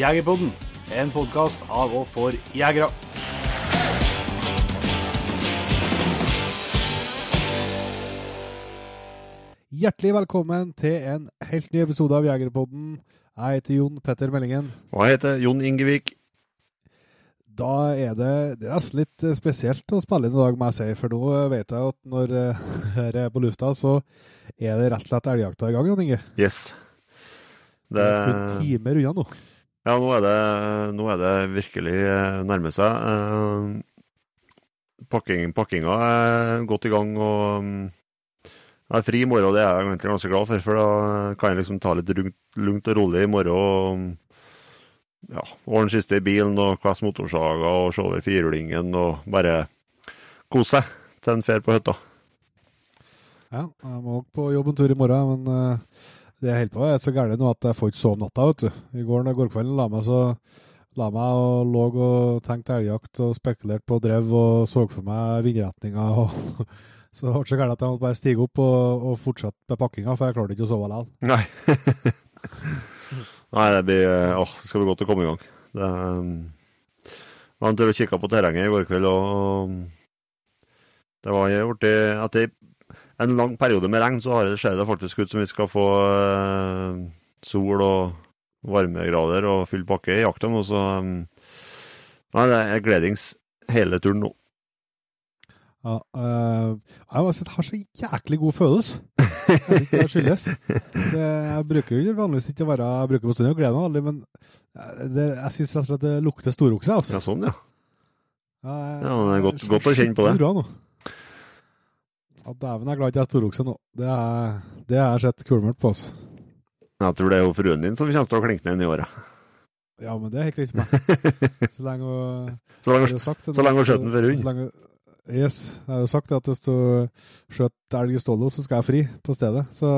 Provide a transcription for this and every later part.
Jegerpodden, en podkast av og for jegere. Hjertelig velkommen til en helt ny episode av Jegerpodden. Jeg heter Jon Petter Meldingen. Og jeg heter Jon Ingevik. Da er det, det er nesten litt eh, spesielt å spille inn i dag, må jeg si. For nå vet jeg at når jeg er på lufta, så er det rett og slett elgjakta i gang, Jon Inge. Yes. Det er en time unna nå. Ja, nå er det, nå er det virkelig eh, nærme seg. Pakking, pakkinga er godt i gang, og mm, jeg er fri i morgen, og det er jeg egentlig ganske glad for. For da kan jeg liksom ta litt lugnt og rolig i morgen. og ja, ordne siste i bilen og kvesse motorsaga og se over firhjulingen og bare kose seg til en fer på hytta. Ja, jeg må på jobb en tur i morgen, men uh, det jeg holder på er så gærent nå at jeg får ikke sove natta, vet du. I går, når kvelden la meg så la meg og lå og tenkte elgjakt og spekulerte på drev og så for meg vindretninga. og Så det ble så gærent at jeg måtte bare stige opp og, og fortsette med pakkinga, for jeg klarte ikke å sove likevel. Nei. Nei, det blir Åh, det skal bli godt å komme i gang. Det, um, jeg kikka på terrenget i går kveld, og det var blitt Etter en lang periode med regn, så har det, ser det faktisk ut som vi skal få uh, sol og varmegrader og full pakke i jakta nå, så um, Nei, det er gledings hele turen nå. Ja, uh, jeg har så jæklig god følelse. Jeg vet ikke hva det skyldes. Det, jeg bruker jo vanligvis ikke å være Jeg bruker bestandig å glede meg aldri, men det, jeg syns rett og slett det lukter storokse. Altså. Ja, sånn, ja. Ja, jeg, ja det er godt, godt å kjenne på det. Bra nå. Ja, Dæven, jeg er glad ikke jeg er storokse nå. Det har jeg sett kulemørkt på. oss. Jeg tror det er jo fruen din som kommer til å klinke ned i året. Ja, men det er greit for meg. Så lenge hun Så lenge hun skjøt den før hun. Yes, jeg har jo sagt at hvis du skjøt elg i Stollo, så skal jeg fri på stedet. Så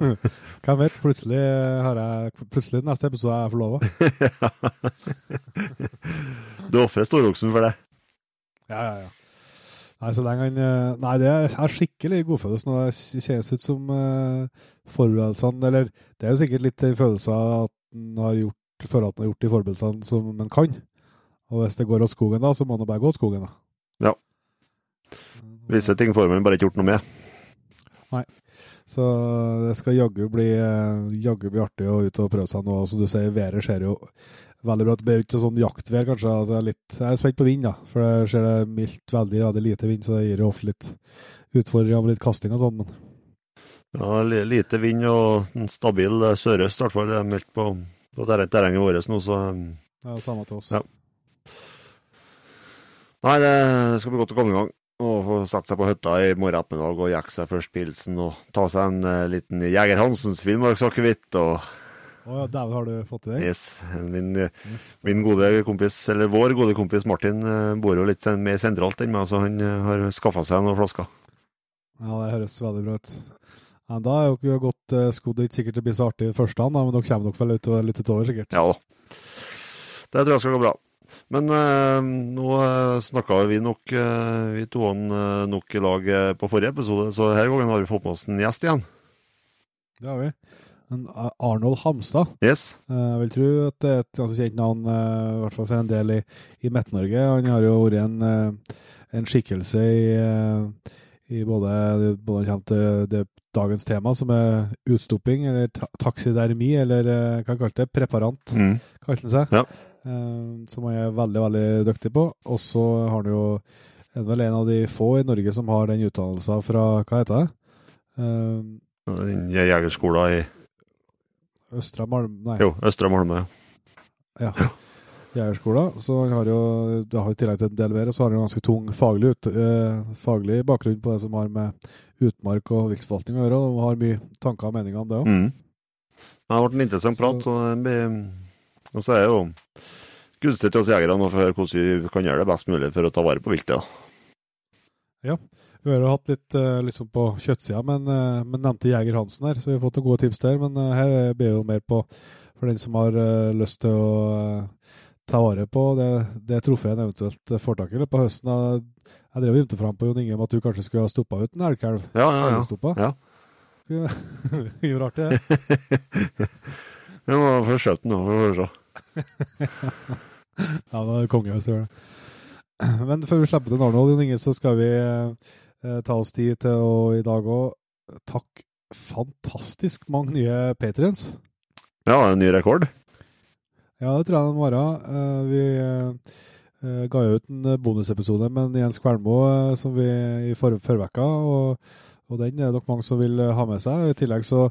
hvem vet, plutselig har jeg Plutselig neste episode er jeg forlova. du ofrer storoksen for det? Ja, ja, ja. Nei, så den han eh, Nei, det er skikkelig godfølelse nå. Det kjennes ut som uh, forberedelsene Eller det er jo sikkert litt den følelsen at en har gjort, føler at en har gjort de forberedelsene som en kan. Og hvis det går åt skogen da, så må en bare gå åt skogen, da. Ja. Visse ting får man bare ikke gjort noe med. Nei. Så det skal jaggu bli, jaggu bli artig å ut og prøve seg nå. Som du sier, været ser jo veldig bra. Det blir ikke sånn jaktvær, kanskje. Altså, jeg, er litt, jeg er spent på vind, da. For det ser det mildt, veldig, veldig lite vind, så det gir jo ofte litt utfordringer med litt kasting og sånn. Men. Ja, lite vind og en stabil sørøst, i hvert fall. Det er meldt på, på terrenget vårt nå, så Ja, samme til oss. Ja. Nei, det skal bli godt å komme i gang og få sette seg på hytta i morgen ettermiddag og jekke seg først pilsen og ta seg en uh, liten Jeger Hansens Finnmarksakevitt og oh, dæven, har du fått til det? Yes. Min, min, gode kompis, eller vår gode kompis Martin, uh, bor jo litt mer sentralt enn meg, så han uh, har skaffa seg noen flasker. Ja, det høres veldig bra ut. Ja, da er dere godt uh, skodd. Ikke sikkert det blir så artig i første hand, men dere kommer nok vel ut, litt utover, sikkert? Ja da. Det tror jeg skal gå bra. Men uh, nå snakka vi nok, uh, vi to nok i lag på forrige episode, så her gangen har vi fått med oss en gjest igjen. Det har vi. En Arnold Hamstad. Yes. Jeg vil tro at det er et ganske kjent navn, i hvert fall for en del i, i Midt-Norge. Han har jo vært en, en skikkelse i, i både, både kommer til det, dagens tema, som er utstopping, eller taksidermi, eller hva kalte det? Preparant, mm. kalte han seg. Ja. Som han er veldig veldig dyktig på. Og så har han jo er vel en av de få i Norge som har den utdannelsen fra Hva heter det? Uh, Jegerskolen i Østra Malm... Nei. Jo, Østra Malmö. Ja. ja. Jegerskolen. Så han har jo du har i tillegg til en del bedre, så har han en ganske tung faglig, ut, eh, faglig bakgrunn på det som har med utmark og viltforvaltning å gjøre, og har mye tanker og meninger om det òg. Mm. Det har vært en interessant prat. Og, det og så er det jo gunstig til oss jegere å høre hvordan vi kan gjøre det best mulig for å ta vare på viltet. Ja, vi har jo hatt litt liksom på kjøttsida, men, men nevnte Jeger Hansen her, så vi har fått noen gode tips der. Men her ber jo mer på for den som har lyst til å ta vare på det, det trofeet en eventuelt får tak i på høsten. Jeg drev og ymte fram på Jon Inge om at du kanskje skulle ha stoppa ut en elgkalv. Ja, ja, ja. ja. Mye rart, det. Vi må få skjøtt den, for å se. Ja, det er konge hvis du gjør det. Men før vi slipper til Arnold, Jon Inge, så skal vi eh, ta oss tid til å i dag òg Takk fantastisk mange nye patriens. Ja, en ny rekord. Ja, det tror jeg den må være. Eh, vi eh, ga jo ut en bonusepisode med Jens Kvernmo eh, som vi i for forvekka, og, og den er det nok mange som vil ha med seg. I tillegg så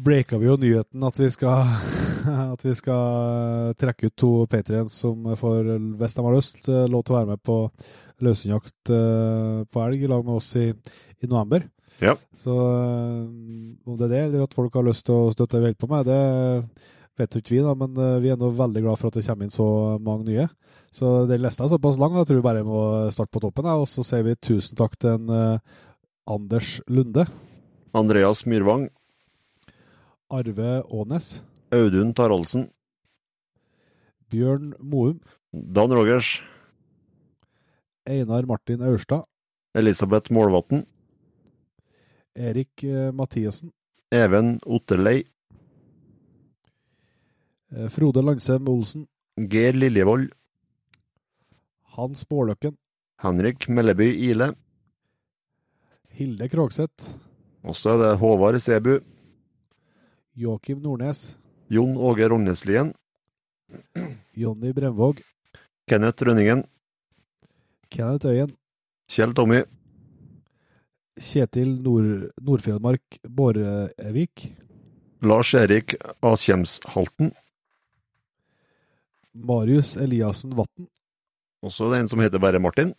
breaka vi jo nyheten at vi skal, at vi skal trekke ut to patrients som får, hvis de har lyst, eh, lov til å være med på løsendjakt eh, på elg i lag med oss i, i november. Ja. Så eh, om det er det, eller at folk har lyst til å støtte det vi holder på med, det vet ikke vi, da, men eh, vi er nå veldig glad for at det kommer inn så mange nye. Så den lista er såpass lang, da tror vi bare må starte på toppen. Og så sier vi tusen takk til en eh, Anders Lunde, Andreas Myrvang, Arve Aanes, Audun Taraldsen, Bjørn Moum, Dan Rogers, Einar Martin Aurstad, Elisabeth Målvatn, Erik Mathiesen. Even Otterlei, eh, Frode Langsem Olsen, Geir Liljevold, Hans Bårløkken, Henrik Melleby Ile, Hilde Krogseth, og så er det Håvard Sebu, Joakim Nordnes, Jon Åge Rogneslien, Jonny Bremvåg, Kenneth Rønningen, Kenneth Øyen, Kjell Tommy, Kjetil Nord Nordfjellmark Bårevik, Lars Erik Askjemshalten, Marius Eliassen Vatn og så er en som heter bare Martin,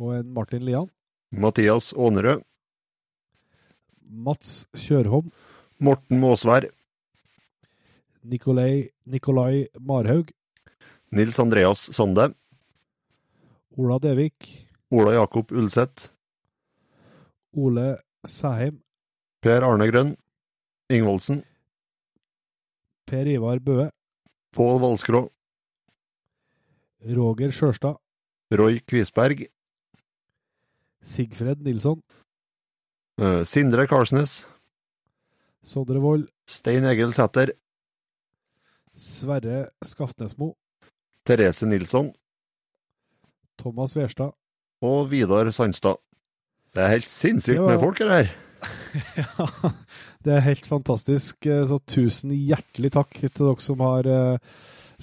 og en Martin Lian, Mathias Ånerød, Mats Kjørholm, Morten Måsvær, Nikolai, Nikolai Marhaug, Nils Andreas Sonde. Ola Devik, Ola Jakob Ulseth, Ole Sæheim, Per Arne Grønn, Ingvoldsen, Per Ivar Bøe, Pål Valskrå, Roger Sjørstad, Roy Kvisberg, Sigfred Nilsson, eh, Sindre Karsnes, Sondre Vold. Stein Egil Sæter, Sverre Skaftnesmo, Therese Nilsson Thomas Verstad. og Vidar Sandstad. Det er helt sinnssykt var- med folk her. Ja, det er helt fantastisk. Eh, Så tusen hjertelig takk til dere som har eh,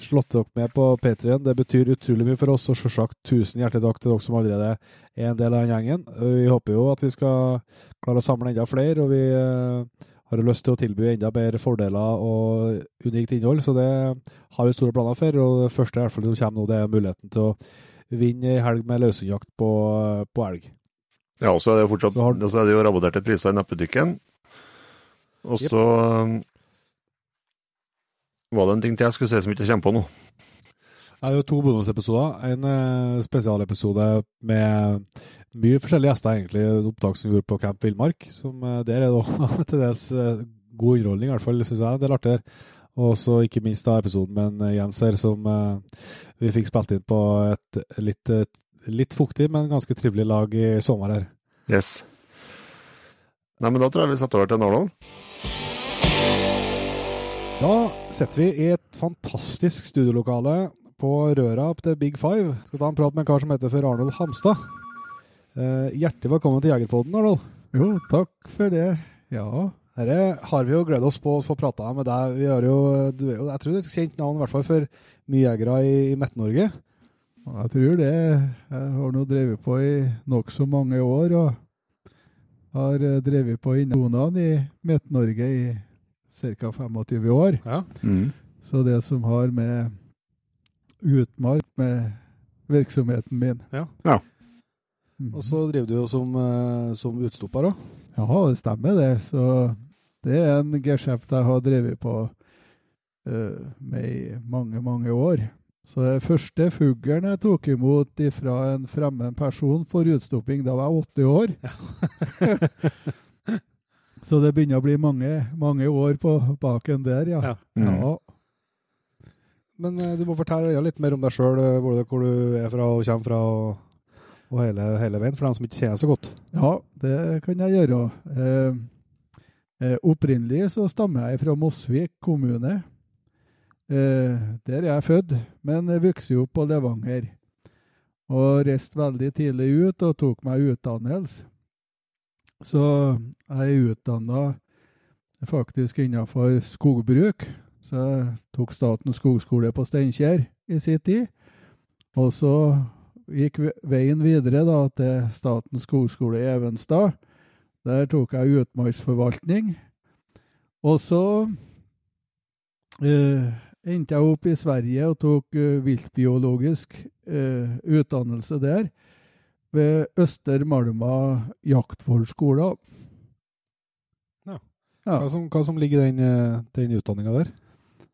slått dere med på P3-en. Det betyr utrolig mye for oss, og selvsagt tusen hjertelig takk til dere som allerede er en del av den gjengen. Eh, Vi håper jo at vi skal klare å samle enda flere, og vi har jo lyst til å tilby enda bedre fordeler og unikt innhold, så det har vi store planer for. Og det første i hvert fall som kommer nå, det er muligheten til å vinne ei helg med løshundjakt på, på elg. Ja, og så er det jo fortsatt Så har- er det jo rabatterte priser i nettbutikken. Og så yep. var det en ting til jeg skulle si som ikke kommer på nå. Det er jo to bonusepisoder. En eh, spesialepisode med mye forskjellige gjester, egentlig. Opptak som gjorde på Camp Villmark. Som eh, Der er det til dels eh, god underholdning, i hvert fall, syns jeg. Det er artig. Og så ikke minst da episoden med en, jenser Jens her, som vi fikk spilt inn på et litt, litt fuktig, men ganske trivelig lag i sommer her. Yes. Nei, men da tror jeg vi setter over til Narendal. Da sitter vi i et fantastisk studiolokale på Røra opp til Big Five. Skal ta en prat med en kar som heter for Arnold Hamstad. Eh, hjertelig velkommen til Jegerpodden, Arnold. Jo, takk for det. Ja. Dette har vi jo gledet oss på å få prata med deg. Vi har jo, du er jo, jeg tror det er et kjent navn i hvert fall for mye jegere i, i Midt-Norge. Jeg tror det. Jeg har nå drevet på i nokså mange år, og har eh, drevet på innovasjonene i Midt-Norge i ca. 25 år. Ja. Mm. Så det som har med utmark med virksomheten min. Ja. Ja. Mm. Og så driver du jo som, eh, som utstopper òg. Ja, det stemmer det. Så det er en geskjeft jeg har drevet på uh, med i mange, mange år. Så det første fuglen jeg tok imot fra en fremmed person for utstopping, da var jeg 80 år. Så det begynner å bli mange, mange år på baken der, ja. Ja. Mm. ja. Men eh, du må fortelle litt mer om deg sjøl, hvor du er fra og kommer fra, og, og hele, hele veien, for dem som ikke kjenner så godt. Ja, det kan jeg gjøre. Eh, eh, opprinnelig så stammer jeg fra Mosvik kommune. Eh, der er jeg født, men jeg vokste opp på Levanger. Og reiste veldig tidlig ut og tok meg utdannelse. Så jeg er utdanna faktisk innenfor skogbruk. Så tok Statens skogskole på Steinkjer i sin tid. Og så gikk veien videre da til Statens skogskole i Evenstad. Der tok jeg utmarksforvaltning. Og så eh, endte jeg opp i Sverige og tok eh, viltbiologisk eh, utdannelse der. Ved Øster Malma jaktvårdsskole. Ja. Ja. Hva, som, hva som ligger i den, eh, den utdanninga der?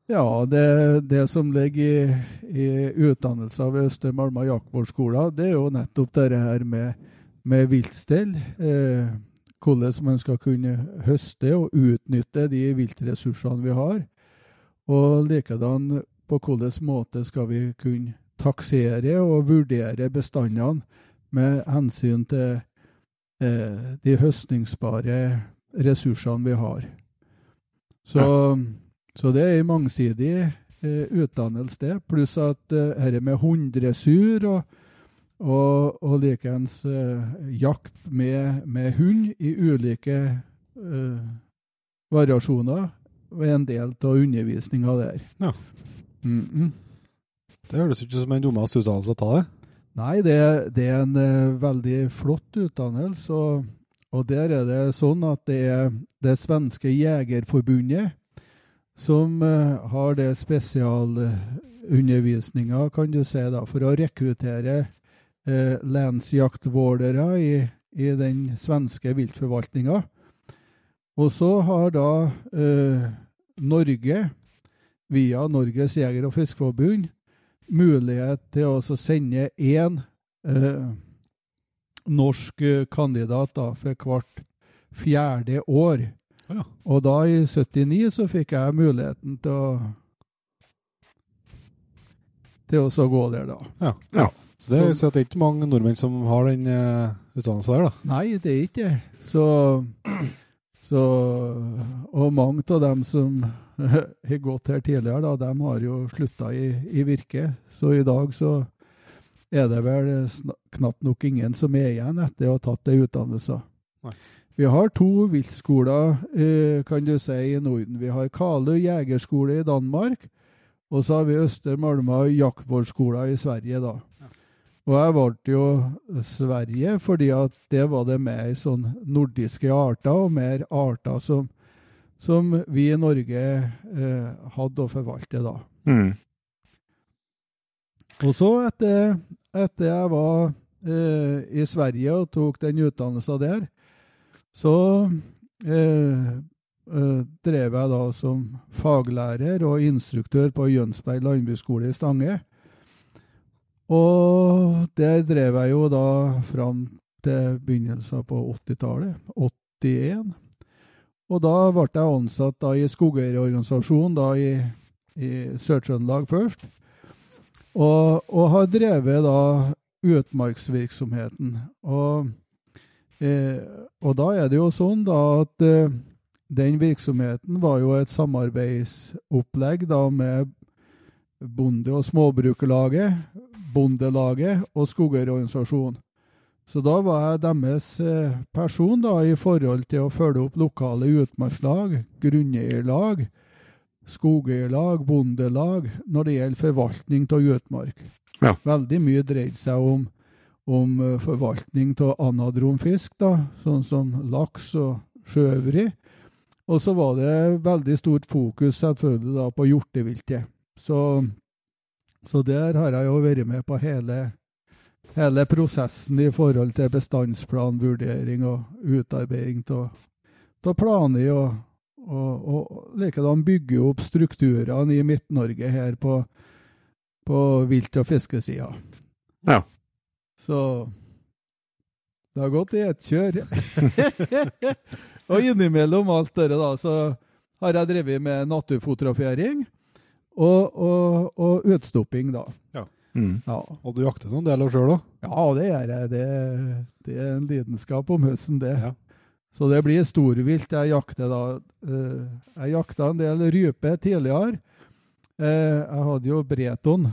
Ja, det, det som ligger i, i utdannelsen ved Østre Malma jaktvårdsskole, det er jo nettopp dette her med, med viltstell. Eh, hvordan man skal kunne høste og utnytte de viltressursene vi har. Og likedan på hvilken måte skal vi kunne taksere og vurdere bestandene med hensyn til eh, de høstningsbare ressursene vi har. Så, så det er en mangsidig eh, utdannelse, det. Pluss at eh, dette med hunddressur og, og, og likeens eh, jakt med, med hund i ulike eh, variasjoner er en del av undervisninga der. Ja. Mm -mm. Det høres ikke som en dummeste utdannelse å ta det. Nei, det, det er en eh, veldig flott utdannelse. Og, og der er det sånn at det er det svenske jegerforbundet som eh, har det spesialundervisninga, kan du si, da, for å rekruttere uh, lensjaktvårdere i, i den svenske viltforvaltninga. Og så har da eh, Norge, via Norges jeger- og fiskeforbund, mulighet til å sende én eh, norsk eh, kandidat da, for hvert fjerde år. Ja. Og da, i 79, så fikk jeg muligheten til å til å så gå der, da. Så det, Så- så det er ikke mange nordmenn som har den uh, utdannelsen der, da. Nei, det er ikke det. Så, så Og mange av dem som har gått her tidligere, da, de har jo slutta i, i virke. Så i dag så er det vel knapt nok ingen som er igjen etter å ha tatt det utdannelsen. Vi har to viltskoler, eh, kan du si, i Norden. Vi har Kalø jegerskole i Danmark, og så har vi Østre Malma jaktvollskole i Sverige, da. Og jeg valgte jo Sverige fordi at det var det mer sånn nordiske arter, og mer arter som, som vi i Norge eh, hadde å forvalte da. Mm. Og så, etter, etter jeg var eh, i Sverige og tok den utdannelsen der, så eh, eh, drev jeg da som faglærer og instruktør på Jønsberg landbruksskole i Stange. Og der drev jeg jo da fram til begynnelsen på 80-tallet, 81. Og da ble jeg ansatt da i skogeierorganisasjonen da i, i Sør-Trøndelag først. Og, og har drevet da utmarksvirksomheten. Og, eh, og da er det jo sånn da at eh, den virksomheten var jo et samarbeidsopplegg da med Bonde- og småbrukerlaget, Bondelaget og Skogeierorganisasjonen. Så da var jeg deres eh, person da i forhold til å følge opp lokale utmarkslag, grunneierlag, skogeierlag, bondelag, når det gjelder forvaltning av utmark. Ja. Veldig mye dreide seg om, om eh, forvaltning av anadrom fisk, da, sånn som laks og sjøøvrig. Og så var det veldig stort fokus selvfølgelig da på hjorteviltet. Så, så der har jeg jo vært med på hele, hele prosessen i forhold til bestandsplanvurdering og utarbeiding av planer og, og, og likedan bygge opp strukturene i Midt-Norge her på, på vilt- og fiskesida. Ja. Så det har gått i ett kjør. og innimellom alt dette da, så har jeg drevet med naturfotografering og, og, og utstopping, da. Mm. Ja. Og du jakter noen deler sjøl òg? Ja, det gjør jeg. Det, det er en lidenskap om høsten, det. Ja. Så det blir storvilt jeg jakter da. Eh, Jeg jakta en del rype tidligere. Eh, jeg hadde jo Breton,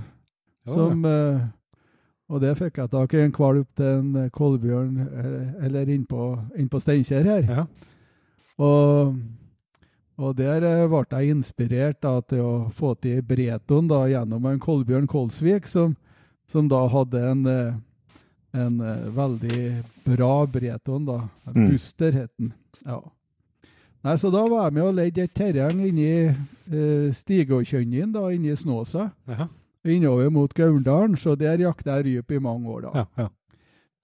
Ja, som eh, Og det fikk jeg tak i en kvalp til en Kolbjørn, eh, eller innpå inn Steinkjer her. Ja. Og, og der eh, ble jeg inspirert da, til å få til Breton da, gjennom en Kolbjørn Kolsvik, som, som da hadde en, eh, en veldig bra Breton. da. Mm. Buster het den. Ja. Nei, Så da var jeg med og leide et terreng inni eh, Stigåkjønnen, inni Snåsa. Ja. Innover mot Gauldalen, så der jakta jeg ryp i mange år, da. Ja, ja.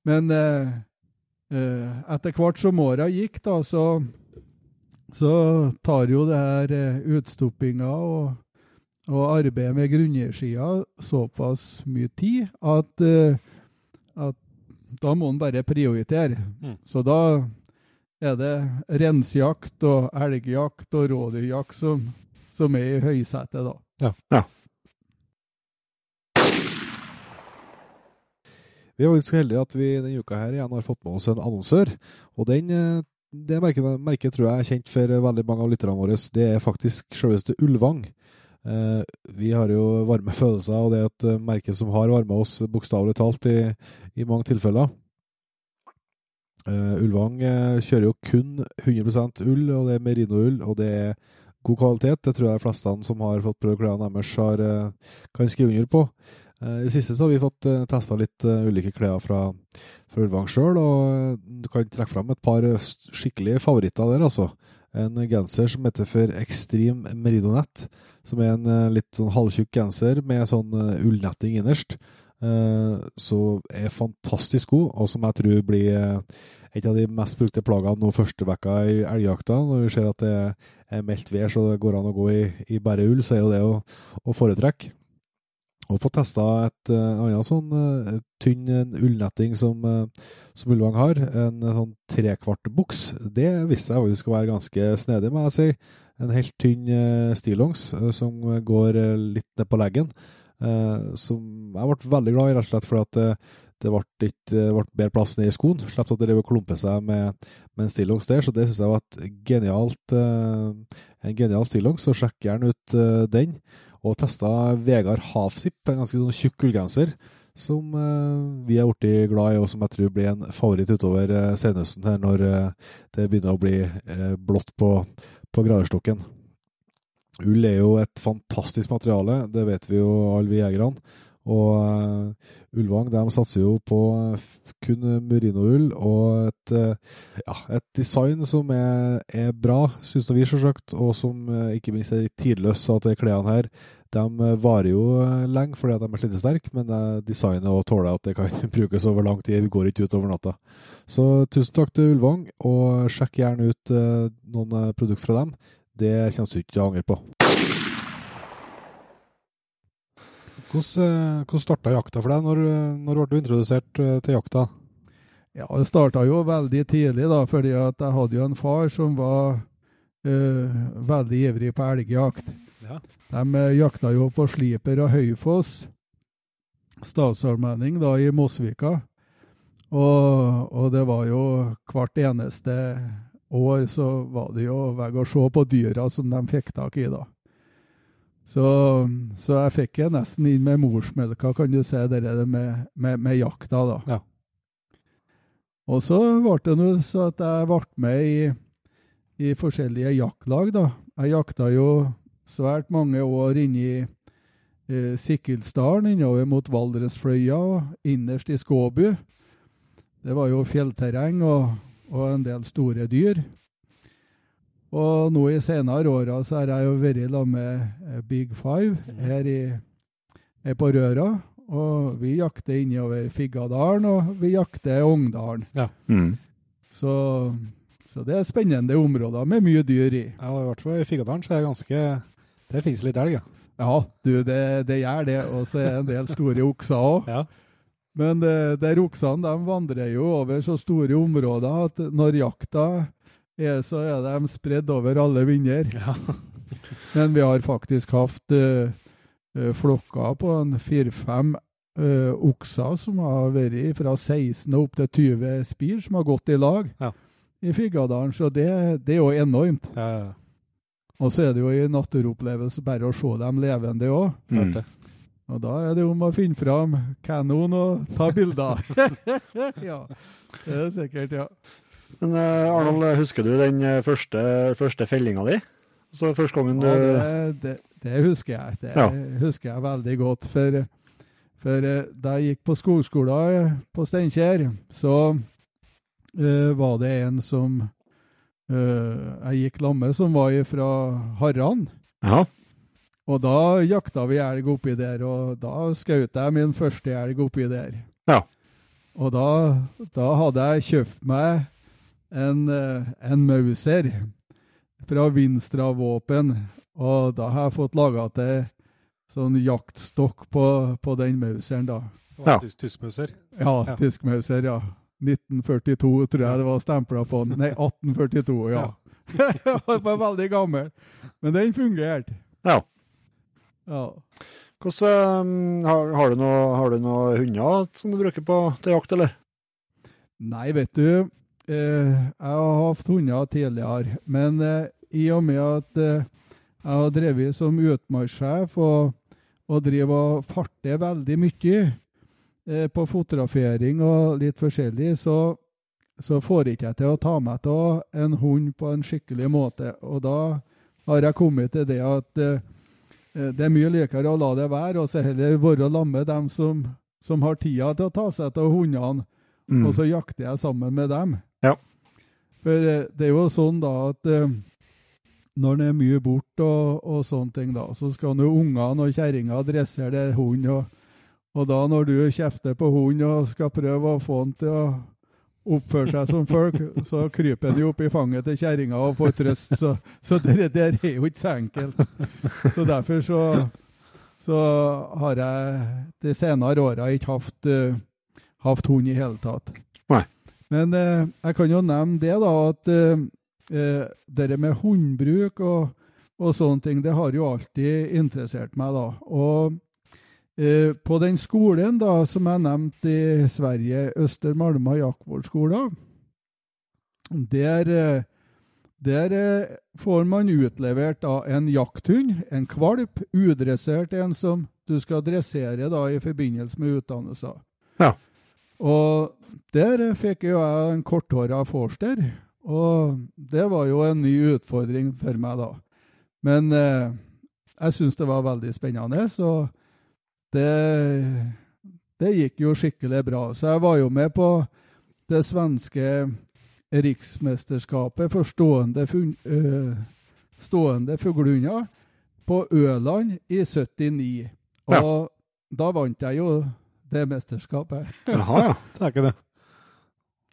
Men eh, eh, etter hvert som åra gikk, da, så, så tar jo det her eh, utstoppinga og, og arbeidet med grunnerskia såpass mye tid at, eh, at da må en bare prioritere. Mm. Så da er det rensjakt og elgjakt og rådyrjakt som, som er i høysetet, da. Vi er faktisk heldige at vi denne uka her igjen har fått med oss en annonsør. Og den, eh, det merket, merket tror jeg er kjent for veldig mange av lytterne våre. Det er faktisk selveste Ulvang. Eh, vi har jo varme følelser, og det er et eh, merke som har varma oss bokstavelig talt i, i mange tilfeller. Ulvang kjører jo kun 100% ull, og det er merinoull, og det er god kvalitet. Det tror jeg de fleste som har fått prøvd klærne deres, kan skrive under på. Eh, I det siste så har vi fått uh, testa litt eh, ulike klær fra, fra Ulvang sjøl, og eh, du kan trekke fram et par eh, skikkelige favoritter der, altså. En genser som heter for Extreme Meridonett, som er en eh, litt sånn halvtjukk genser med sånn eh, ullnetting innerst. eh, så er fantastisk god, og som jeg tror blir eh, et av de mest brukte plaggene nå første vekka i elgjakta. Når vi ser at det er meldt vær så det går an å gå i, i bare ull, så er jo det å, å foretrekke. Og få testa et annet annet sånn eh, tynn ullnetting som, som Ulvang har, en sånn trekvart buks. Det viste seg faktisk å være ganske snedig, må jeg si. En helt tynn uh, stillongs eh, som går eh, litt ned på leggen. eh, som jeg ble veldig glad i, rett og slett fordi at det, ble, ikke, ble bedre plass ned i skoen. Slapp at det og klumpe seg med, med en stillongs der, så det syns jeg var et genialt, eh, en genial stillongs. Så sjekk gjerne ut eh, den og testa Vegard Havsip, en ganske sånn tjukk ullgenser, som eh, vi er blitt glad i, og som jeg tror blir en favoritt utover eh, senhøsten her, når eh, det begynner å bli eh, blått på, på gradestokken. Ull er jo et fantastisk materiale, det vet vi jo alle vi jegerne. Og eh, Ulvang de satser jo på f- kun merinoull og et, eh, ja, et design som er, er bra, syns vi selvsagt, og som eh, ikke minst er tidløs tidløst. At de klærne her de eh, varer jo eh, lenge fordi at de er slitesterke, men eh, designet og tåler at det kan brukes over lang tid. Vi går ikke ut over natta. Så tusen takk til Ulvang, og sjekk gjerne ut eh, noen eh, produkter fra dem. Det kommer du ikke til å angre på. Hvordan, eh, hvordan starta jakta for deg? Når, eh, når ble du introdusert eh, til jakta? Ja, det starta jo veldig tidlig, da, fordi at jeg hadde jo en far som var eh, veldig ivrig på elgjakt. Ja. De jakta jo på Sliper og Høyfoss, statsallmenning da i Mosvika. Og, og det var jo hvert eneste år så var det jo vei å se på dyra som de fikk tak i, da. Så, så jeg fikk det nesten inn med morsmelka, kan du si, det der med, med, med jakta, da. Ja. Og så ble det nå så at jeg ble med i, i forskjellige jaktlag, da. Jeg jakta jo svært mange år inne i eh, Sikkilsdalen, innover mot Valdresfløya og innerst i Skåbu. Det var jo fjellterreng og, og en del store dyr. Og nå i senere åra så har jeg jo vært sammen med eh, Big Five her i, her på Røra. Og vi jakter innover Figgadalen, og vi jakter Ongdalen. Mm. Så, så det er spennende områder med mye dyr i. Ja, I hvert fall i Figgadalen så er det ganske Der finnes det litt elg, ja. Ja, du, det, det gjør det. Og så er det en del store okser òg. ja. Men eh, der oksene de vandrer jo over så store områder at når jakta er, så er de spredd over alle vinder. Ja. Men vi har faktisk hatt eh, eh, flokker på en fire-fem uh, okser som har vært fra 16 og opp til 20 spir, som har gått i lag Ja. i Figgadalen. Så det, det er jo enormt. Ja, ja. Og så er det jo en naturopplevelse bare å se dem levende òg. Mm. Og da er det om å finne fram kanon og ta bilder. ja, det er sikkert, ja. Men eh, Arnold, husker du den eh, første, første fellinga di? Så første gangen du Ja, det, det, det husker jeg. Det Ja. husker jeg veldig godt. For, for eh, da jeg gikk på skogskolen på Steinkjer, så uh, var det en som uh, jeg gikk med, som var fra Harran. Ja. Og da jakta vi elg oppi der, og da skjøt jeg min første elg oppi der. Ja. Og da, da hadde jeg kjøpt meg en, eh, en Mauser fra Vinstra våpen, og da har jeg fått laga til sånn jaktstokk på, på den Mauseren, da. Ja. Tysk, tyskmauser. Ja, Ja. tysk Mauser, ja. 1942 tror jeg det var stempla på den. Nei, 1842, ja. Jeg var veldig gammel. Men den fungerte. Ja. Ja. Hvordan, eh, har, har, du noe, har du noe hunder som du bruker på, til jakt, eller? Nei, vet du. Eh, jeg har hatt hunder tidligere. Men eh, i og med at eh, jeg har drevet som utmarkssjef og, og driver og farter veldig mye eh, på fotografering og litt forskjellig, så, så får ikke jeg til å ta meg av en hund på en skikkelig måte. Og da har jeg kommet til det at det er mye likere å la det være, og så heller være med dem som, som har tida til å ta seg av hundene. Mm. Og så jakter jeg sammen med dem. Ja. For det, det er jo sånn da at eh, når en er mye borte og, og sånne ting, da, så skal jo ungene og kjerringa dressere det hund. Og, og da når du kjefter på hund og skal prøve å få han til å oppføre seg som folk, så kryper han jo opp i fanget til kjerringa og får trøst. Så, så det der er jo ikke så enkelt. Så derfor så, så har jeg de senere åra ikke hatt uh, hatt hund i hele tatt. Nei. Men eh, jeg kan jo nevne det, da, at eh, eh, det med hundbruk og, og sånne ting, det har jo alltid interessert meg, da. Og eh, på den skolen da, som jeg nevnte i Sverige, Østermalma jaktvårdsskole, der, eh, der eh, får man utlevert da en jakthund, en kvalp, udressert en som du skal dressere da i forbindelse med utdannelser. Ja. Og der fikk jo jeg en korthåra forster, og det var jo en ny utfordring for meg da. Men eh, jeg syns det var veldig spennende, så det, det gikk jo skikkelig bra. Så jeg var jo med på det svenske riksmesterskapet for stående, fun, øh, stående fuglehunder på Øland i 79. Og da vant jeg jo det mesterskapet. Jaha, ja. Tenker er det.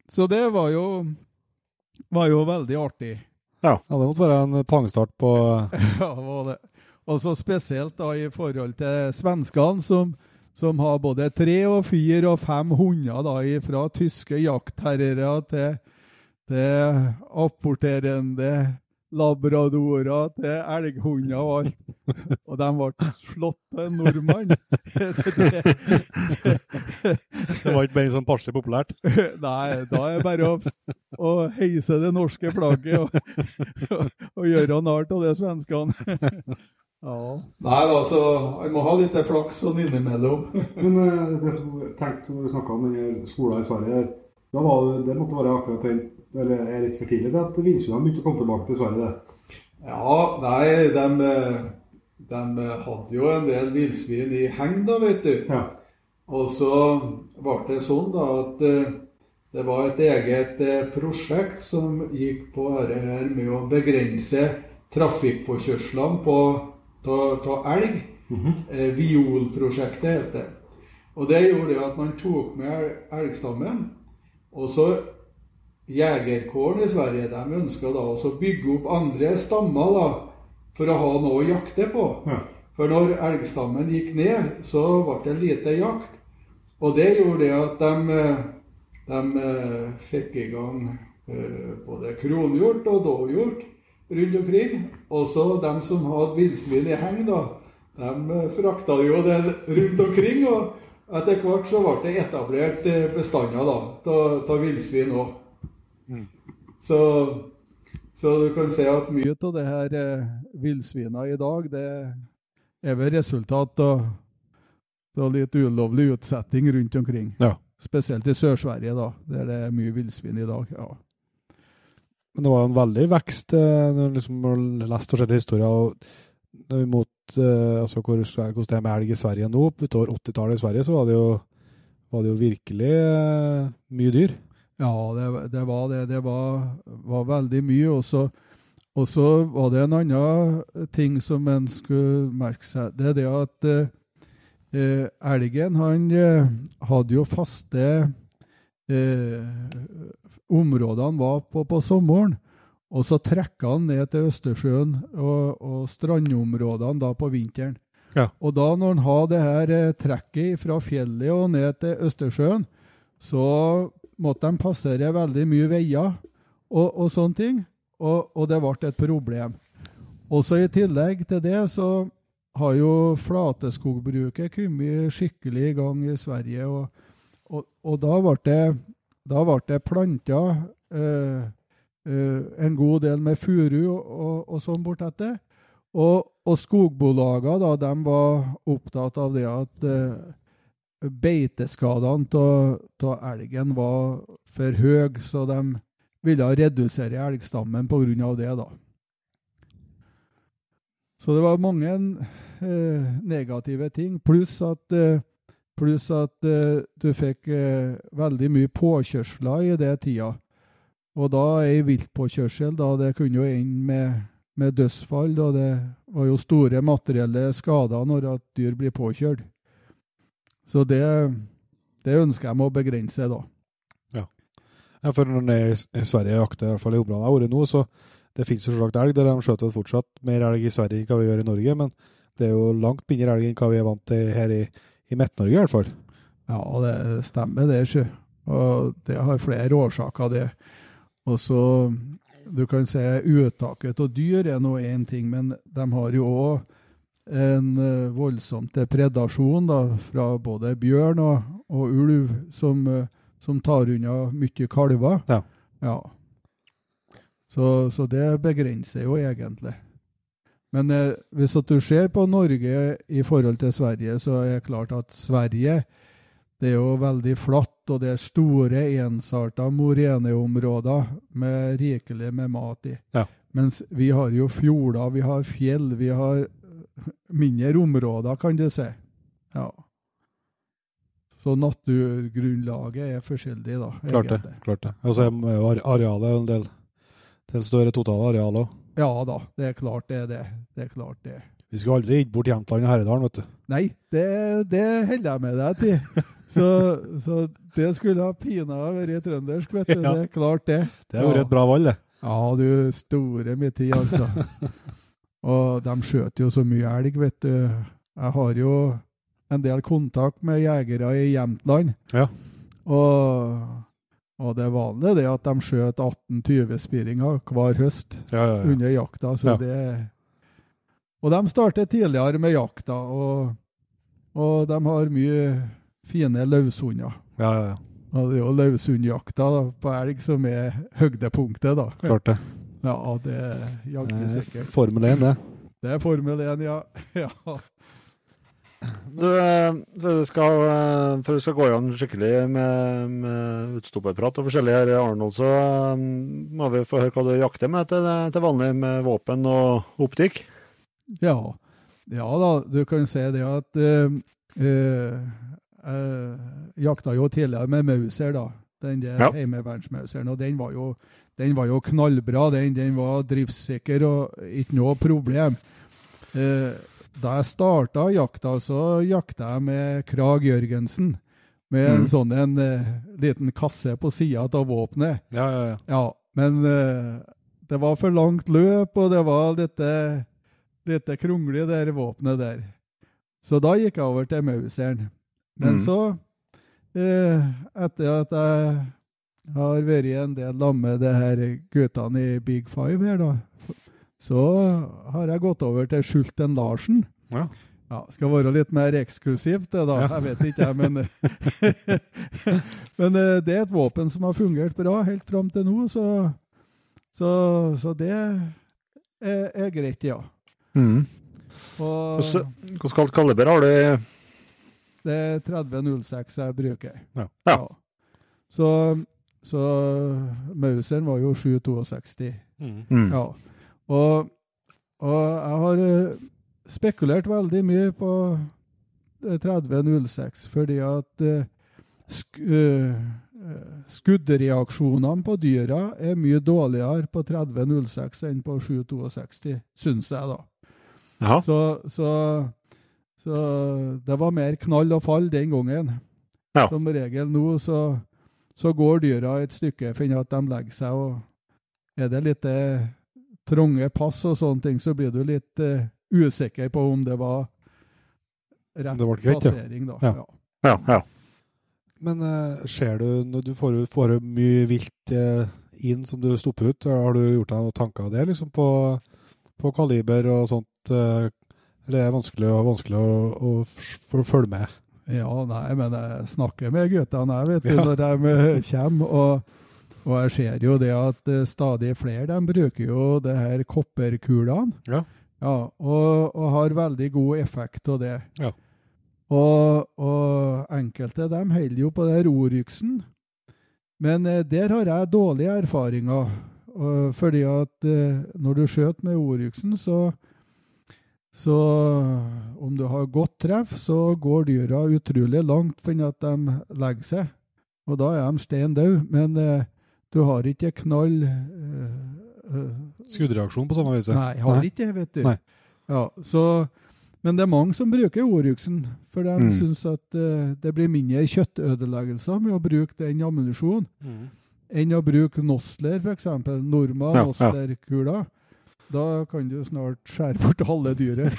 Så det var jo, var jo veldig artig. Ja, det måtte være en pangstart på Ja, det var det. Og så spesielt da i forhold til svenskene, som, som har både tre og fire og fem hunder, da, fra tyske jaktherrer til, til apporterende labradorer til elghunder og alt. Og de ble slått av en nordmann. Det var ikke bare sånn passelig populært. Nei, da er det bare å, å heise det norske flagget og, og, og gjøre narr av det svenskene. Ja. Nei da, så jeg må ha litt flaks sånn innimellom. Men eh, det som tenkte når du snakka om den skolen i Sverige, da var det, det måtte være akkurat den Eller er litt for tidlig til at villsvinene begynte å komme tilbake til Sverige? Ja, nei, de, de hadde jo en del villsvin i heng, da, vet du. Ja. Og så ble det sånn da at eh, det var et eget eh, prosjekt som gikk på dette her med å begrense trafikkpåkjørslene på av elg. Eh, Violprosjektet heter det. Og det gjorde det at man tok med elgstammen. Og så Jegerkåren i Sverige de ønska da å bygge opp andre stammer da, for å ha noe å jakte på. Ja. For når elgstammen gikk ned, så ble det lite jakt. Og det gjorde det at de, de eh, fikk i gang eh, både kronhjort og dovhjort rundt omkring. Også de som hadde villsvin i heng, da, de eh, frakta jo det rundt omkring. Og etter hvert så ble det etablert bestander av villsvin òg. Så Så du kan si at mye av det her eh, villsvina i dag, det er vel resultat av, av litt ulovlig utsetting rundt omkring. Ja. Spesielt i Sør-Sverige, da, der det er mye villsvin i dag. ja. Men det var en veldig vekst eh, når du liksom lest sett historier mot eh, altså hvor, hvordan det er med elg i Sverige nå. Utover 80-tallet i Sverige så var det jo, var det jo virkelig eh, mye dyr. Ja, det, det var det. Det var, var veldig mye. Og så, og så var det en annen ting som en skulle merke seg. Det er det at eh, elgen han eh, hadde jo faste eh, Områdene han var på på sommeren. Og så trekker han ned til Østersjøen og, og strandområdene da på vinteren. Ja. Og da når han har det her eh, trekket fra fjellet og ned til Østersjøen, så måtte de passere veldig mye veier og, og sånne ting. Og, og det ble et problem. Også i tillegg til det så har jo flateskogbruket kommet skikkelig i gang i Sverige. Og, og, da ble det, da det planta eh, eh, en god del med furu og, sånn bortetter. Og, og skogbolagene var opptatt av det at eh, beiteskadene av elgen var for høye, så de ville redusere elgstammen pga. det. da. Så det var mange eh, negative ting, pluss at, eh, plus at eh, du fikk eh, veldig mye påkjørsler i det tida. Og da ei viltpåkjørsel, da det kunne jo ende med, med dødsfall, da det var jo store materielle skader når at dyr blir påkjørt. Så det, det ønsker jeg meg å begrense, da. Ja, for når en er i, i Sverige jakter, i hvert fall i området jeg har vært nå, så det finnes jo selvsagt elg. Der de skjøter fortsatt mer elg i Sverige enn hva vi gjør i Norge, men det er jo langt mindre elg enn hva vi er vant til her i, i Midt-Norge, i hvert fall. Ja, det stemmer det, sjø. Og det har flere årsaker, det. Og så Du kan si uttaket av dyr er nå én ting, men de har jo òg en eh, voldsom predasjon da, fra både bjørn og, og ulv, som, eh, som tar unna mye kalver. Ja. ja. Så, så det begrenser jo egentlig. Men eh, hvis du ser på Norge i forhold til Sverige, så er det klart at Sverige det er jo veldig flatt, og det er store, ensarta moreneområder med rikelig med mat i. Ja. Mens vi har jo fjorder, vi har fjell, vi har mindre områder, kan du si. Ja. Så naturgrunnlaget er forskjellig, da. Klart det. klart det. Og så er arealet en del, del større totale areal òg. Ja da, det er klart det er det. Det er klart det. Vi skulle aldri gitt bort Jämtland og Herredalen, vet du. Nei, det, det holder jeg med deg til. Så, så det skulle ha pinadø vært trøndersk, vet du. Det er klart, det. Det har vært et bra valg, det. Ja, du store min tid, altså. Og de skjøt jo så mye elg, vet du. Jeg har jo en del kontakt med jegere i Jämtland. Ja. Og, og det er vanlig det at de skjøt 18-20 spiringer hver høst Ja, ja, under jakta. Så det Og de startet tidligere med jakta, og, og de har mye fine løshunder. ja, ja, ja. Og det er jo løshundjakta på elg som er høydepunktet, da. Klart det. Ja, det er jaggu er sikkert. Formel 1, det. Det er Formel 1, ja. ja. Du, for før du skal, eh, du skal gå igjen skikkelig med, med utstopperprat og forskjellig her, Arnold, så eh, må vi få høre hva du jakter med til, til vanlig med våpen og optikk. Ja. ja da, du kan si det at uh, uh, jeg jakta jo tidligere med Mauser, da. Den der Ja. heimevernsmauseren. Og den var, jo, den var jo knallbra. Den, den var driftssikker og ikke noe problem. Eh, da jeg starta jakta, så jakta jeg med Krag Jørgensen. Med en Mhm. sånn en eh, liten kasse på sida av våpenet. Ja, ja, ja. Ja, men eh, det var for langt løp, og det var litt, eh, litt krongelig, det våpenet der. Så da gikk jeg over til Mauseren. Men Mm. så, eh, etter at jeg har vært en del sammen med det her guttene i Big Five her, da, så har jeg gått over til Schulten Larsen. Ja. Ja, skal være litt mer eksklusivt, det da. Ja. Jeg vet ikke, jeg, men Men eh, det er et våpen som har fungert bra helt fram til nå, så, Så, så det er, er greit, ja. Mm. Og hvilket kaliber har du? det er 3006 jeg bruker. Ja. Ja. Så, så Mauseren var jo 762. Mm. Ja. Og, og jeg har eh, spekulert veldig mye på eh, 3006, fordi at eh, sk eh, eh, skuddreaksjonene på dyra er mye dårligere på 3006 enn på 762, syns jeg, da. Så, så, så det var mer knall og fall den gangen. Ja. Som regel nå så, så går dyra et stykke, finner at de legger seg, og er det litt eh, trange pass og sånne ting, så blir du litt uh, usikker på om det var rett Det greit, plassering, da. Ja. Ja. Ja, ja. Men uh, ser du når du får, jo- får mye vilt uh, inn som du stopper ut, har du gjort deg noen tanker av det, liksom, på, på kaliber og sånt? Uh, eller er det vanskelig, vanskelig å, å følge med? Ja, nei, men jeg snakker med guttene jeg, vet du, Ja. når de eh, kommer. Og, og jeg ser jo det at eh, stadig flere de bruker jo det her kopperkulene. Ja. Ja, og, og har veldig god effekt av det. Ja. Og, og enkelte de holder jo på det her Oryxen. Men eh, der har jeg dårlige erfaringer. Og, fordi at eh, når du skjøter med oryksen, så så om du har godt treff, så går dyra utrolig langt for at de legger seg. Og da er de stein døde. Men eh, du har ikke knall eh, eh, Skuddreaksjon på samme vis? Nei, har Nei. ikke det, vet du. Ja, så, men det er mange som bruker Oruksen, for de Mm. syns at eh, det blir mindre kjøttødeleggelser med å bruke den ammunisjonen Mm. enn å bruke Nosler, f.eks. Norma Ja, ja. Da kan du snart skjære bort halve dyret.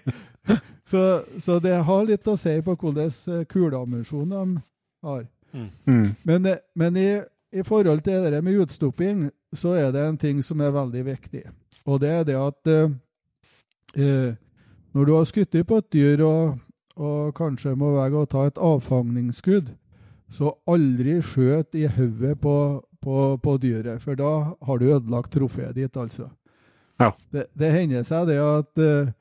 så, så det har litt å si på hvordan eh, kuleammunisjon de har. Mm. Men, eh, men i, i forhold til det med utstopping, så er det en ting som er veldig viktig. Og det er det at eh, eh, når du har skutt på et dyr og, og kanskje må velge å ta et avfangningsskudd, så aldri skjøt i hodet på, på, på dyret, for da har du ødelagt trofeet ditt, altså. Ja. Det, det hender seg det at eh,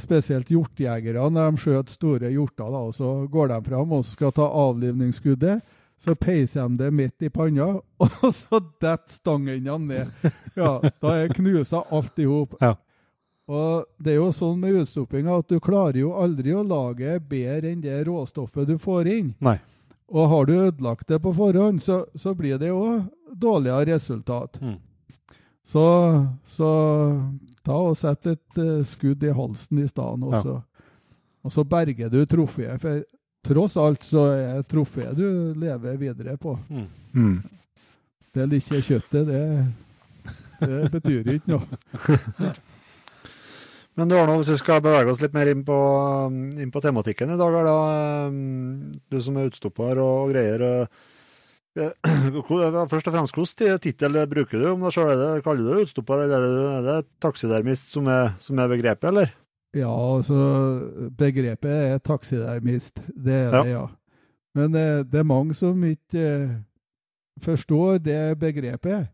spesielt hjortjegere, når de skjøter store hjorter, da, og så går de fram og skal ta avlivningsskuddet, så peiser de det midt i panna, og så detter stangene ned. Ja, da er knusa alt i hop. Ja. Og det er jo sånn med utstoppinga at du klarer jo aldri å lage bedre enn det råstoffet du får inn. Nei. Og har du ødelagt det på forhånd, så, så blir det jo dårligere resultat. Mm. Så, så ta og sett et uh, skudd i halsen i stedet, og, Ja. og så berger du trofeet. For tross alt så er trofeet du lever videre på. Mm. Mm. Det lille kjøttet, det, det betyr ikke noe. Men du har noe hvis vi skal bevege oss litt mer inn på, inn på tematikken i dag, er da, um, du som er utstopper og greier uh, eh, Først og fremst, hvilken tittel bruker du om deg sjøl? Kaller du det utstopper, eller er det, taksidermist som er, som er begrepet, eller? Ja, altså Begrepet er taksidermist. Det er Ja. det, ja. Men eh, det er mange som ikke eh, forstår det begrepet.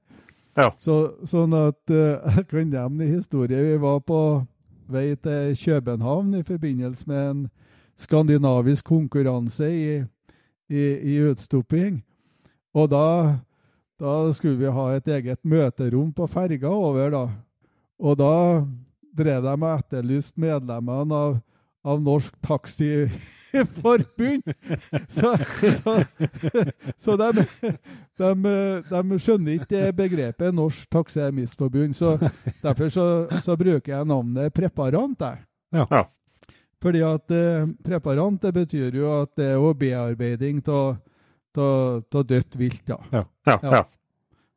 Ja. Så, sånn at eh, Jeg kan nevne en historie. Vi var på vei til København i forbindelse med en skandinavisk konkurranse i, i, i utstopping. Og da, da skulle vi ha et eget møterom på ferga over, da. Og da drev de og etterlyst medlemmene av, av Norsk Taxiforbund. Så, så, så de, de, de skjønner ikke begrepet Norsk Taxidermistforbund. Så derfor så, så bruker jeg navnet preparant. jeg. Ja. Ja. Fordi at eh, preparant det betyr jo at det er jo bearbeiding av dødt vilt. da. Ja. Ja. ja.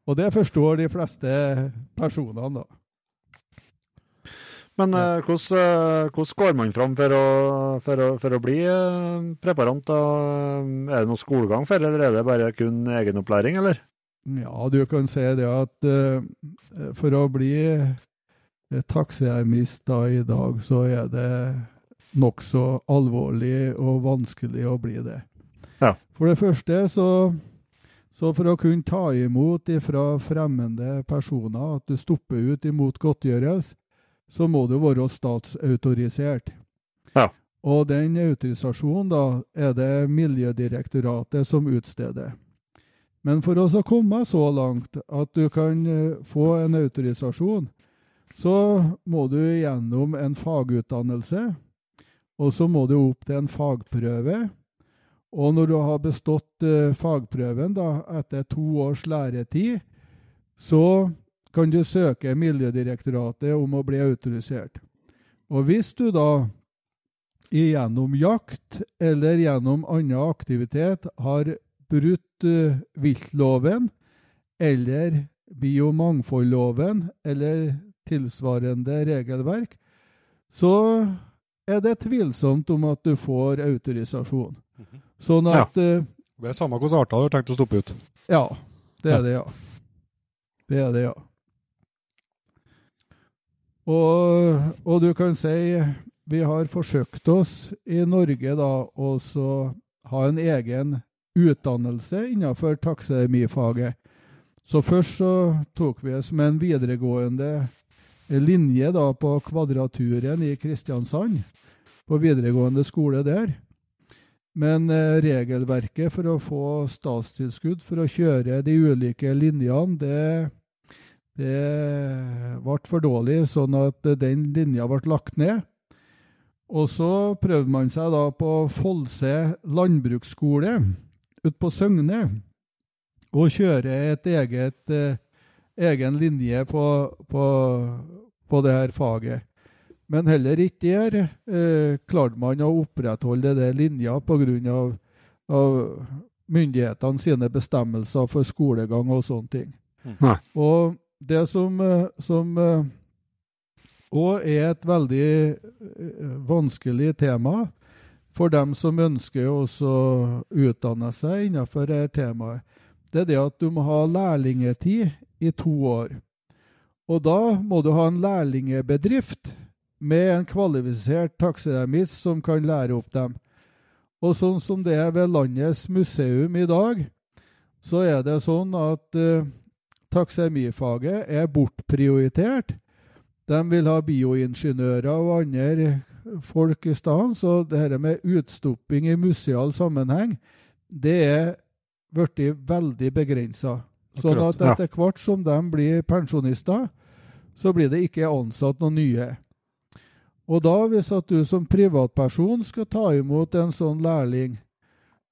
Og det forstår de fleste personene, da. Men eh, hvordan, eh, hvordan går man fram for å, for å, for å bli eh, preparant? da? Er det noe skolegang for, eller er det bare kun egenopplæring, eller? Ja, du kan si det at eh, for å bli eh, da i dag, så er det nokså alvorlig og vanskelig å bli det. Ja. For det første så, Så for å kunne ta imot fra fremmede personer at du stopper ut imot godtgjørelse, så må du være statsautorisert. Ja. Og den autorisasjonen da er det Miljødirektoratet som utsteder. Men for oss å komme så langt at du kan eh, få en autorisasjon, så må du gjennom en fagutdannelse, og så må du opp til en fagprøve. Og når du har bestått uh, fagprøven da, etter to års læretid, så kan du søke Miljødirektoratet om å bli autorisert. Og hvis du da gjennom jakt eller gjennom annen aktivitet har brutt uh, viltloven eller biomangfoldloven eller tilsvarende regelverk, så er det tvilsomt om at du får autorisasjon. Sånn at ja. Det er samme hvilke arter du har tenkt å stoppe ut. Ja, det er det, ja. Det er det, ja. Og, og du kan si vi har forsøkt oss i Norge da å ha en egen utdannelse innenfor taksemifaget. Så først så tok vi oss med en videregående linje da på Kvadraturen i Kristiansand, på videregående skole der. Men eh, regelverket for å få statstilskudd for å kjøre de ulike linjene, det, det ble for dårlig, sånn at den linja ble lagt ned. Og så prøvde man seg da på Folse landbruksskole ute på Søgne og kjøre et eget, eh, egen linje på, på, på det her faget. Men heller ikke der eh, klarte man å opprettholde det linja pga. Av myndighetene sine bestemmelser for skolegang og sånne ting. Nei. Og det som, eh, som òg er et veldig eh, vanskelig tema for dem som ønsker å utdanne seg innenfor dette temaet, det er det at du må ha lærlingetid i to år. Og da må du ha en lærlingebedrift med en kvalifisert taksonomist som kan lære opp dem. Og sånn som det er ved landets museum i dag, så er det sånn at uh, taksemifaget er bortprioritert. De vil ha bioingeniører og andre folk i stedet, så det med utstopping i museal sammenheng, det er blitt veldig begrensa. Sånn at etter hvert som de blir pensjonister, så blir det ikke ansatt noen nye. Og da, hvis at du som privatperson skal ta imot en sånn lærling,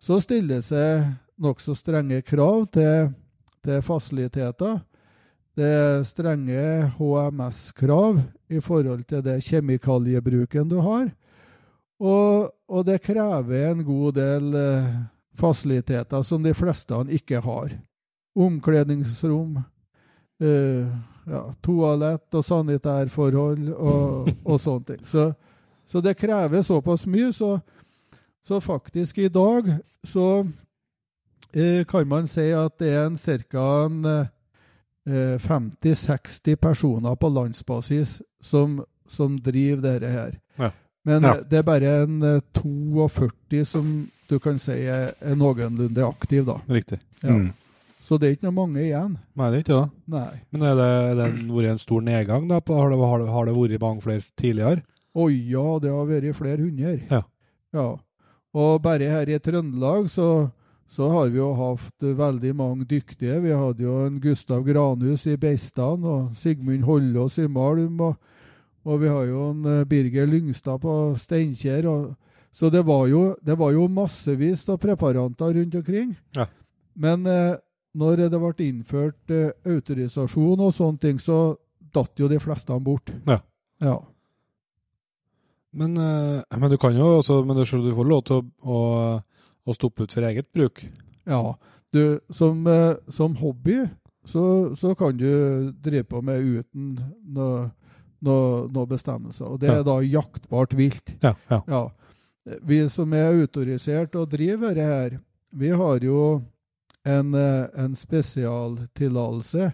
så stiller det seg nokså strenge krav til, til fasiliteter. Det er strenge HMS-krav i forhold til det kjemikaliebruken du har. Og, og det krever en god del eh, fasiliteter som de fleste ikke har. Omkledningsrom, eh, ja, toalett og sanitærforhold og, og sånne ting. Så, så, det krever såpass mye, så, så faktisk i dag så eh, kan man si at det er ca. Eh, 50-60 personer på landsbasis som, som driver dette her. Ja. Men Ja. det er bare en eh, 42 som du kan si er, er noenlunde aktiv, da. Riktig. Ja. Mm. Så det er ikke noe mange igjen. Nei, det er ikke det. Nei. Men er det, er det vært en stor nedgang? da? Har, det, har, det, har det vært mange flere tidligere? Oi, ja, det har vært flere hundre. Ja. Ja. Og bare her i Trøndelag så, så har vi jo hatt veldig mange dyktige. Vi hadde jo en Gustav Granhus i Beistan og Sigmund Hollås i Malm. Og, og vi har jo en eh, Birger Lyngstad på Steinkjer. Så det var jo, det var jo massevis av preparanter rundt omkring. Ja. Men eh, når det ble innført uh, autorisasjon og sånne ting, så datt jo de fleste bort. Ja. Ja. Men, uh, men du kan jo også, men du, du får lov til å, å, å stoppe ut for eget bruk. Ja, du, som, uh, som hobby så, så kan du drive på med uten noe, noe, noe bestemmelser. Og det Ja. er da jaktbart vilt. Ja, ja. Ja. Vi som er autorisert og driver det her, vi har jo en, eh, en spesialtillatelse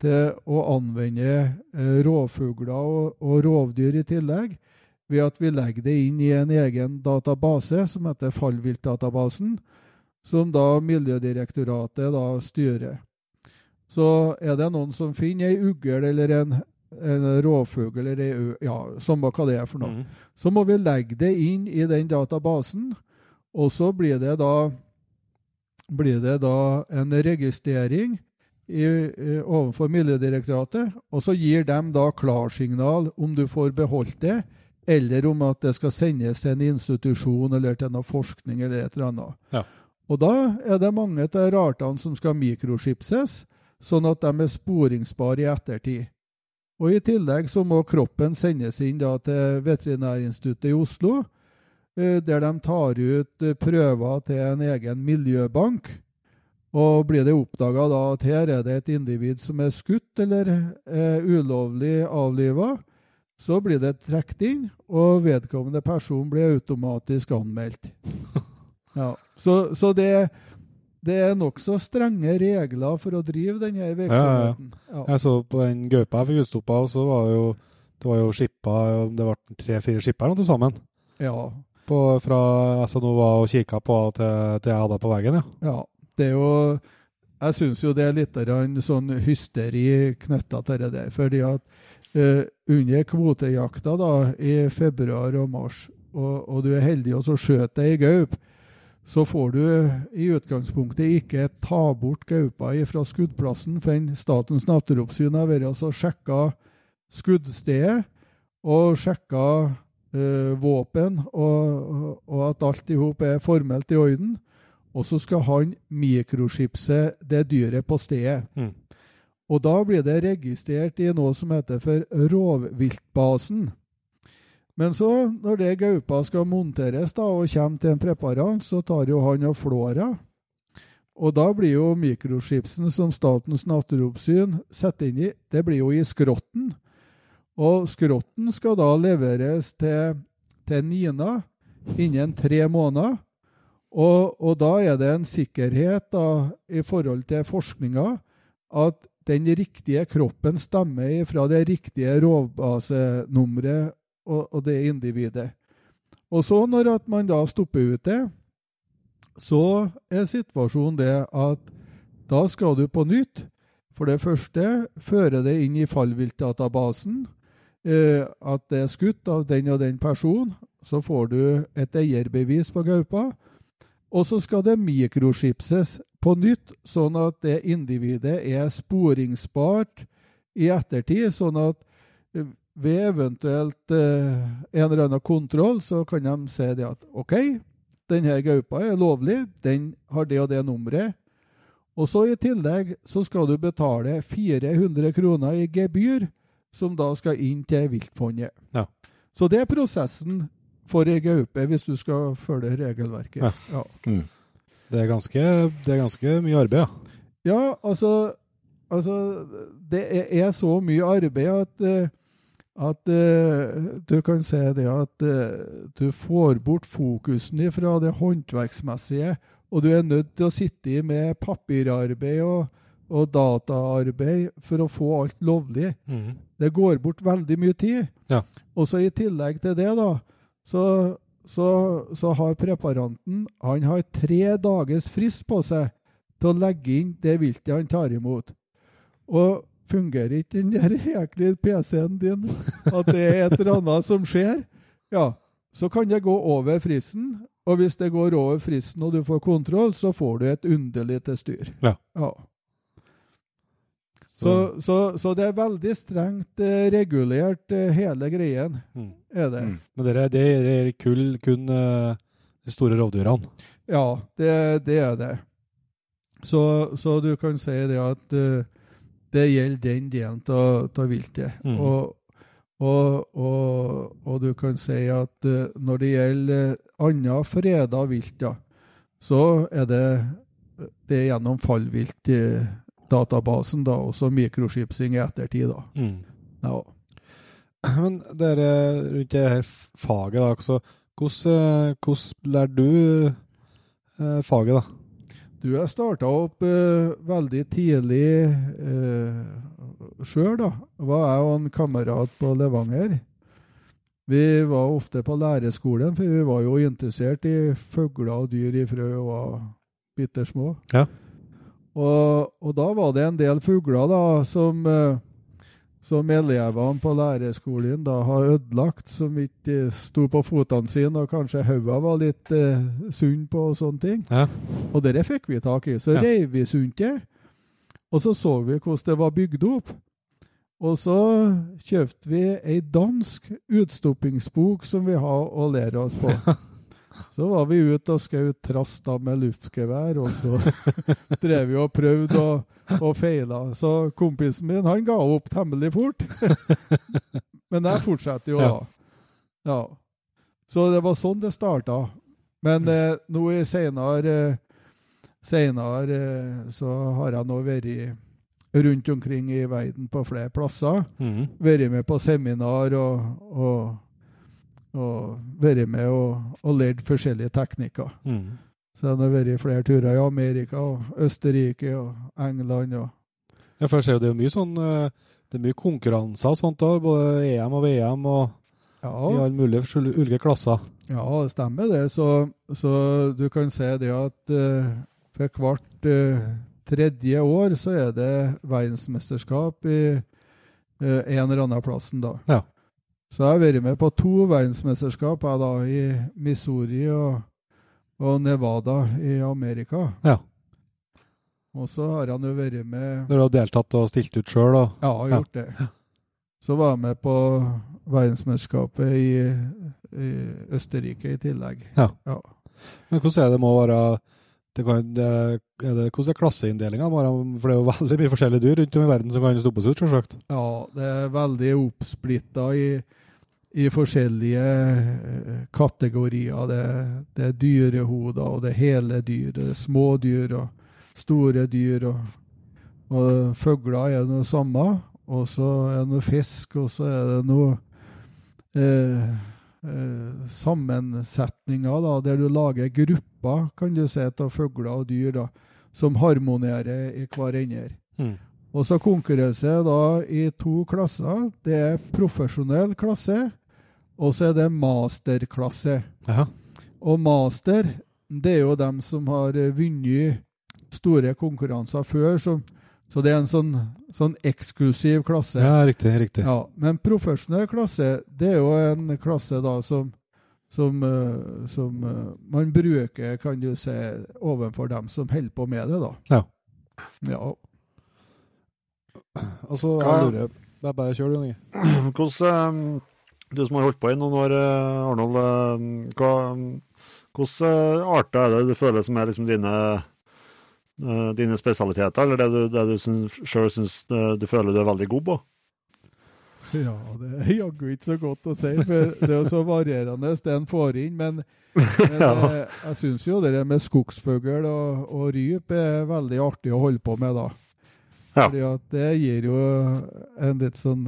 til å anvende eh, rovfugler og, og rovdyr i tillegg, ved at vi legger det inn i en egen database som heter Fallviltdatabasen. som da Miljødirektoratet da styrer. Så er det noen som finner ei ugl eller en, en rovfugl eller ei ø, ja, samme hva det er for noe, Mm. så må vi legge det inn i den databasen, og så blir det da, blir det da en registrering i, overfor Miljødirektoratet, og så gir de da klarsignal om du får beholdt det, eller om at det skal sendes til en institusjon eller til noe forskning eller et eller annet. Ja. Og da er det mange av artene som skal mikroskipses, sånn at de er sporingsbare i ettertid. Og I tillegg så må kroppen sendes inn til Veterinærinstituttet i Oslo, der de tar ut eh, prøver til en egen miljøbank. Og blir det oppdaga at her er det et individ som er skutt eller er ulovlig avliva, så blir det trukket inn, og vedkommende person blir automatisk anmeldt. Ja, Så, så det, det er nokså strenge regler for å drive denne virksomheten. Ja, ja. Jeg så på den gaupa jeg fikk utstoppa, og så var det jo det var jo skippa Det ble tre-fire skipper til sammen. ja. På, fra SNO var og kikka på til, til jeg hadde på veggen, ja. Ja, det er jo Jeg syns jo det er litt sånn hysteri knytta til det der. Fordi at eh, under kvotejakta da, i februar og mars, og, og du er heldig og så skjøt deg i gaup, så får du i utgangspunktet ikke ta bort gaupa fra skuddplassen før Statens naturoppsyn har vært og sjekka skuddstedet og sjekka våpen, og, og at alt i hop er formelt i orden. Og så skal han mikroskipse det dyret på stedet. Mm. Og da blir det registrert i noe som heter for rovviltbasen. Men så, når det gaupa skal monteres da, og kommer til en preparant, så tar jo han og flåra. Og da blir jo mikroskipsen som Statens naturoppsyn setter inn i, det blir jo i skrotten. Og skrotten skal da leveres til, til Nina innen tre måneder. Og, og da er det en sikkerhet da, i forhold til forskninga at den riktige kroppen stammer fra det riktige rovbasenummeret og, og det individet. Og så når man da stopper ut det, så er situasjonen det at da skal du på nytt for det første føre det inn i fallviltdatabasen. Eh, at det er skutt av den og den personen. Så får du et eierbevis på gaupa. Og så skal det mikroskipses på nytt, sånn at det individet er sporingsbart i ettertid. Sånn at eh, ved eventuelt eh, en eller annen kontroll, så kan de si det at OK, denne gaupa er lovlig, den har det og det nummeret. Og så i tillegg så skal du betale 400 kroner i gebyr, som da skal inn til viltfondet. Ja. Så det er prosessen for ei gaupe, hvis du skal følge regelverket. Ja. Ja. Det er ganske, det er ganske mye arbeid, ja. Ja, altså, altså Det er, er så mye arbeid at, eh, at uh, du kan si det at uh, du får bort fokusen fra det håndverksmessige, og du er nødt til å sitte med papirarbeid og, og dataarbeid for å få alt lovlig. Det går bort veldig mye tid. Ja. Og så i tillegg til det, da, så, så, så har preparanten han har tre dagers frist på seg til å legge inn det viltet han tar imot. Og fungerer ikke den der jæklig PC-en din at det er et eller annet som skjer, ja, så kan det gå over fristen. Og hvis det går over fristen og du får kontroll, så får du et underlig til styr. Ja. ja. Så, så, så det er veldig strengt eh, regulert, eh, hele greien, Mm. er det. Mm. Men dere, det er kull kun eh, de store rovdyrene. Ja, det, det er det. Så, så du kan si det at uh, det gjelder den delen av viltet. Mm. Og, og, og, og du kan si at uh, når det gjelder annet freda vilt, ja, så er det, det er gjennom fallviltdatabasen, da, og så mikroskipsing i ettertid, da. Ja. Men dere rundt det her faget, da, så hvordan, eh, hvordan lærer du eh, faget, da? Du, jeg starta opp eh, veldig tidlig eh, sjøl, da. Var jeg og en kamerat på Levanger. Vi var ofte på lærerskolen, for vi var jo interessert i fugler og dyr ifra vi var bitte små. Ja. Og, og da var det en del fugler da, som, eh, som elevene på lærerskolen da har ødelagt, som ikke sto på føttene sine, og kanskje hodet var litt eh, sunn på og sånne ting. Ja. Og det fikk vi tak i. Så Ja. reiv vi sunt det, og så så vi hvordan det var bygd opp. Og så kjøpte vi ei dansk utstoppingsbok som vi har å lære oss på. Så var vi ute og skjøt trass da med luftgevær, og så drev vi og prøvde og, og feila. Så kompisen min han ga opp temmelig fort. Men jeg fortsetter jo da. Ja. Så det var sånn det starta. Men eh, nå i seinere Senere eh, så har jeg nå vært rundt omkring i verden på flere plasser. Mm. Vært med på seminar og, og, og vært med og, og lært forskjellige teknikker. Mm. Så jeg har vært flere turer i Amerika og Østerrike og England. og Ja, for jeg ser jo det er mye sånn eh, Det er mye konkurranser og sånt da, både EM og VM og i alle mulige ulike klasser. ja det stemmer det. Så, så du kan si det at uh, for hvert uh, tredje år så er det verdensmesterskap i uh, en eller annen plassen da. Ja. Så jeg har vært med på to verdensmesterskap jeg da, i Missouri og, og Nevada i Amerika. Ja. Og så har han jo vært med Når du har deltatt og stilt ut sjøl og Ja, jeg har gjort det. Så var jeg med på verdensmesterskapet i, i Østerrike i tillegg. Ja. ja. Men hvordan er det må være det kan, det, er det, Hvordan er klasseinndelinga? For det er jo veldig mye forskjellige dyr rundt om i verden som kan stoppes ut, selvsagt. Ja, det er veldig oppsplitta i, i forskjellige eh, kategorier. Det, det er dyrehoder, og det er hele dyr. Det er små dyr og store dyr. Og, og fugler er noe samme. Og så er det noe fisk, og så er det noe eh, eh, sammensetninger da, der du lager grupper kan du si, av fugler og dyr da, som harmonerer i hverandre. Mm. Og så konkurreres det i to klasser. Det er profesjonell klasse, og så er det masterklasse. Aha. Og master, det er jo dem som har eh, vunnet store konkurranser før, Så, så det er en sånn, sånn eksklusiv klasse. ja, riktig. riktig. Ja, men profesjonell klasse, det er jo en klasse da som, som, eh, som eh, man bruker, kan du si, overfor dem som holder på med det, da. Ja. Ja. Altså, jeg lurer Bare, bare kjør, du, Inge. Hvordan, du som har holdt på i noen år, eh, Arnold, eh, hva, hvilke arter er det du føler som er liksom dine, eh, dine spesialiteter, eller det du, det du syns eh, du føler du er veldig god på? Ja, det er jaggu ikke så godt å si. For det er så varierende det en får inn. Men, men Ja. eh, jeg syns jo det med skogsfugl og, og ryp er veldig artig å holde på med, da. Ja. Fordi at det gir jo en litt sånn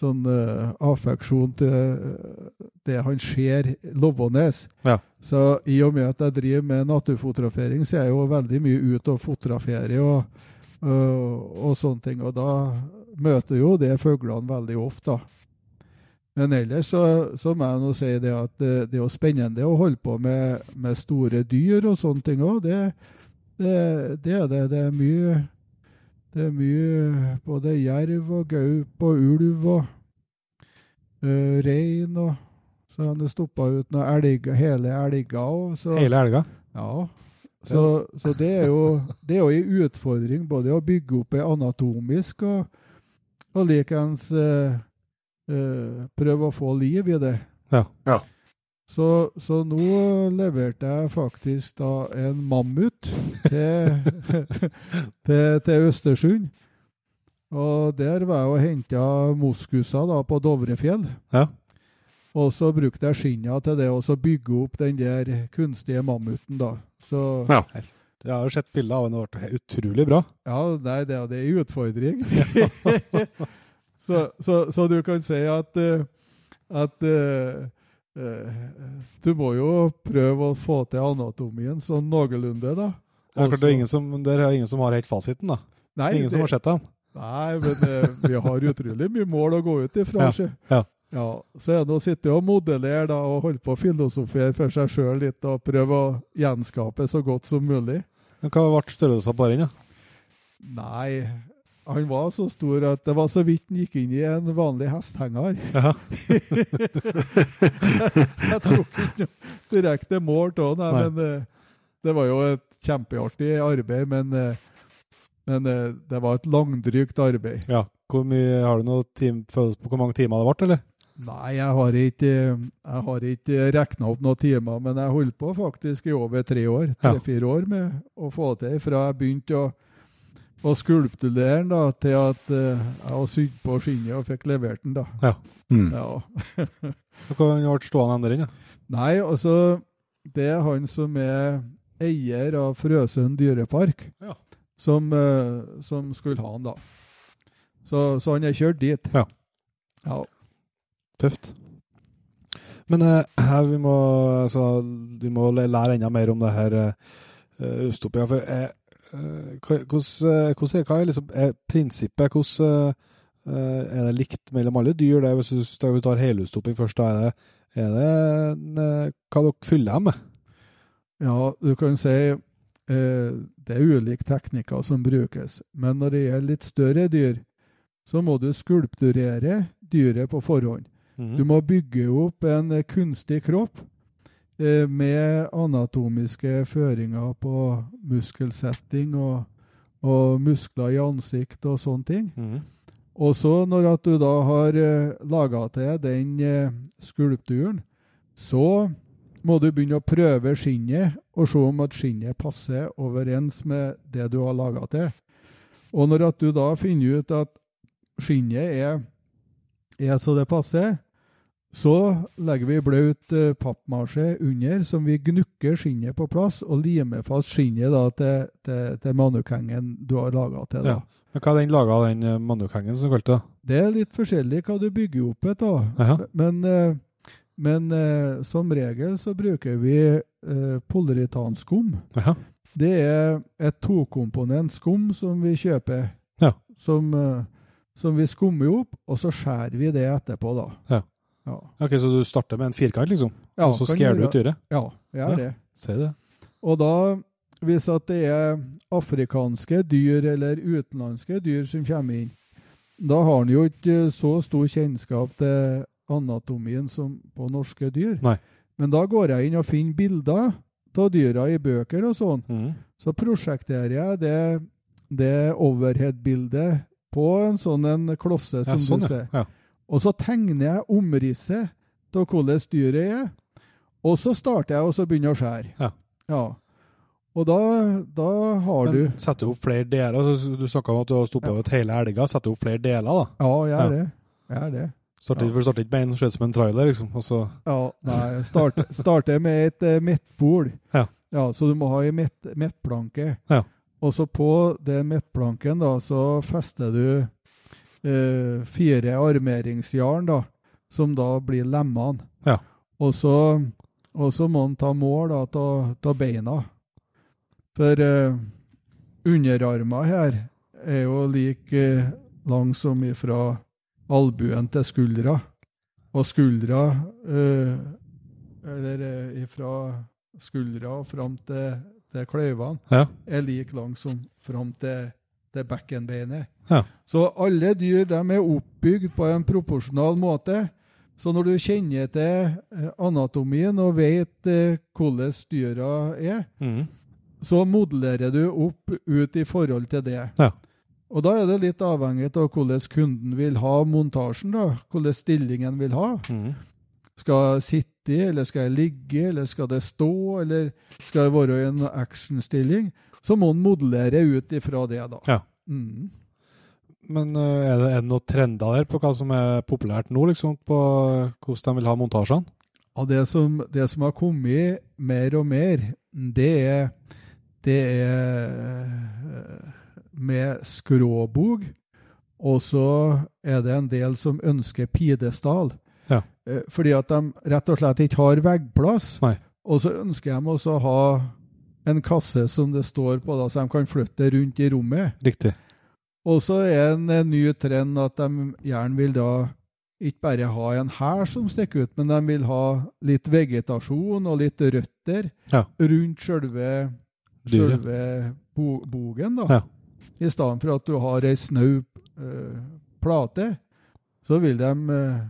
sånn uh, affeksjon til eh, det han ser lovende. Ja. Så i og med at jeg driver med naturfotografering, så er jeg jo veldig mye ute og fotograferer og, uh, og sånne ting. Og da møter jo det fuglene veldig ofte. Men ellers så, så må jeg nå si det at det, det er jo spennende å holde på med, med store dyr og sånne ting òg. Det, det, det er det. Det er mye det er mye både jerv og gaup og ulv og uh, rein og Så har han stoppa ut noen elger, hele elger òg. Så, Hele elger? ja. Så, så det er jo det er jo en utfordring både å bygge opp det anatomisk og, og likeens uh, uh, prøve å få liv i det. Ja. Ja. Så, så nå leverte jeg faktisk da en mammut til, til, til Østersund. Og der var jeg og henta moskuser da på Dovrefjell. Ja. Og så brukte jeg skinna til det, og så bygge opp den der kunstige mammuten, da. Så Ja. Jeg har jo sett bilder av den, det ble utrolig bra. ja, nei, det, det er en utfordring. så, så, så du kan si at, eh, at eh, du må jo prøve å få til anatomien sånn noenlunde, da. Det er det er ingen som, det er ingen som har helt fasiten, da. Nei, ingen som har sett dem. Nei, men eh, vi har utrolig mye mål å gå ut ifra. Ja, ja. Ja, så er det å sitte og modellere da, og holde på å filosofere for seg sjøl litt og prøve å gjenskape så godt som mulig. Men hva ble størrelsen på den? Nei, han var så stor at det var så vidt han gikk inn i en vanlig hesthenger. Ja. Jeg tror ikke direkte mål av ham, men eh, det var jo et kjempeartig arbeid. Men, eh, men eh, det var et langdrygt arbeid. ja. Hvor mye, har du noen følelse på hvor mange timer det ble, eller? Nei, jeg har ikke, jeg har ikke regna opp noen timer, men jeg holdt på faktisk i over tre år, tre-fire år med å få til. Fra jeg begynte å, å skulptuleren den da, til at uh, jeg sydde sydd på skinnet og fikk levert den. da. Mm. Ja. Hvordan ble stående den? da? Nei, altså Det er han som er eier av Frøsund dyrepark, Ja. som, uh, som skulle ha han da. Så, så han er kjørt dit. Ja. Ja. Tøft. Men uh, vi, må, altså, vi må lære enda mer om det her uh, Østopia. For hva- hvordan eh, er, hva er, liksom, er prinsippet? Hvordan eh, er det likt mellom alle dyr? Det, hvis du tar helutstopping først, da er det, er det en, eh, hva dere fyller dem med? Ja, du kan si eh, det er ulike teknikker som brukes. Men når det gjelder litt større dyr, så må du skulpturere dyret på forhånd. Du må bygge opp en eh, kunstig kropp eh, med anatomiske føringer på muskelsetting og, og muskler i ansikt og sånne ting. Mm. Og så når at du da har eh, laga til den eh, skulpturen, så må du begynne å prøve skinnet og se om at skinnet passer overens med det du har laga til. Og når at du da finner ut at skinnet er, er så det passer, så legger vi blaut eh, pappmasje under, som vi gnukker skinnet på plass, og limer fast skinnet da til, til, til manukengen du har laga til. da. Ja. Men hva er den laga av den manukengen manukhengen som kalte det? Det er litt forskjellig hva du bygger opp et. Men, eh, men eh, som regel så bruker vi eh, Det er et tokomponent skum som vi kjøper. Ja. Som, eh, som vi skummer opp, og så skjærer vi det etterpå, da. Ja. Ja, Ok, Så du starter med en firkant, liksom? Ja, og så skjærer du ut dyret? Ja, jeg gjør Ja. det. Se det. Og da, hvis at det er afrikanske dyr eller utenlandske dyr som kommer inn, da har han jo ikke så stor kjennskap til anatomien som på norske dyr. Nei. Men da går jeg inn og finner bilder av dyra i bøker og sånn. Mm. Så prosjekterer jeg det, det overhead-bildet på en sånn en klosse som Ja, sånn, du ser. ja. Og så tegner jeg omrisset av hvordan dyret er. Og så starter jeg og så begynner å skjære. Ja. Ja. Og da, da har Men du setter du opp flere deler? Altså, du snakka om at du har stoppa ut hele elga. Setter du opp flere deler, da? Ja, jeg er Ja. det. Jeg er det. Starter, Ja. For du starter ikke med en ser ut som en trailer, liksom? Og så Ja, nei, start, starter med et uh, mettbol. Ja. Så du må ha ei midtplanke. Ja. Og så på den midtplanken, da, så fester du eh, fire armeringsjern, da, som da blir lemmene. Ja. Og så, og så må han ta mål av beina. For uh, underarmer her er jo like eh, lang som ifra albuen til skuldra. Og skuldra eh, Eller eh, ifra skuldra fram til, til kløyvene Ja. er like lang som fram til, til bekkenbeinet. Ja. Så alle dyr de er oppbygd på en proporsjonal måte. Så når du kjenner til eh, anatomien og vet eh, hvordan dyra er, mm. så modellerer du opp ut i forhold til det. Ja. Og da er det litt avhengig av hvordan kunden vil ha montasjen, da. Hvordan stillingen vil ha. Mm. Skal jeg sitte eller skal jeg ligge, eller skal det stå, eller skal jeg være i en actionstilling? Så må en modellere ut ifra det, da. Ja. Mm. Men øh, er det, er det noen trender der på hva som er populært nå, liksom? På hvordan de vil ha montasjene? Ja, det som, det som har kommet mer og mer, det er, det er eh, med skråbog. Og så er det en del som ønsker pidestall. Ja. Eh, Fordi at de rett og slett ikke har veggplass. Nei. Og så ønsker de også å ha en kasse som det står på, da, så de kan flytte rundt i rommet. Riktig. Og så er en, en ny trend at de gjerne vil da ikke bare ha en hær som stikker ut, men de vil ha litt vegetasjon og litt røtter Ja. rundt sjølve, sjølve bo, bogen. da. Ja. I stedet for at du har ei snau eh, plate, så vil de eh,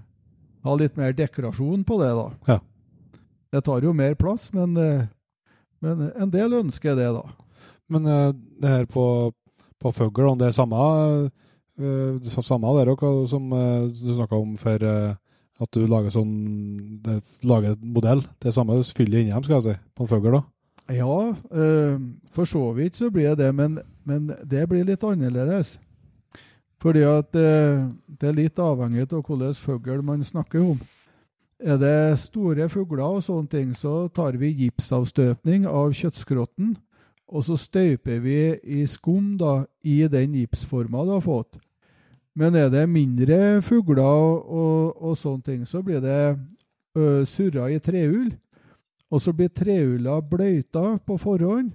ha litt mer dekorasjon på det. da. Ja. Det tar jo mer plass, men, eh, men en del ønsker det, da. Men eh, det her på, på fugl, det er samme, eh, det samme der også, som eh, du snakka om for eh, at du lager sånn lager en modell. Det er samme fyller inni dem, skal jeg si, på en fugl da. Ja, eh, for så vidt så blir det, men, men det blir litt annerledes. Fordi at eh, det er litt avhengig av hvilken fugl man snakker om. Er det store fugler og sånne ting, så tar vi gipsavstøpning av kjøttskrotten, og så støyper vi i skum da, i den gipsforma du har fått. Men er det mindre fugler og, og, sånne ting, så blir det ø, surra i treull. Og så blir treulla bløyta på forhånd.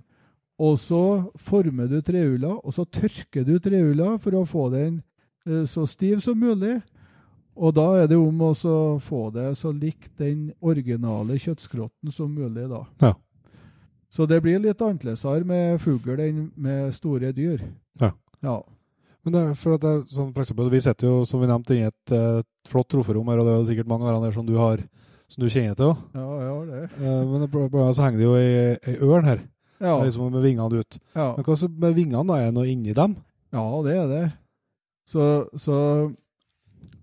Og så former du treulla, og så tørker du treulla for å få den ø, så stiv som mulig. Og da er det om å få det så likt den originale kjøttskrotten som mulig, da. Ja. Så det blir litt annerledes med fugl enn med store dyr. Ja. Ja. Men det er for at det er, som for eksempel, vi sitter jo, som vi nevnte, i et eh, flott troferom her, og det er sikkert mange av der som du har, som du kjenner til også. Ja, ja, det. Eh, men det- så henger det jo ei, ei ørn her, Ja. liksom med vingene ut. ja. Men hva så med vingene da, er det noe inni dem? Ja, det er det. Så, så,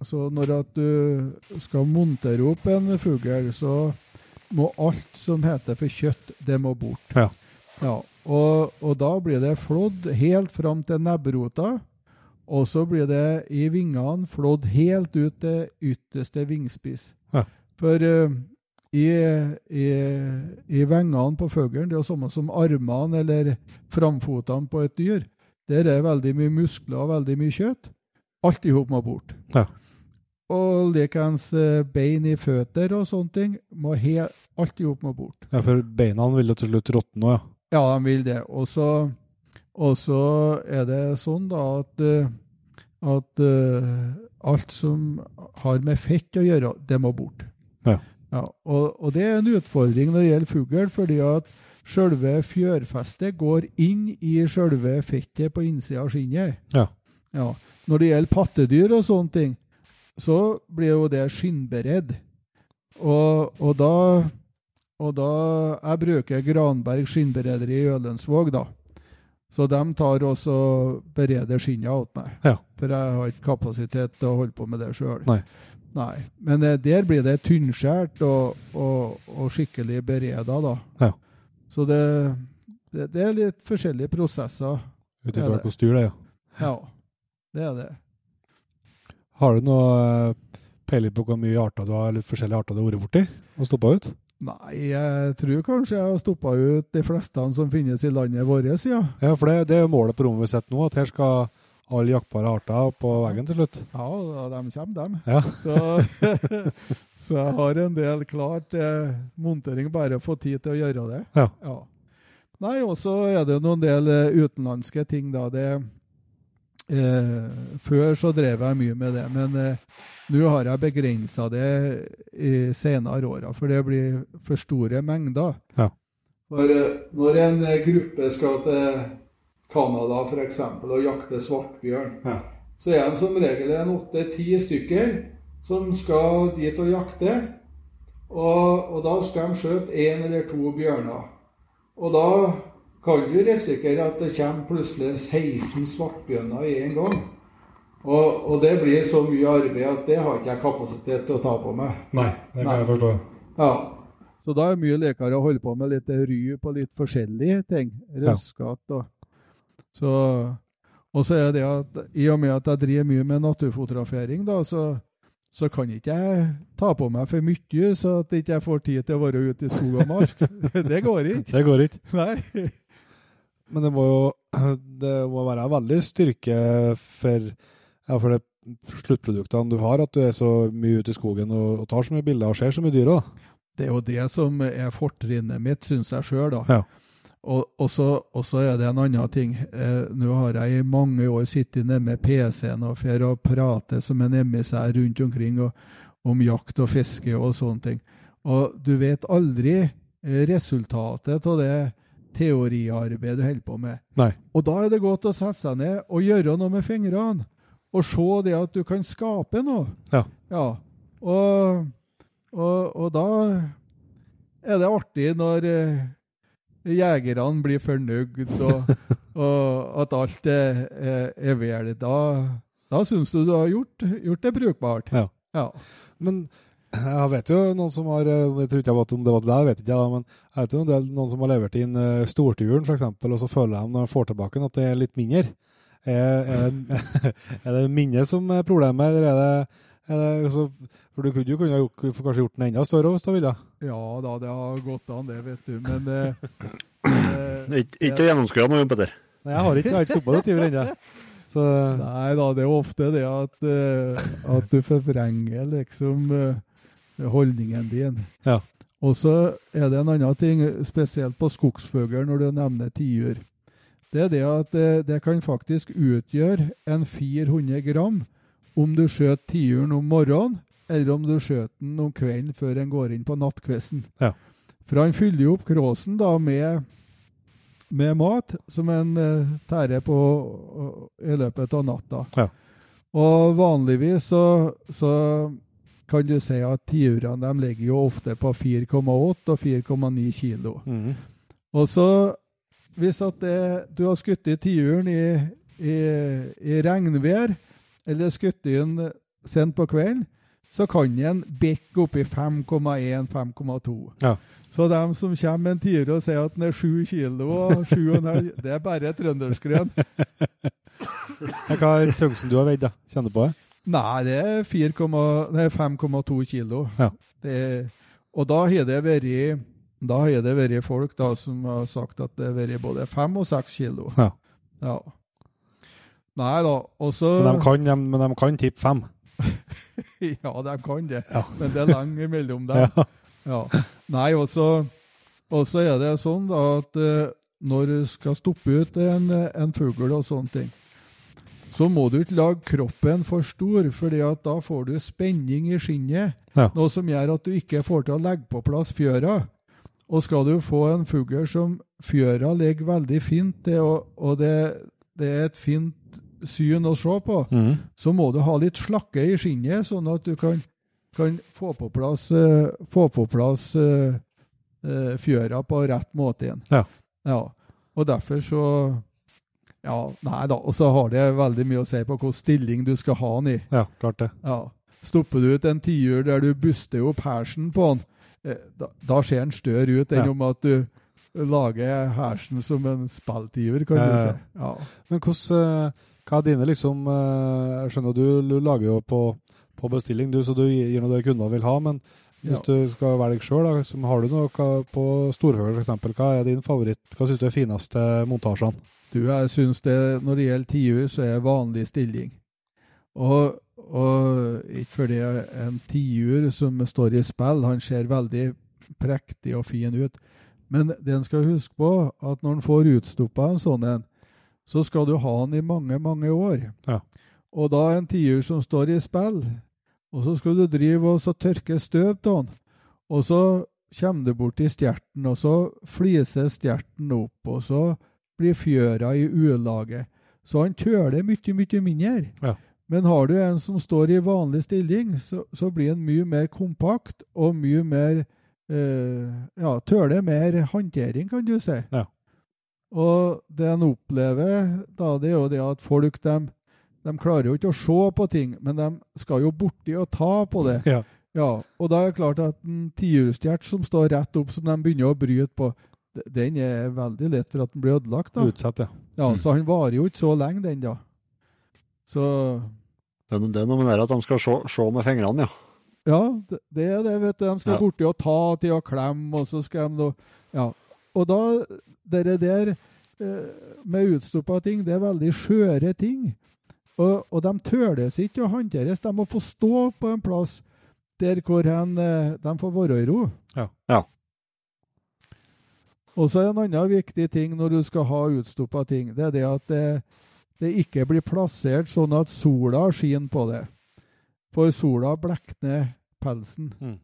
så når at du skal montere opp en fugl, så må alt som heter for kjøtt, det må bort. Ja. Ja, og, og da blir det flådd helt fram til nebbrota, og så blir det i vingene flådd helt ut til ytterste vingspiss. Ja. For uh, i, i, i vengene på fuglen, det er jo samme som armene eller framfotene på et dyr, der er veldig mye muskler og veldig mye kjøtt. Alt i hop må bort. Ja. Og like hans bein i føtter og sånne ting, må helt, alt i hop må bort. Ja, for beina vil jo til slutt råtne òg, ja. Ja, de vil det. Og så, er det sånn da at, eh, at uh, alt som har med fett å gjøre, det må bort. Ja. Ja, og, og det er en utfordring når det gjelder fugl, fordi at selve fjørfestet går inn i selve fettet på innsida av skinnet. Ja. Ja. Når det gjelder pattedyr og sånne ting, så blir jo det skinnberedd. Og, og da og da Jeg bruker Granberg skinnberederi i Ølensvåg, da. Så de tar også bereder skinnet åt meg. Ja. For jeg har ikke kapasitet til å holde på med det sjøl. Nei. Nei. Men eh, der blir det tynnskjært og, og, og skikkelig bereda, da. Ja. Så det, det, det er litt forskjellige prosesser. Ut ifra hvor styr det er. ja. Ja, det er det. Har du noe eh, peiling på hvor mye arter du har, eller forskjellige arter du har vært borti og stoppa ut? Nei, jeg tror kanskje jeg har stoppa ut de fleste som finnes i landet vårt, ja. Ja, for det, det er jo målet på rommet vi sitter nå, at her skal alle jaktbare arter opp på veggen til slutt. Ja, og de kommer, dem. Ja. Så, så jeg har en del klart eh, montering, bare få tid til å gjøre det. Ja. Nei, og så er det noen del eh, utenlandske ting, da. Det, eh, før så drev jeg mye med det, men eh, nå har jeg begrensa det i senere åra, for det blir for store mengder. Ja. For eh, når en gruppe skal til Canada f.eks. og jakte svartbjørn, Ja. så er de som regel en åtte-ti stykker som skal dit og jakte. Og, og da skal de skjøte én eller to bjørner. Og da kan du risikere at det kommer plutselig 16 svartbjørner i en gang. Og, og det blir så mye arbeid at det har ikke jeg kapasitet til å ta på meg. Nei, det kan jeg forstå. Ja. Så da er det mye lekere å holde på med litt ry på litt forskjellige ting. Røskat og så, Og så er det at i og med at jeg driver mye med naturfotografering, da, så, så kan ikke jeg ta på meg for mye, så at jeg ikke får tid til å være ute i skog og mark. det går ikke. Det går ikke. Nei. Men det må jo det må være veldig styrke for, ja, for sluttproduktene du har, at du er så mye ute i skogen og, og tar så mye bilder og ser så mye dyr òg. Det er jo det som er fortrinnet mitt, syns jeg sjøl, da. Ja. Og, og, så, og så er det en annen ting. Eh, nå har jeg i mange år sittet nede med PC-en og fer og prater som en emissær rundt omkring og, om jakt og fiske og sånne ting. Og du vet aldri eh, resultatet av det teoriarbeidet du holder på med. Nei. Og da er det godt å sette seg ned og gjøre noe med fingrene. Og se det at du kan skape noe. Ja. Ja. Og, og, og da er det artig når eh, jegerne blir fornøyd, og, og at alt er, er vel. Da, da syns du du har gjort, gjort det brukbart. Ja. Ja. Men jeg vet jo noen som har eh, Jeg tror ikke jeg vet om det var det der, vet ikke jeg men jeg vet jo en del, noen som har levert inn uh, storturen, f.eks., og så føler de når de får tilbake den, at det er litt mindre. Er, er, det, er det minnet som er problemet, eller er det, er det så, For du kunne jo kunne gjort, kanskje gjort den enda større hvis du ville? ja da, det har gått an, det, vet du. Men eh, eh, Ikke ikke å gjennomskue noe, Jon Petter. Nei, jeg har ikke, jeg har ikke stoppa det tidligere ennå. Så Nei da, det er ofte det at, eh, at du forvrenger liksom eh, holdningen din. Ja. Og så er det en annen ting, spesielt på skogsfugl, når du nevner tiur. Det er det at det, det kan faktisk utgjøre en 400 gram om du skjøt tiuren om morgenen, eller om du skjøt den om kvelden før en går inn på nattkvisten. Ja. For han fyller jo opp kråsen da med med mat som en uh, tærer på uh, i løpet av natta. Ja. Og vanligvis så, så kan du si at tiurene ligger jo ofte på 4,8 og 4,9 kilo. mm. Og så, hvis at det, du har skutt i tiuren i, i, i regnvær, eller skutt den sent på kvelden, så kan den bikke opp i 5,1-5,2. Ja. Så de som kommer med en tiur og sier at den er 7 kilo og 7,5 Det er bare trønderskrøn. Hva er tyngsten du har veid, da? Kjenner på det? Nei, det er 5,2 kilo. Ja. Det, og da har det vært da har det vært folk da som har sagt at det har vært både 5 og 6 kilo. Ja. Ja. Nei da. Og så Men de kan, de, men de kan tippe fem. Ja, de kan det. Ja. Men det er lenge mellom dem. Ja. Ja. Nei, og så er det sånn da at eh, når du skal stoppe ut en, en fugl og sånne ting, så må du ikke lage kroppen for stor, at da får du spenning i skinnet. Ja. Noe som gjør at du ikke får til å legge på plass fjøra. Og skal du få en fugl som fjøra ligger veldig fint til, og, og det, det er et fint syn å se på, Mm. så må du ha litt slakke i skinnet, sånn at du kan, kan få på plass, uh, få på plass uh, uh, fjøra på rett måte igjen. Ja. Ja. Og derfor så Ja, nei da. Og så har det veldig mye å si på hvilken stilling du skal ha den i. Ja, klart det. Ja. Stopper du ut en tiur der du buster opp hersen på den, eh, da, da ser den større ut enn Ja. om at du lager hersen som en spilltiur, kan du si. Ja. Men hvordan, eh, hva er dine liksom eh, Jeg skjønner du, du lager jo på, på bestilling, du, så du gir noe det kundene vil ha. Men hvis Ja. du skal velge sjøl, har du noe på storfugl f.eks., hva er din favoritt? Hva syns du er fineste montasjene? Du, jeg syns det når det gjelder tiur, så er vanlig stilling. Og, og ikke fordi en tiur som står i spill, han ser veldig prektig og fin ut. Men det en skal huske på, at når en får utstoppa en sånn en, så skal du ha den i mange, mange år. Ja. Og da en tiur som står i spill, og så skal du drive og så tørke støv av den, og så kommer du bort til stjerten, og så fliser stjerten opp, og så blir fjøra i ulage. Så han tøler mye, mye mindre. Ja. Men har du en som står i vanlig stilling, så, så blir han mye mer kompakt og mye mer eh, Ja, tøler mer håndtering, kan du si. Ja. Og det en opplever da, det er jo det at folk de, de klarer jo ikke å se på ting, men de skal jo borti og ta på det. Ja. Ja, og da er det klart at en tiurstjert som står rett opp, som de begynner å bryte på, den er veldig lett for at den blir ødelagt. da. Utsatt, ja. Ja, Mm. Så han varer jo ikke så lenge, den, da. Så Det, er- det er noe med det at de skal se, se med fingrene, ja. ja, det, det er det, vet du. De skal Ja. borti og ta til og klemme, og så skal de da Ja. Og da Dere der eh, med utstoppa ting, det er veldig skjøre ting. Og, og de tøles ikke å håndteres. De må få stå på en plass der hvor hen, eh, de får være i ro. Ja. Ja. Og så en annen viktig ting når du skal ha utstoppa ting, det er det at det, det ikke blir plassert sånn at sola skinner på det. For sola blekner pelsen. Mm.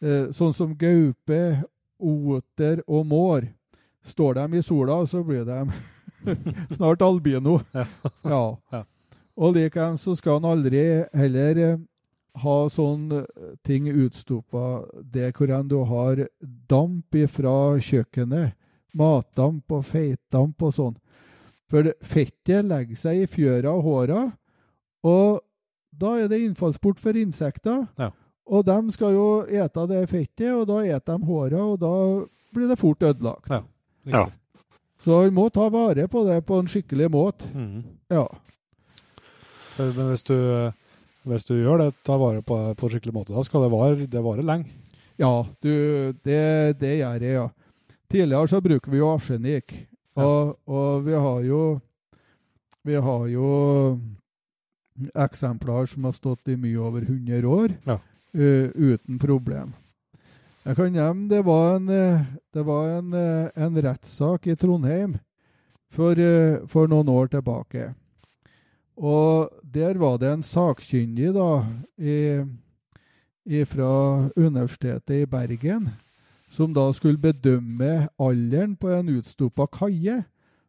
Eh, sånn som gaupe, oter og mår. Står de i sola, så blir de snart albino. Ja. ja. Og likeens så skal han aldri heller eh, ha sånn eh, ting utstoppa det hvor enn du har damp fra kjøkkenet. Matdamp og feitdamp og sånn. For fettet legger seg i fjøra og håra, og da er det innfallsport for insekter. Ja. Og de skal jo ete det fettet, og da eter de håra, og da blir det fort ødelagt. Ja. Ja. Så vi må ta vare på det på en skikkelig måte. Mm. Ja. Men hvis du, hvis du gjør det, tar vare på det på en skikkelig måte, da skal det vare, det vare lenge. Ja, du, det, det gjør jeg, ja. Tidligere så bruker vi jo arsenikk, og, og vi har jo Vi har jo eksemplar som har stått i mye over 100 år Ja. uh, uten problem. Jeg kan nevne det var en, eh, det var en, eh, en rettssak i Trondheim for, eh, for noen år tilbake. Og der var det en sakkyndig da, i, fra Universitetet i Bergen, som da skulle bedømme alderen på en utstoppa kaie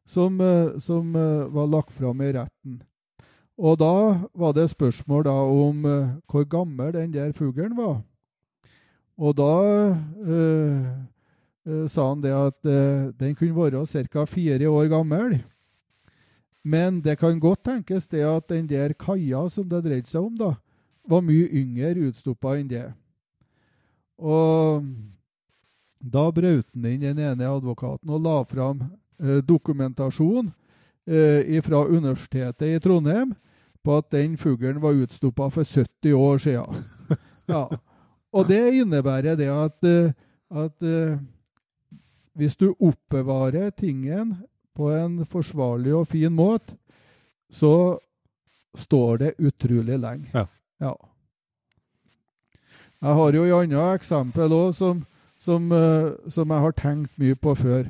som, eh, som eh, var lagt fram i retten. Og da var det spørsmål da om eh, hvor gammel den der fuglen var. Og da eh, eh, sa han det at eh, den kunne være ca. fire år gammel. Men det kan godt tenkes det at den der kaia som det dreide seg om, da, var mye yngre utstoppa enn det. Og da brøt han inn den ene advokaten og la fram eh, dokumentasjon eh, fra Universitetet i Trondheim på at den fuglen var utstoppa for 70 år siden. Ja. Og det innebærer det at, eh, at eh, hvis du oppbevarer tingen på en forsvarlig og fin måte, så står det utrolig lenge. Ja. ja. Jeg har jo et annet eksempel òg som, som, eh, som jeg har tenkt mye på før.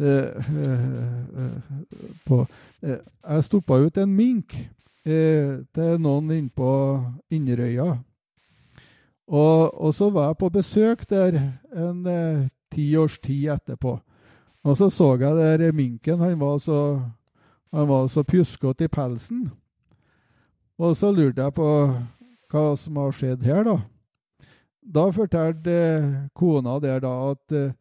Eh, eh, på, jeg stoppa ut en mink til noen inne på Inderøya. Og, og så var jeg på besøk der en ti års tid etterpå. Og så så jeg der minken. Han var så, han var så pjuskete i pelsen. Og så lurte jeg på hva som har skjedd her, da. Da fortalte eh, kona der da at eh,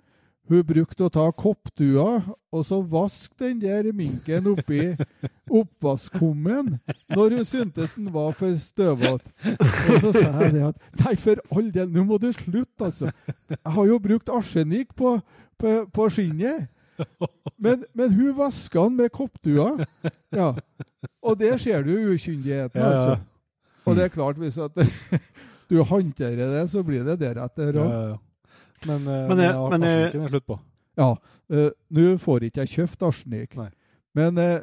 hun brukte å ta koppdua og så vaske den der minken oppi oppvaskkummen når hun syntes den var for støvete. Og så sa jeg det at Nei, for all del, nå må du slutte, altså. Jeg har jo brukt arsenikk på, på, på skinnet. Men, men hun vaska den med koppdua. Ja. Og der ser du ukyndigheten, Ja, ja. altså. Og det er klart, hvis at du håndterer det, så blir det deretter. òg. Ja, ja. Men, eh, Men men, jeg- jeg, men jeg- arsenikken er slutt på. Ja, Uh, nå får ikke jeg kjøpt arsenikk. Men uh,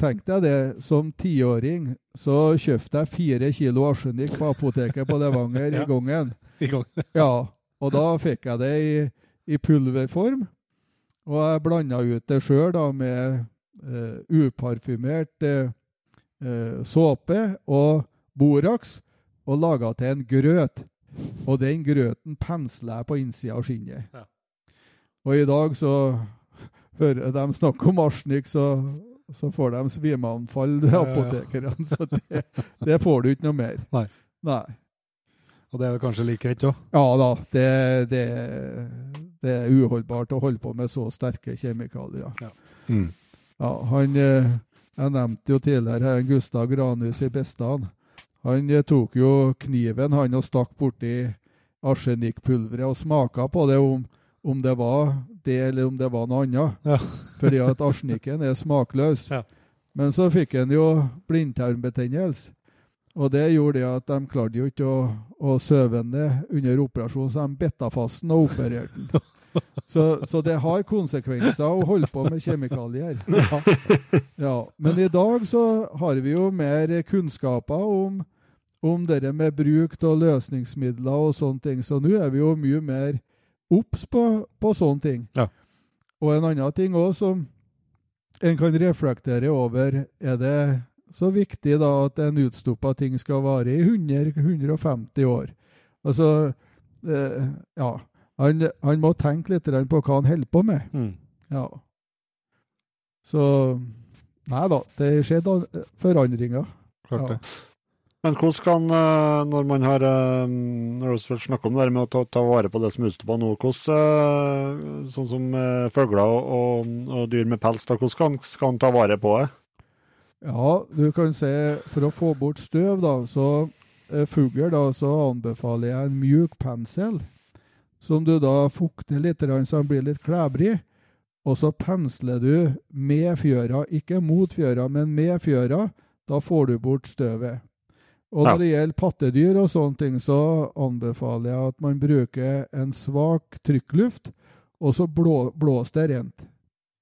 tenk deg det, som tiåring så kjøpte jeg fire kilo arsenikk på apoteket på Levanger Ja. i gangen. I gang. Ja, og da fikk jeg det i, i pulverform. Og jeg blanda ut det sjøl med eh, uparfymert eh, eh, såpe og Borax, og laga til en grøt. Og den grøten pensla jeg på innsida av skinnet. Ja. Og i dag så hører de snakke om arsenikk, så, så får de svimeanfall, ja, ja. apotekerne. Så det, det får du ikke noe mer. Nei. Nei. Og det er vel kanskje like greit òg. Ja da, det, det, det er uholdbart å holde på med så sterke kjemikalier. Mm. Ja, han, eh, jeg nevnte jo tidligere han Gustav Granhus i Bestan. Han eh, tok jo kniven han og stakk borti arsenikkpulveret og smaka på det om, om det var det eller om det var noe annet. Ja. Fordi at arsenikken er smakløs. Ja. Men så fikk han jo blindtarmbetennelse. Og det gjorde det at de klarte jo ikke å, å søve ned under operasjonen, så de betta fast den og opererte den. Så, så det har konsekvenser å holde på med kjemikalier. Ja. Men i dag så har vi jo mer kunnskaper om, om det med bruk av løsningsmidler og sånne ting, så nå er vi jo mye mer obs på, på sånne ting. Ja. Og en annen ting òg som en kan reflektere over, er det så viktig da at en utstoppa ting skal vare i 100-150 år? Altså, eh, ja. Han, han, må tenke litt på hva han holder på med. Mm. Ja. Så Nei da, det skjedde forandringer. Klart Ja. det. Men hvordan kan, eh, når man har eh, Når først snakker om det med å ta, ta vare på det som er utstoppa nå, hvordan, eh, sånn som fugler og, og, dyr med pels, da, hvordan skal, skal man ta vare på det? Ja, du kan se For å få bort støv, da, så fugl, da, så anbefaler jeg en mjuk pensel. Som du da fukter litt, så den blir litt klebrig. Og så pensler du med fjøra, ikke mot fjøra, men med fjøra. Da får du bort støvet. Og når det gjelder pattedyr og sånne ting, så anbefaler jeg at man bruker en svak trykkluft, og så blå, blås det rent.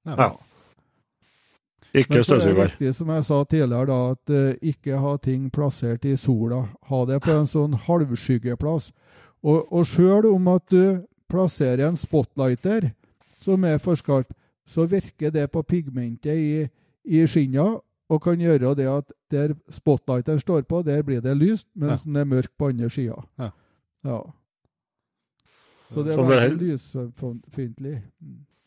Ja. Ikke er støvsuger. viktig, som jeg sa tidligere, da, at uh, ikke ha ting plassert i sola. Ha det på en sånn halvskyggeplass. Og, og sjøl om at du plasserer en spotlighter som er for skarp, så virker det på pigmentet i, i skinna og kan gjøre det at der spotlighteren står på, der blir det lyst, mens den er mørk på andre sida. Ja. Ja. Så det er Så er- veldig lysfiendtlig.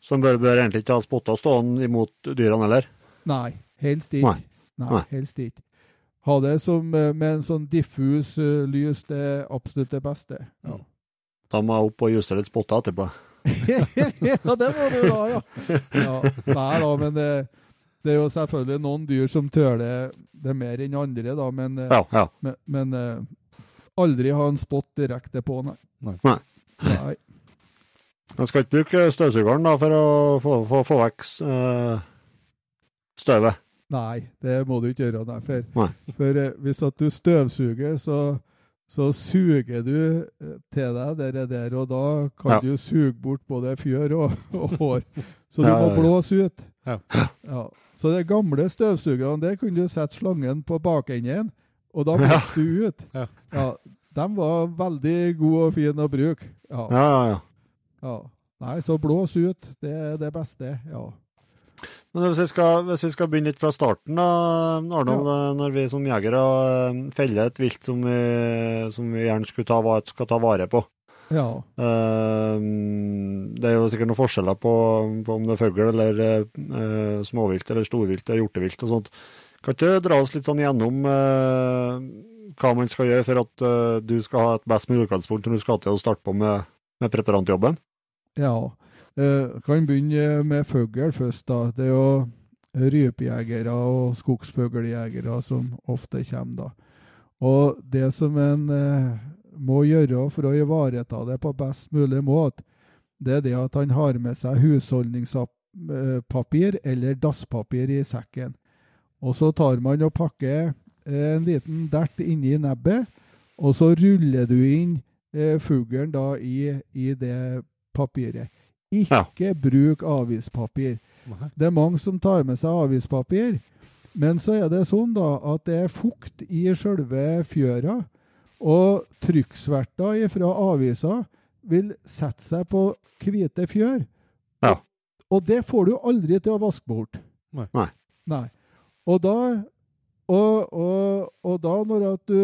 Som Så man bør, bør egentlig ikke ha spotter stående imot dyrene heller. Nei, helst ikke. Nei. Nei, Nei. helst ikke. Ha det som eh, med en sånn diffus eh, lys, det er absolutt det beste. Ja, Da må jeg opp og justere litt spotter etterpå. ja det må du da, ja. ja. Nei da, men det, det er jo selvfølgelig noen dyr som tøler det mer enn andre, da, men, eh, Ja, ja. men, men aldri ha en spott direkte på, nei. Nei. Nei. Nei. Man skal ikke bruke støvsugeren da, for å få, få, få vekk eh, støvet. Nei, det må du ikke gjøre. Nei, for, Nei. for eh, hvis at du støvsuger, så, så suger du eh, til deg det der, og da kan Ja. du suge bort både fjør og, og hår. Så du Ja, må ja, ja. blåse ut. Ja. Ja. Så de gamle støvsugerne, der kunne du sette slangen på bakenden, og da Ja. blåste du ut. Ja. Ja, de var veldig gode og fine å bruke. Ja. Ja, ja, ja. ja. Nei, så blås ut. Det er det beste. Ja. Men hvis vi, skal, hvis vi skal begynne litt fra starten, da, Arnold, Ja. når vi som jegere eh, feller et vilt som vi, som vi gjerne skulle ta, skal ta vare på. ja. Eh, det er jo sikkert noen forskjeller på, på om det er fugl eller uh, småvilt eller storvilt eller hjortevilt og sånt. Kan ikke du dra oss litt sånn gjennom uh, hva man skal gjøre for at uh, du skal ha et best mulig utgangspunkt når du skal til å starte på med, med preparantjobben? Ja. Eh, kan begynne med fugl først. da. Det er jo rypejegere og skogsfugljegere som ofte kommer. da. Og det som en eh, må gjøre for å ivareta det på best mulig måte, det er det at han har med seg husholdningspapir eller dasspapir i sekken. Og så tar man og pakker eh, en liten dert inni nebbet, og så ruller du inn eh, fuglen i, i det papiret. Ikke bruk avispapir. Nei. Det er mange som tar med seg avispapir, men så er det sånn da at det er fukt i sjølve fjøra, og trykksverter fra avisa vil sette seg på hvite fjør. Ja. Og det får du aldri til å vaske bort. Nei. Nei. Og da, og, og, og da når at du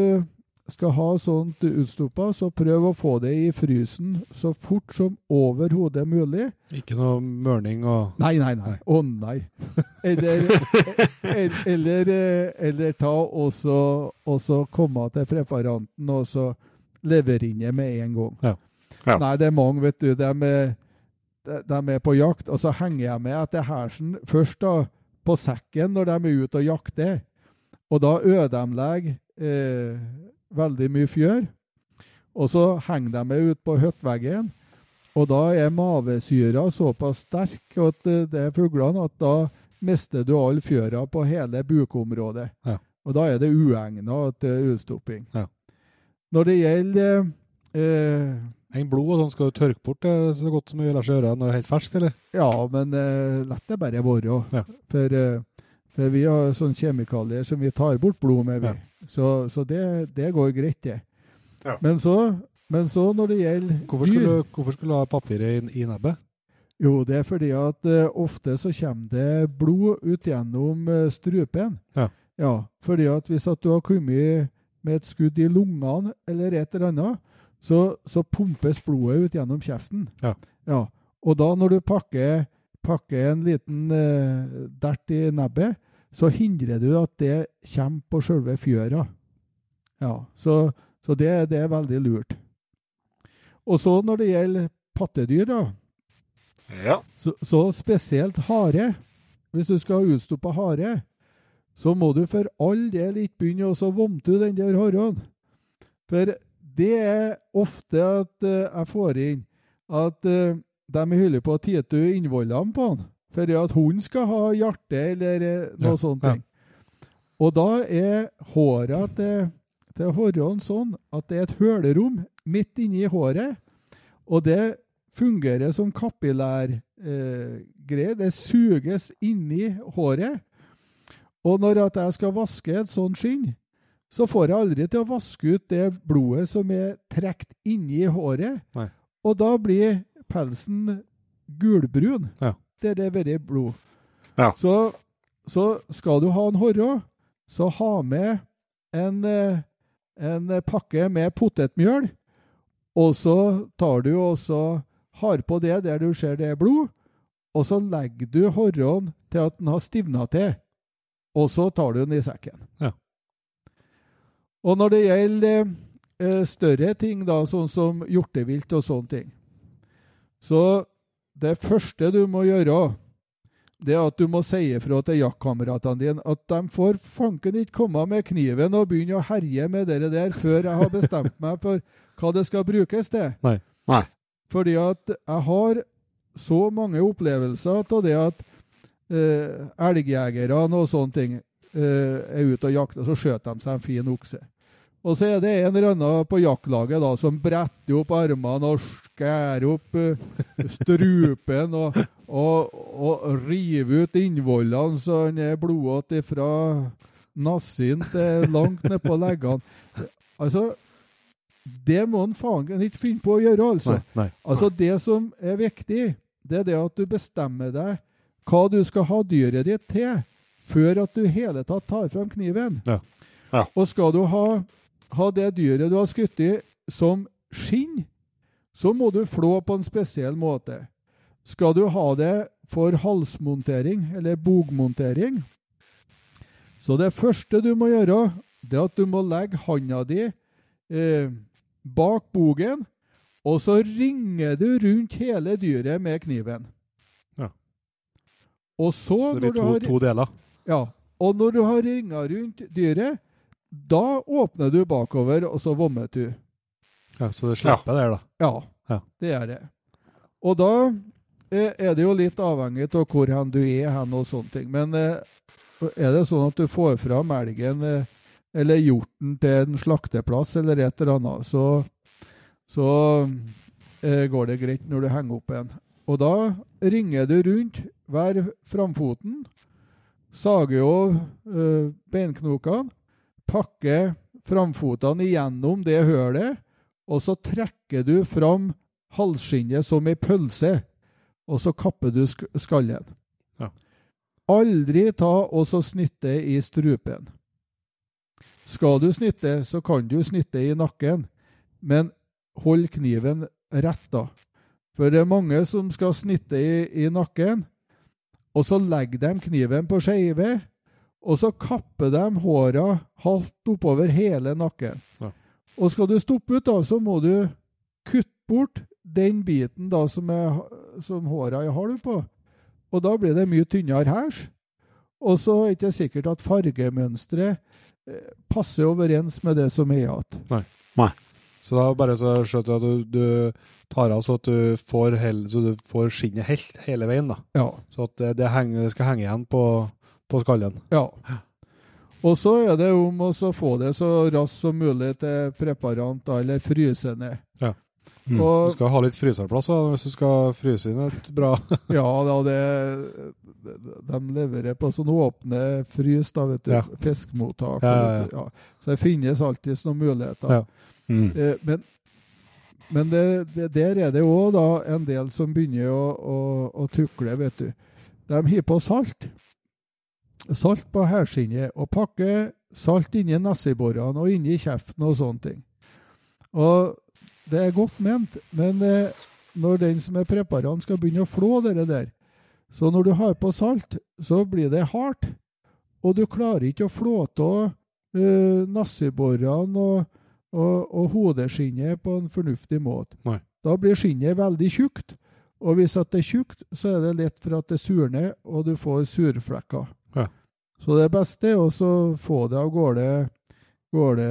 skal ha sånt utstoppa, så prøv å få det i frysen så fort som overhodet mulig. Ikke noe mørning og Nei, nei, nei. Å nei. Eller, eller, eller, eh, eller ta og så komme til preparanten og så levere inn det med en gang. Ja. Ja. Nei, det er mange, vet du. De er, de de er på jakt, og så henger jeg med etter hersen først da, på sekken når de er ute og jakter. Og da ødelegger eh, veldig mye fjør. Og så henger de meg ut på høttveggen. Og da er mavesyra såpass sterk at eh, det er fuglene at da mister du all fjøra på hele bukområdet. Ja. Og da er det uegna til utstopping. Ja. Når det gjelder eh, blod og sånn skal du tørke bort det så godt som mulig lar seg gjøre når det er helt ferskt, eller? Ja, men eh, lett det bare være. Ja. For, eh, for vi har sånne kjemikalier som vi tar bort blod med, vi. Ja. Så, så det, det går greit, det. Ja. Men, så, men så når det gjelder Hvorfor skulle, du- hvorfor skulle du ha papiret i, i nebbet? Jo, det er fordi at uh, ofte så kommer det blod ut gjennom uh, strupen. Ja. Ja, fordi at hvis at du har kommet med et skudd i lungene eller et eller annet, så, så pumpes blodet ut gjennom kjeften. Ja. Ja, Og da når du pakker, pakker en liten eh, dert i nebbet, så hindrer du at det kommer på selve fjøra. Ja, så, så det, det er veldig lurt. Og så når det gjelder pattedyr, da, Ja. så, så spesielt hare. Hvis du skal ha utstoppa hare, så må du for all del ikke begynne å så vomte den der haren. For det er ofte at uh, jeg får inn at uh, de hyller på å tite ut innvollene på han. For at hunden skal ha hjerte eller eh, noe Ja, sånt. ja. Og da er håret til, til haren sånn at det er et hølerom midt inni håret, og det fungerer som kapillærgreie. Eh, det suges inni håret. Og når at jeg skal vaske et sånt skinn, så får jeg aldri til å vaske ut det blodet som er trukket inni håret. Nei. Og da blir pelsen gulbrun. Ja. Der det har vært blod. Ja. Så, så skal du ha en horre, så ha med en, eh, en pakke med potetmjøl. Og så tar du og så har på det der du ser det er blod, og så legger du horren til at den har stivna til. Og så tar du den i sekken. Ja. Og når det gjelder eh, større ting, da, sånn som hjortevilt og sånne ting, så det første du må gjøre, det er at du må si ifra til jaktkameratene dine at de får fanken ikke komme med kniven og begynne å herje med det der før jeg har bestemt meg for hva det skal brukes til. Nei. Nei. Fordi at jeg har så mange opplevelser av det at eh, elgjegerne og sånne ting eh, er ute og jakter, så skjøter de seg en fin okse. Og så er det en eller annen på jaktlaget da, som bretter opp armene og skjærer opp uh, strupen og, og, og river ut innvollene så han er blodete fra nassen til langt ned på leggene. Altså, det må han faen ikke finne på å gjøre, altså. Nei. nei. Altså Det som er viktig, det er det at du bestemmer deg hva du skal ha dyret ditt til, før at du hele tatt tar fram kniven. Ja. Ja. Og skal du ha, ha det dyret du har skutt i, som skinn, så må du flå på en spesiell måte. Skal du ha det for halsmontering, eller bogmontering, så det første du må gjøre, det er at du må legge handa di eh, bak bogen, og så ringer du rundt hele dyret med kniven. Ja. Og så, Så det blir to, har, to deler. ja, og når du har ringa rundt dyret, da åpner du bakover, og så vommer du. Ja, så det slipper der, da. Ja, Ja. det er det. Og da eh, er det jo litt avhengig av hvor hen du er hen og sånne ting. Men eh, er det sånn at du får fram elgen eh, eller hjorten til en slakteplass eller et eller annet, så, så eh, går det greit når du henger opp en. Og da ringer du rundt hver framfoten, sager av eh, beinknokene, pakker framfotene igjennom det hølet, og så trekker du fram halsskinnet som ei pølse, og så kapper du sk skallen. Ja. Aldri ta og så snitte i strupen. Skal du snitte, så kan du snitte i nakken, men hold kniven rett da. For det er mange som skal snitte i, i nakken, og så legger de kniven på skeive, og så kapper de håra halvt oppover hele nakken. Ja. Og skal du stoppe ut, da, så må du kutte bort den biten da som, er, som håra er halv på. Og da blir det mye tynnere hæsj. Og så er det ikke sikkert at fargemønsteret eh, passer overens med det som er igjen. Så da bare så skjønner du at du, du tar av så at du får, hel, så du får skinnet helt hele veien, da. Ja. Så at det, det, henger, det skal henge igjen på, på skallen. Ja. Og så er det om å få det så raskt som mulig til preparant, eller fryse ned. Mm. Du skal ha litt fryserplass hvis du skal fryse inn et bra ja, da, det, de leverer på sånne åpne frys, da, vet du. Ja. Fiskemottak. Ja, ja, ja. Ja. Så det finnes alltid noen muligheter. Ja. Mm. Eh, men men det, det, der er det òg en del som begynner å, å, å tukle, vet du. De har på salt. Salt på hælskinnet, og pakke salt inni nesseborene og inni kjeften og sånne ting. Og det er godt ment, men eh, når den som er preparant skal begynne å flå det der, så når du har på salt, så blir det hardt. Og du klarer ikke å flå av uh, nesseborene og, og, og hodeskinnet på en fornuftig måte. Nei. Da blir skinnet veldig tjukt. Og hvis at det er tjukt, så er det lett for at det surner, og du får surflekker. Ja. Så det beste er å få det av gårde, gårde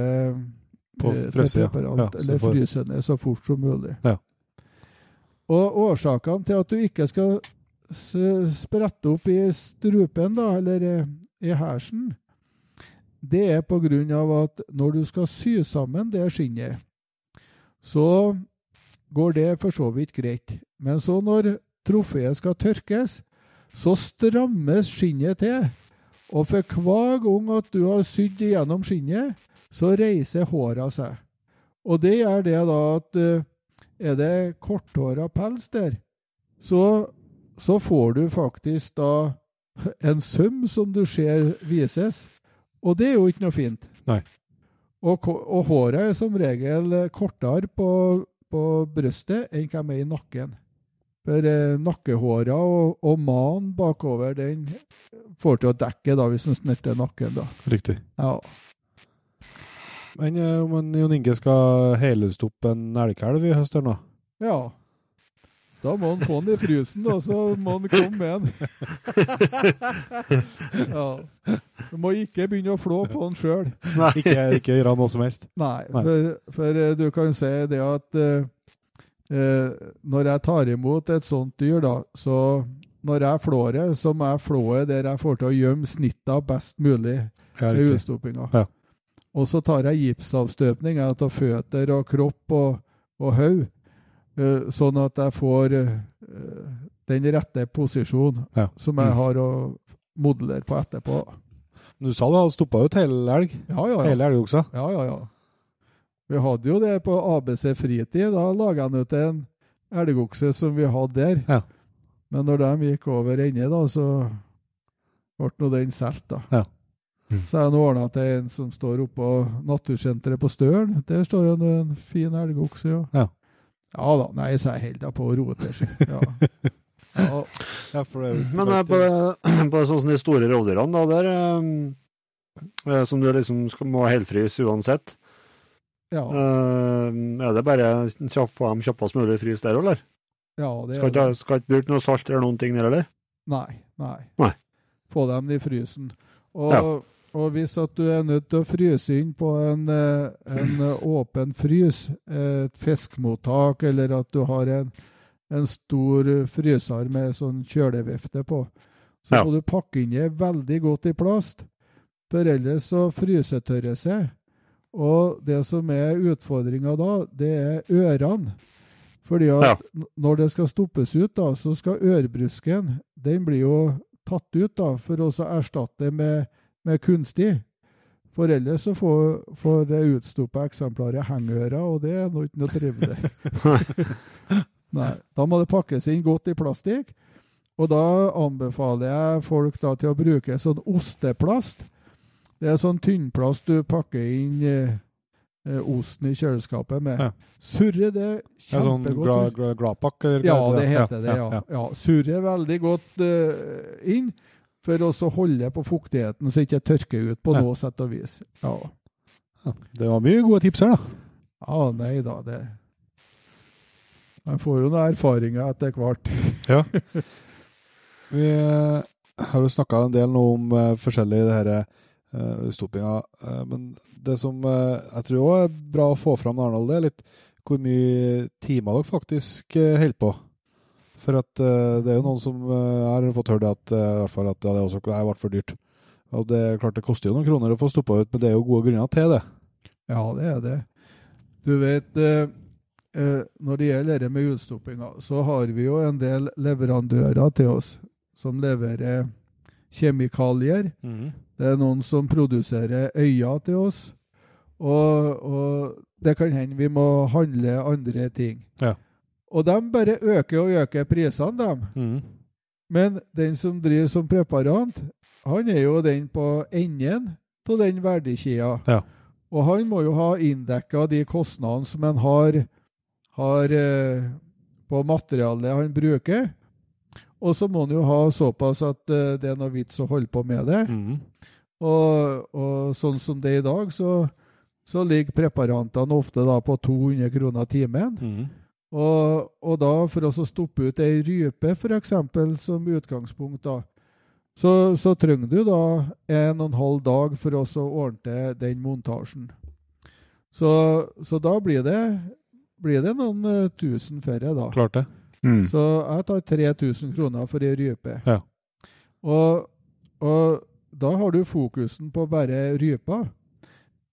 På eh, ja. Ja, så eller fryse ned så fort som mulig. Ja. Og årsakene til at du ikke skal sprette opp i strupen, da, eller eh, i hersen, det er på grunn av at når du skal sy sammen det skinnet, så går det for så vidt greit. Men så når trofeet skal tørkes, så strammes skinnet til. Og for hver gang at du har sydd igjennom skinnet, så reiser håra seg. Og det gjør det da at eh, er det korthåra pels der, så, så får du faktisk da en søm som du ser vises. Og det er jo ikke noe fint. Nei. Og, og håret er som regel kortere på, på brøstet enn hva de er i nakken. For eh, nakkehåra og, og manen bakover, den får til å dekke da, hvis en snetter nakken. da. Riktig. Ja. Men eh, om en Jon Inge skal helhuste opp en elgkalv i høst her nå? ja. Da må han få den i frysen, og så må han komme med den. ja. Du må ikke begynne å flå på den sjøl. Ikke, ikke gjøre noe som helst? Nei, Nei. For, for eh, du kan si det at eh, eh, når jeg tar imot et sånt dyr, da, så når jeg flår det, så må jeg flå det der jeg får til å gjemme snittet best mulig ved utstoppinga. Ja. Og så tar jeg gipsavstøpning av føtter og kropp og, og hode, eh, sånn at jeg får eh, den rette posisjonen Ja. som jeg Mm. har å modellere på etterpå. Du sa du hadde stoppa ut hele elg? Ja, ja, ja. Hele elgoksa? Ja, ja, ja. Vi hadde jo det på ABC Fritid. Da laga han ut en elgokse som vi hadde der. Ja. Men når de gikk over ende, da, så ble nå den solgt, da. Ja. Mm. Så er det ordna til en som står oppå Natursenteret på Støren. Der står det en fin elgokse, ja. Ja. Ja da. Nei, så jeg holder på å roe til seg. Ja. Ja. Ja, det er Men eh, på, på sånn som de store rovdyrene, da, der eh, eh, Som du liksom skal, må helfrys uansett. Ja. Uh, er det bare dem kjappest mulig frys der, eller? ja det Skal det. ikke, skal ikke bruke noe salt eller noen ting der, eller? Nei. Nei. Nei. Få dem i frysen. Og, Ja. og hvis at du er nødt til å fryse inn på en, eh, en eh, åpen frys, et fiskemottak, eller at du har en, en stor fryser med sånn kjølevifte på, så Ja. må du pakke inn det veldig godt i plast. For ellers så frysetørrer seg. Og det som er utfordringa da, det er ørene. Fordi at Ja. når det skal stoppes ut, da, så skal ørbrusken Den blir jo tatt ut da, for å erstatte med, med kunstig. For ellers så får, får det utstoppa eksemplaret hengeører, og det er nå ikke noe trivelig. Nei, Da må det pakkes inn godt i plastikk. Og da anbefaler jeg folk da til å bruke sånn osteplast. Det er sånn tynnplast du pakker inn eh, eh, osten i kjøleskapet med. Ja. Surre det Ja, sånn kjempegodt. gla, gla, gladpakk? eller hva Ja, det heter det, ja. ja. ja. Surre veldig godt eh, inn, for å holde på fuktigheten så ikke tørker ut på Ja. noe sett og vis. Ja. Ja, Det var mye gode tips her, da. ja, nei da, det Man får jo noen erfaringer etter hvert. Vi eh, har jo snakka en del nå om uh, forskjellig det her uh, utstoppinga, eh, men det som eh, jeg tror også er bra å få fram, Arnold, det er litt hvor mye timer dere faktisk holder på. For at eh, det er jo noen som eh, har fått høre at, eh, fall at det også vært for dyrt. Og det er klart det koster jo noen kroner å få stoppa ut, men det er jo gode grunner til det. Ja, det er det. Du vet, eh, eh, når det gjelder det med utstoppinga, så har vi jo en del leverandører til oss som leverer kjemikalier. Det er noen som produserer øyne til oss. Og, og det kan hende vi må handle andre ting. Ja. Og de bare øker og øker prisene, dem. Mm. Men den som driver som preparant, han er jo den på enden av den verdikjeda. Ja. Og han må jo ha inndekka de kostnadene som han har, har eh, på materialet han bruker. Og så må han jo ha såpass at uh, det er noe vits å holde på med det. Mm. Og, og sånn som det er i dag, så, så ligger preparantene ofte da på 200 kroner timen. Mm. Og, og da for å stoppe ut ei rype, f.eks., som utgangspunkt, da, så, så trenger du da en og en halv dag for å ordne den montasjen. Så, så da blir det, blir det noen uh, tusen færre, da. Klart det. Mm. Så jeg tar 3000 kroner for ei rype. Ja. Og, og da har du fokusen på bare rypa.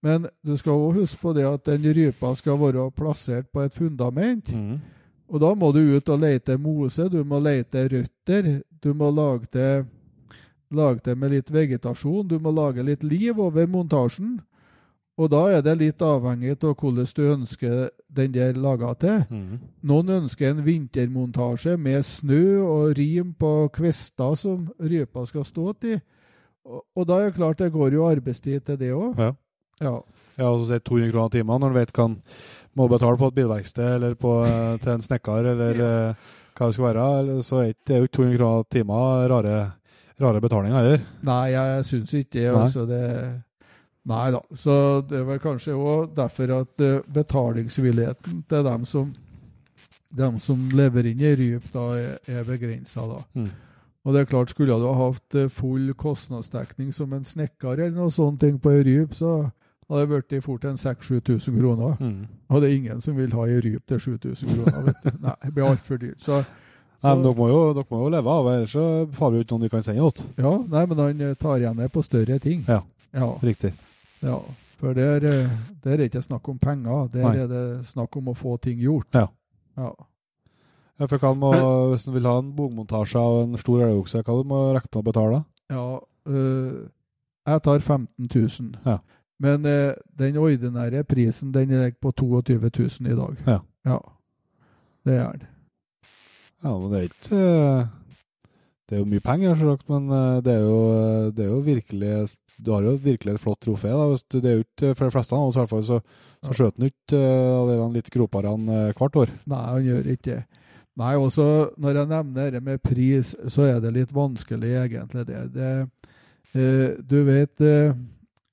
Men du skal òg huske på det at den rypa skal være plassert på et fundament. Mm. Og da må du ut og lete mose, du må lete røtter, du må lage det, lage det med litt vegetasjon, du må lage litt liv over montasjen. Og da er det litt avhengig av hvordan du ønsker den der laga til. Mm. Noen ønsker en vintermontasje med snø og rim på kvister som rypa skal stå til. Og, og da er det klart det går jo arbeidstid til det òg. Ja. Ja. Ja, og så sier 200 kroner timen når du vet hva en må betale på et bilverksted eller på, eh, til en snekker eller ja. hva det skal være. eller- Så er det er jo ikke 200 kroner timen rare, rare betalinger heller. Nei, jeg syns ikke det. Altså det Nei da. Så det er vel kanskje òg derfor at eh, betalingsvilligheten til dem som, dem som lever inn i ryp, da er, er begrensa. Mm. Og det er klart, skulle du ha hatt eh, full kostnadsdekning som en snekker eller noe sånt på ei ryp, så hadde det blitt fort en 6000-7000 kroner. Mm. Og det er ingen som vil ha ei ryp til 7000 kroner. vet du. Nei, det blir altfor dyrt. Så, Nei, men dere må, jo, dere må jo leve av, ellers så har vi jo ikke noen vi kan sende til. ja, nei, men han eh, tar igjen det på større ting. Ja. ja. Riktig. Ja, for der, eh, der er ikke snakk om penger, der Nei. er det snakk om å få ting gjort. Ja. Ja. Ja, for hva må, hvis en vil ha en bogmontasje av en stor elgokse, hva du må rekke med å betale ja øh, jeg tar 15 000. Ja. Men øh, den ordinære prisen den er på 22 000 i dag. Ja. Det er den. Ja, men det er ikke Det er jo mye penger, men det er, jo, det er jo virkelig Du har jo virkelig et flott trofé. da, hvis du, Det er jo ikke for de fleste av oss, i hvert fall, så, så skjøt han ikke eh, de litt gropere eh, hvert år. Nei, han gjør ikke det. Nei, også når jeg nevner det med pris, så er det litt vanskelig egentlig det. det eh, du vet, eh,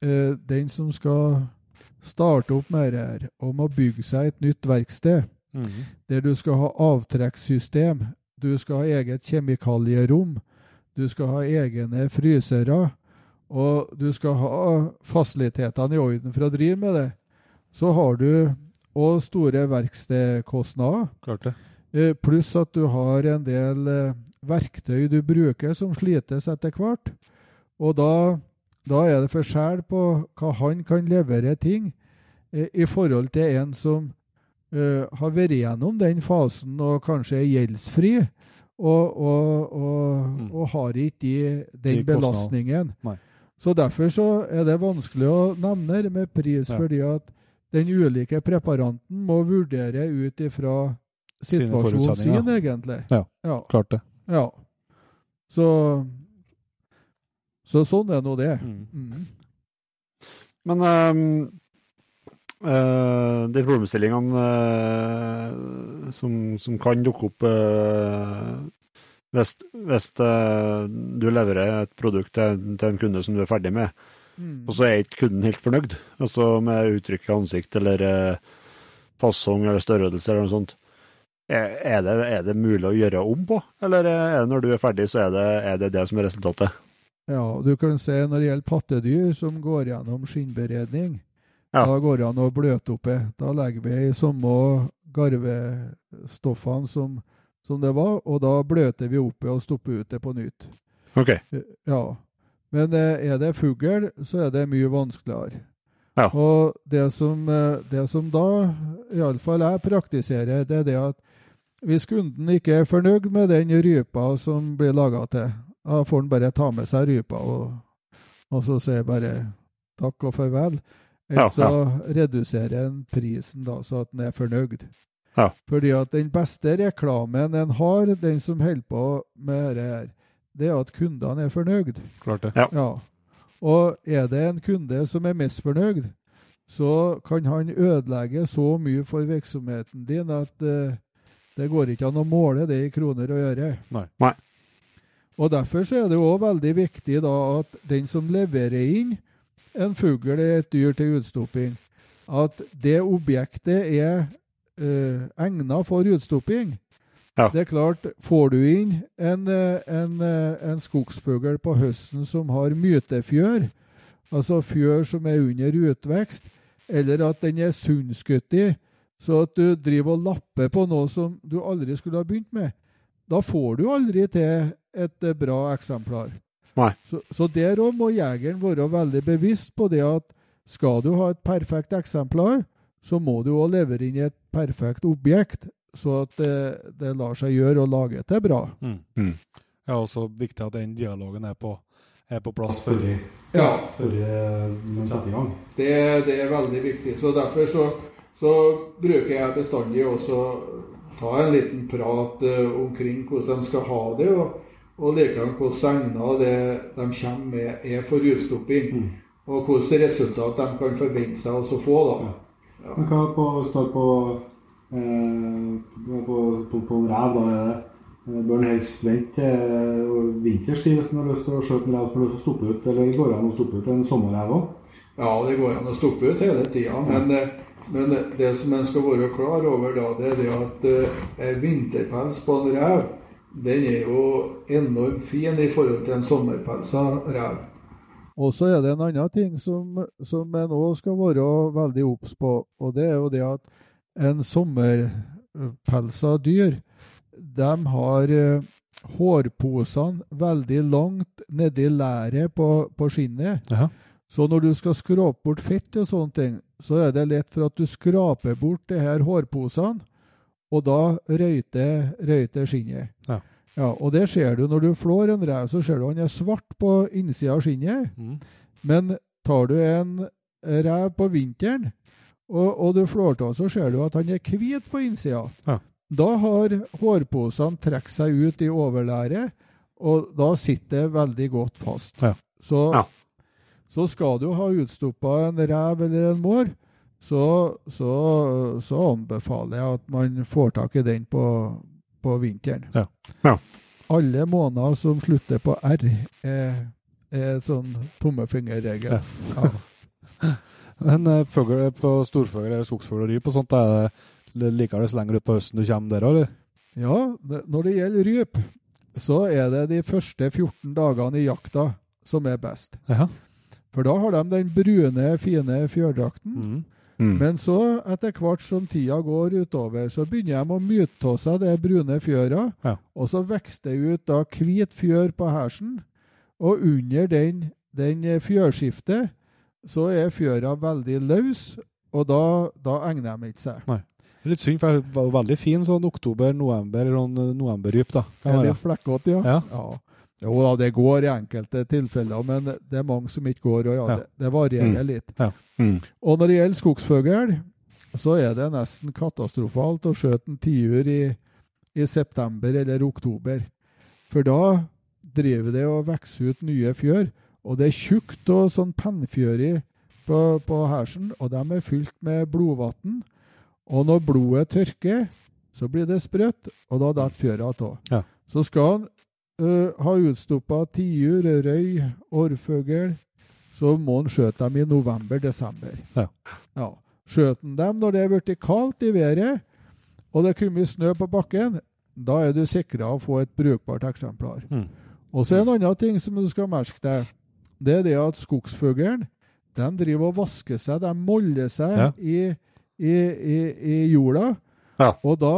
eh, den som skal starte opp med det her, og må bygge seg et nytt verksted, der du skal ha avtrekkssystem, du skal ha eget kjemikalierom, du skal ha egne frysere, og du skal ha fasilitetene i orden for å drive med det, så har du òg store verkstedkostnader. Klart det. Eh, Pluss at du har en del eh, verktøy du bruker som slites etter hvert. Og da, da er det forskjell på hva han kan levere ting eh, i forhold til en som har vært gjennom den fasen og kanskje er gjeldsfri. Og, og, og, Mm. og har ikke de, den De belastningen. Nei. Så derfor så er det vanskelig å nevne det med pris, Ja. fordi at den ulike preparanten må vurdere ut ifra situasjonen sin, egentlig. Ja. Ja. Klart det. ja. Så, så sånn er nå det. Mm. Mm. Men um, uh, de problemstillingene uh, som, som kan dukke opp eh, hvis, hvis eh, du leverer et produkt til, til en kunde som du er ferdig med, Mm. og så er ikke kunden helt fornøyd, altså med uttrykk i ansikt eller eh, fasong eller størrelse eller noe sånt. Er er det, er det mulig å gjøre om på, eller er det når du er ferdig, så er det er det, det som er resultatet? Ja, du kan se når det gjelder pattedyr som går gjennom skinnberedning, Ja. da går det an å bløte opp. Da legger vi i samme garvestoffene som, som det var, og da bløter vi opp og stopper ut det på nytt. OK. Ja. Men eh, er det fugl, så er det mye vanskeligere. Ja. Og det som, eh, det som da, iallfall jeg praktiserer, det er det at hvis kunden ikke er fornøyd med den rypa som blir laga til, da får han bare ta med seg rypa og, og så sier bare takk og farvel. Eller Ja, så reduserer en prisen da, så at en er fornøyd. Ja. Fordi at den beste reklamen en har, den som holder på med dette her, det er at kundene er fornøyd. Klart det. Ja. Ja. Og er det en kunde som er misfornøyd, så kan han ødelegge så mye for virksomheten din at uh, det går ikke an å måle det i kroner og øre. Nei. Nei. Og Derfor så er det òg veldig viktig da at den som leverer inn en fugl eller et dyr til utstopping, at det objektet er uh, egnet for utstopping. Ja. Det er klart, får du inn en, eh, en, eh, en skogsfugl på høsten som har mytefjør, altså fjør som er under utvekst, eller at den er sunnskutt så at du driver og lapper på noe som du aldri skulle ha begynt med, da får du aldri til et eh, bra eksemplar. Så, så der òg må jegeren være veldig bevisst på det at skal du ha et perfekt eksemplar, så må du òg levere inn et perfekt objekt, så at det, det lar seg gjøre å lage til bra. Mm. Mm. Ja, er også viktig at den dialogen er på, er på plass. Før vi- Ja, man setter i gang. Det, det er veldig viktig. Så Derfor så, så bruker jeg bestandig også ta en liten prat uh, omkring hvordan de skal ha det, og, og likevel hvordan egner det de kommer med, er for utstopping. Mm. Og hvilke resultat de kan forvente seg å få. da. Men hva på, står på, eh, på, på, på en rev, da er det eh, Bør en helst vente til vinterstid hvis en har lyst til å skjøte en rev som har lyst til å stoppe ut? Eller går det an å stoppe ut en sommerrev òg? Ja, det går an å stoppe ut hele tida. Men, eh, men det som en skal være klar over, da, det er det at eh, vinterpels på en rev, den er jo enormt fin i forhold til en sommerpelsa rev. Og så er det en annen ting som, som en òg skal være veldig obs på, og det er jo det at en sommerpelsa dyr, de har eh, hårposene veldig langt nedi læret på, på skinnet. Aha. Så når du skal skrape bort fett og sånne ting, så er det lett for at du skraper bort de her hårposene, og da røyter, røyter skinnet. Ja. Ja, og det ser du når du flår en rev, så ser du han er svart på innsida av skinnet. Mm. Men tar du en rev på vinteren, og, og du flår av, så ser du at han er hvit på innsida. Ja. Da har hårposene trukket seg ut i overlæret, og da sitter det veldig godt fast. Ja. Så, Ja. så skal du ha utstoppa en rev eller en mår, så, så, så anbefaler jeg at man får tak i den på, på vinteren. Ja. Ja. Alle måneder som slutter på R, er, er sånn tommefingerregel. Ja. Men eh, fugl på storfugl eller skogsfugl og ryp og sånt, er det liker det så lenger utpå høsten du kommer der, eller? Ja, det, når det gjelder ryp, så er det de første 14 dagene i jakta som er best. Ja. For da har de den brune, fine fjørdrakten. Mm. Mm. Men så, etter hvert som tida går utover, så begynner de å myte av seg det brune fjøra. Ja. Og så vokser det ut da hvit fjør på hersen. Og under den, den fjørskiftet så er fjøra veldig løs, og da, da egner de ikke seg. Det er litt synd, for det var veldig fin sånn oktober-november, sånn novemberryp, da. Er litt flekkete, ja. Ja. Jo da, det går i enkelte tilfeller, men det er mange som ikke går. Og ja, Ja. det, det varierer litt. Mm. Og når det gjelder skogsfugl, så er det nesten katastrofalt å skjøte en tiur i, i september eller oktober. For da driver det og vokser ut nye fjør, og det er tjukt og sånn pennfjøri på, på hersen, og de er fylt med blodvann. Og når blodet tørker, så blir det sprøtt, og da detter fjøra av. Ja. Så skal han øh, ha utstoppa tiur, røy, orrfugl, så må en skjøte dem i november-desember. Ja. Ja. Skjøt en dem når det er blitt kaldt i været, og det er kommet snø på bakken, da er du sikra å få et brukbart eksemplar. Mm. Og så er en annen ting som du skal merke deg. Det er det at skogsfuglen de driver og vasker seg, de moller seg Ja. i, i, i, i jorda. Ja. Og da,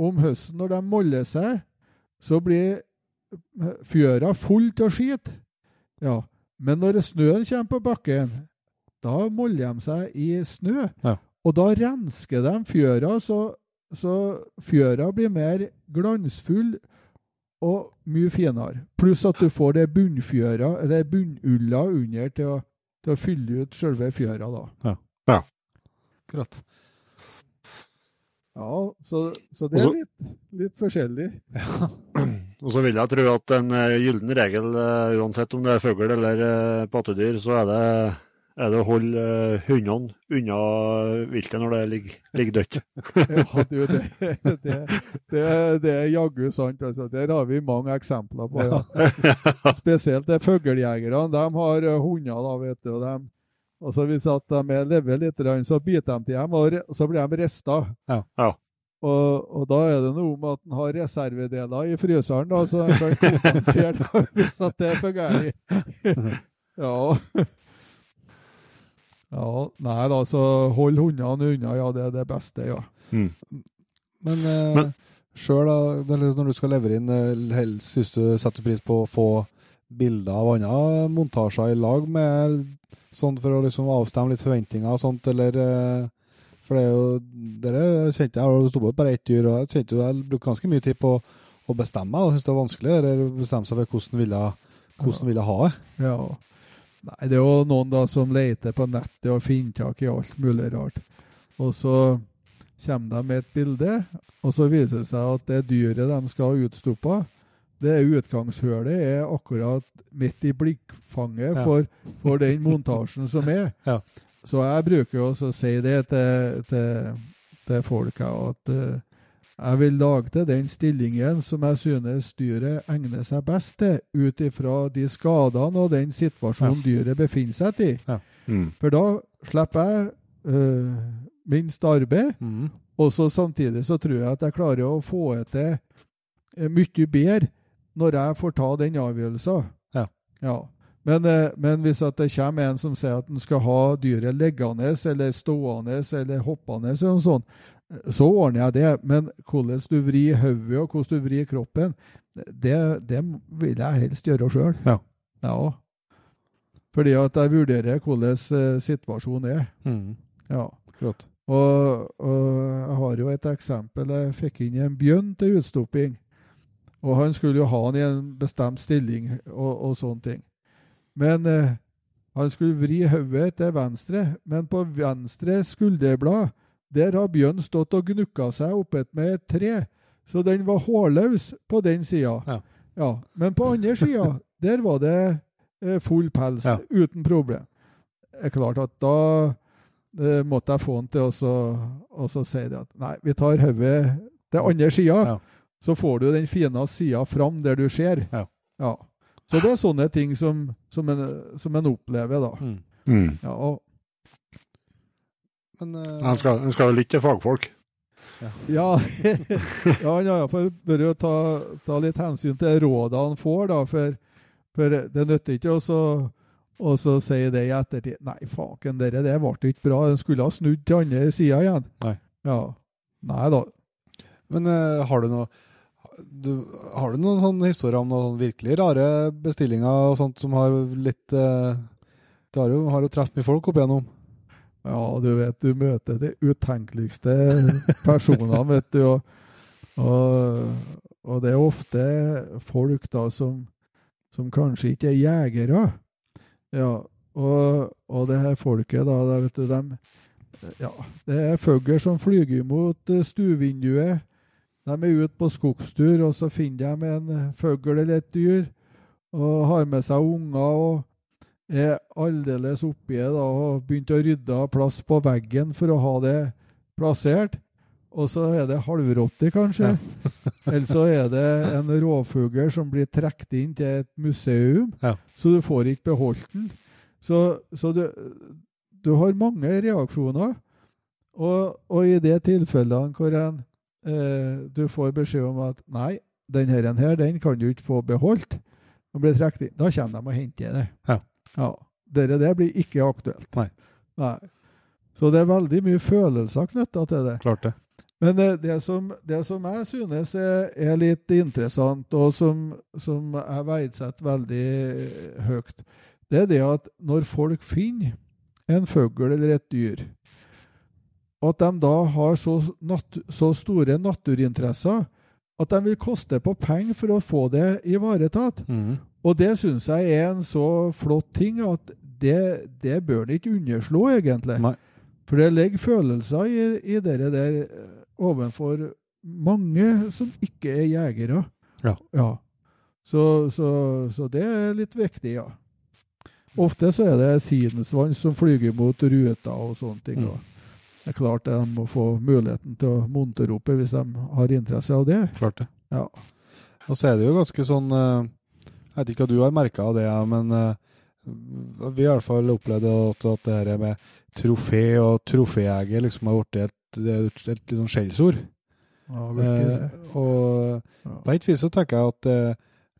om høsten når de moller seg, så blir fjøra full av skit. Ja. Men når snøen kommer på bakken, da moller de seg i snø. Ja. Og da rensker de fjøra, så, så fjøra blir mer glansfull og mye finere. Pluss at du får det bunnfjøra, eller bunnulla under til å, til å fylle ut selve fjøra. da. Ja. Akkurat. Ja, så, så det er litt, litt forskjellig. Og så vil jeg tro at en eh, gyllen regel, eh, uansett om det er fugl eller eh, pattedyr, så er det, er det å holde hundene unna viltet når det ligger, ligger dødt. Ja, du, det, det, det, det er jaggu sant. Altså. Der har vi mange eksempler på. Ja. Spesielt fuglejegerne. De har hunder, da, vet du. Og de, og så Hvis at de er lever litt, så biter de til dem, og så blir de rista. Ja. Ja. Og, og da er det noe med at en har reservedeler i fryseren, da, så en kan kompensere da, hvis at det er for gærent. ja. ja. Nei da, så hold hundene unna. Ja, det er det beste, ja. Mm. Men, eh, Men- sjøl, når du skal levere inn, eh, helst syns du setter pris på å få bilder av andre montasjer i lag med sånn for å liksom avstemme litt forventninger og sånt, eller eh, For det er jo Dere kjente jeg har stått på bare ett dyr, og jeg kjente jo jeg brukte ganske mye tid på å bestemme meg, og syntes det var vanskelig å bestemme seg for hvordan ville, hvordan ville ha det. Ja. Nei, det er jo noen da som leter på nettet og finner tak i alt mulig rart. Og så kommer de med et bilde, og så viser det seg at det dyret de skal ha utstoppa, det er utgangshølet er akkurat midt i blikkfanget Ja. for, for den montasjen som er. Ja. Så jeg bruker også å si det til, til, til folk at eh, jeg vil lage til den stillingen som jeg synes dyret egner seg best til, ut ifra de skadene og den situasjonen dyret befinner seg i. Mm. For da slipper jeg øh, minst arbeid, Mm. og så samtidig så tror jeg at jeg klarer å få til eh, mye bedre når jeg får ta den avgjørelsen. Ja. Ja. Men, eh, men hvis at det kommer en som sier at en skal ha dyret liggende eller stående eller hoppende, eller noe sånt, så ordner jeg det. Men hvordan du vrir hodet og hvordan du vrir kroppen, det, det vil jeg helst gjøre sjøl. Ja. ja. Fordi at jeg vurderer hvordan eh, situasjonen er. Mm. Ja. Og, og jeg har jo et eksempel. Jeg fikk inn en bjørn til utstopping. Og han skulle jo ha han i en bestemt stilling og, og sånne ting. Men eh, han skulle vri hodet til venstre, men på venstre skulderblad der har bjørnen stått og gnukka seg oppetmed et tre, så den var hårløs på den sida. Ja. Ja, men på andre sida, der var det eh, full pels, Ja. uten problem. Det er klart at da eh, måtte jeg få han til å så- å så si det at nei, vi tar hodet til andre sida, Ja. Så får du den fine sida fram der du ser. Ja. Ja. Så det er sånne ting som, som, en, som en opplever, da. Mm. Mm. Ja, og, Men uh, En skal, en skal jo lytte til fagfolk. ja, ja han har iallfall bør jo ta, ta litt hensyn til rådene han får, da, for, for det nytter ikke å så og så si det i ettertid Nei, faken, det det ble ikke bra. Den skulle ha snudd til andre sida igjen. Nei. Ja. Nei da. Men uh, har du noe du, Har du noen sånne historier om noen virkelig rare bestillinger og sånt som har litt eh, Du har jo, har jo truffet mye folk opp igjennom. Ja, du vet, du møter de utenkeligste personene, vet du. Og, og, og det er ofte folk da som, som kanskje ikke er jegere. Ja, og, og det her folket, da, da vet du, dem Ja, det er fugler som flyger mot eh, stuevinduet. De er ute på skogstur, og så finner de en fugl eller et dyr, og har med seg unger. og er aldeles oppi det og begynt å rydde av plass på veggen for å ha det plassert. Og så er det halvrotte, kanskje. Eller så er det en rovfugl som blir trukket inn til et museum, Ja. så du får ikke beholdt den. Så, så du, du har mange reaksjoner. Og, og i de tilfellene hvor en, eh, du får beskjed om at nei, den her, her den kan du ikke få beholdt, og blir trukket inn, da kommer de og henter det. Ja. Ja. Dere det blir ikke aktuelt. Nei. Nei. Så det er veldig mye følelser knytta til det. Klart det. Men det, det, som, det som jeg synes er, er litt interessant, og som, som jeg verdsetter veldig høyt, det er det at når folk finner en fugl eller et dyr, at de da har så, nat så store naturinteresser at de vil koste på penger for å få det ivaretatt. Mm. Og det syns jeg er en så flott ting at det, det bør en ikke underslå, egentlig. Nei. For det ligger følelser i, i dere der eh, overfor mange som ikke er jegere. Ja. Så, så, så det er litt viktig, ja. Ofte så er det sidensvans som flyger mot ruta og sånne ting. Mm. Det er klart de må få muligheten til å montere opp hvis de har interesse av det. Klart det. Ja. Og så er det jo ganske sånn eh, Jeg vet ikke hva du har merka av det, men eh, vi har i hvert fall opplevd at, at det her med trofé og troféjeger liksom har blitt et, et, et, litt sånn skjellsord. Ja. Eh, og Ja. på et vis så tenker jeg at eh,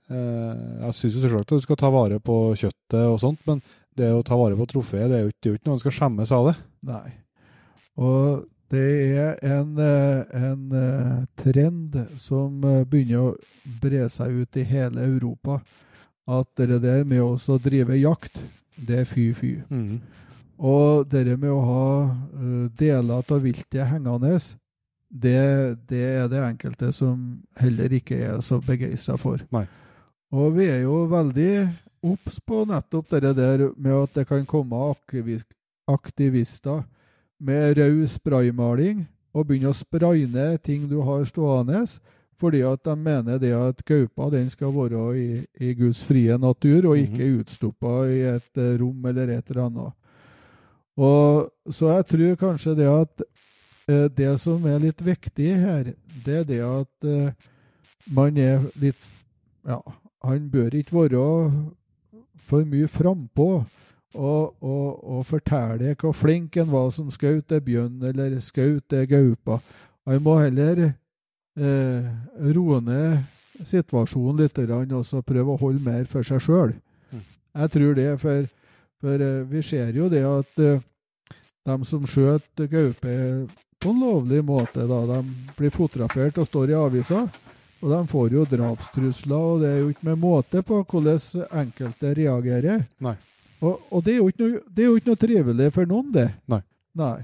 eh, Jeg syns jo selvsagt at du skal ta vare på kjøttet og sånt, men det å ta vare på trofeet, det er jo ikke, det er jo ikke noe man skal skjemmes av det. Nei. Og det er en, eh, en eh, trend som eh, begynner å bre seg ut i hele Europa. At det der med å drive jakt, det er fy-fy. Og det med å ha deler av viltet hengende, det, det er det enkelte som heller ikke er så begeistra for. Nei. Og vi er jo veldig obs på nettopp det der med at det kan komme aktivister med rød spraymaling og begynne å spraye ned ting du har stående, fordi at de mener det at gaupa den skal være i, i Guds frie natur, og ikke utstoppa i et eh, rom eller et eller annet. Og Så jeg tror kanskje det at eh, det som er litt viktig her, det er det at eh, man er litt Ja, han bør ikke være for mye frampå og, og, og fortelle hvor flink en var som skjøt ei bjørn eller skjøt ei gaupe. Han må heller eh, roe ned situasjonen litt og så prøve å holde mer for seg sjøl. Mm. Jeg tror det, for, for eh, vi ser jo det at eh, de som skjøt gaupe på en lovlig måte, da, de blir fotografert og står i avisa. Og de får jo drapstrusler, og det er jo ikke med måte på hvordan enkelte reagerer. Nei. Og, og det, er noe, det er jo ikke noe trivelig for noen, det. Nei. Nei.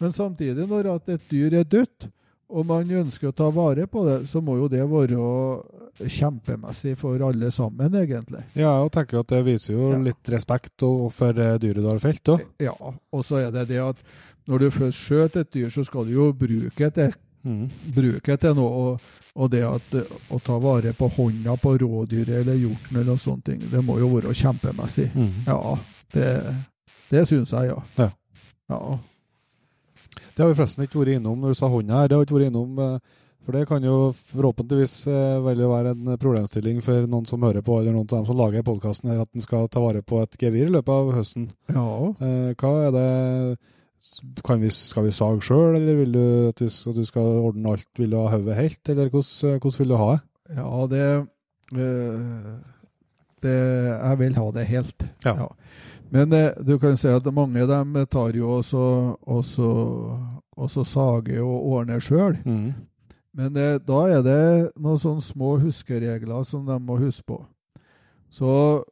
Men samtidig, når et dyr er dødt, og man ønsker å ta vare på det, så må jo det være kjempemessig for alle sammen, egentlig. Ja, og tenker at det viser jo Ja. litt respekt for eh, dyret du har felt òg. Ja, og så er det det at når du først skjøter et dyr, så skal du jo bruke det Mm. bruke til noe. Og, og det at, å ta vare på hånda på rådyret eller hjorten eller sånne ting, det må jo være kjempemessig. Mm. Ja, det, det syns jeg, ja. Ja. ja. Det har vi forresten ikke vært innom når du sa hånda her. Det har ikke vært innom, eh, for det kan jo forhåpentligvis eh, være en problemstilling for noen som hører på, eller noen av dem som lager podkasten her, at en skal ta vare på et gevir i løpet av høsten. Ja. Eh, hva er det vi, Skal vi sage sjøl, eller vil du at, vi, at du skal ordne alt? Vil du ha hodet helt, eller hvordan, hvordan vil du ha det? Ja, det, øh, det Jeg vil ha det helt. Ja. Men øh, du kan si at mange av dem tar jo også, også, også sager og ordner sjøl. Mm. Men øh, da er det noen sånne små huskeregler som de må huske på. Så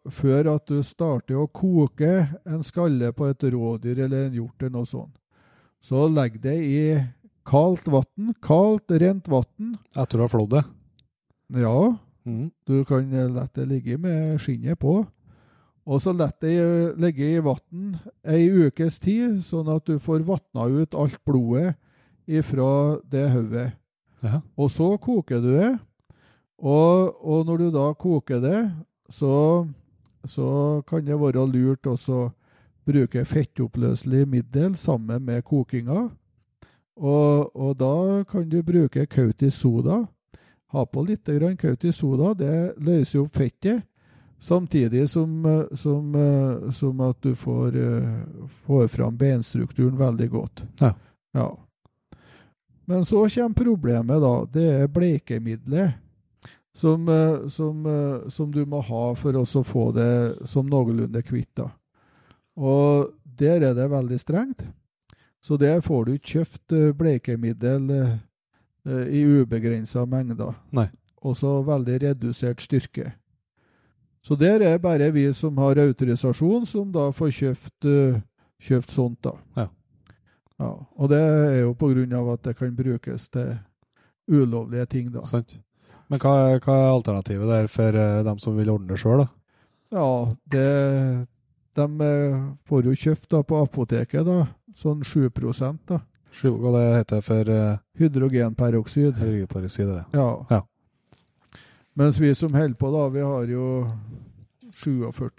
før at du starter å koke en skalle på et rådyr eller en hjort eller noe sånt, så legg det i kaldt vann. Kaldt, rent vann. Etter å ha flådd det? Ja, Mm. du kan la det ligge med skinnet på. Og så la det ligge i vann ei ukes tid, sånn at du får vatna ut alt blodet ifra det hodet. Ja. Og så koker du det. Og, og når du da koker det, så, så kan det være lurt også å bruke fettoppløselig middel sammen med kokinga. Og, og da kan du bruke kautis soda. Ha på litt grann soda. Det løser opp fettet. Samtidig som, som, som at du får, får fram beinstrukturen veldig godt. Ja. ja. Men så kommer problemet, da. Det er bleikemiddelet. Som, eh, som, eh, som du må ha for å få det som noenlunde kvitt. da. Og der er det veldig strengt. Så der får du ikke kjøpt eh, bleikemiddel i ubegrensa mengder. Nei. Også veldig redusert styrke. Så der er bare vi som har autorisasjon, som da får kjøpt, kjøpt sånt, da. Ja. Ja, og det er jo på grunn av at det kan brukes til ulovlige ting, da. Sant. Men hva hva er alternativet der for uh, dem som vil ordne det sjøl, da? Ja, det, de eh, får jo kjøpt da på apoteket, da, sånn 7 da. Hva det heter for uh, Hydrogenperoksid. hydrogenperoksid? det. Ja. Ja. Mens vi som holder på, da, vi har jo 47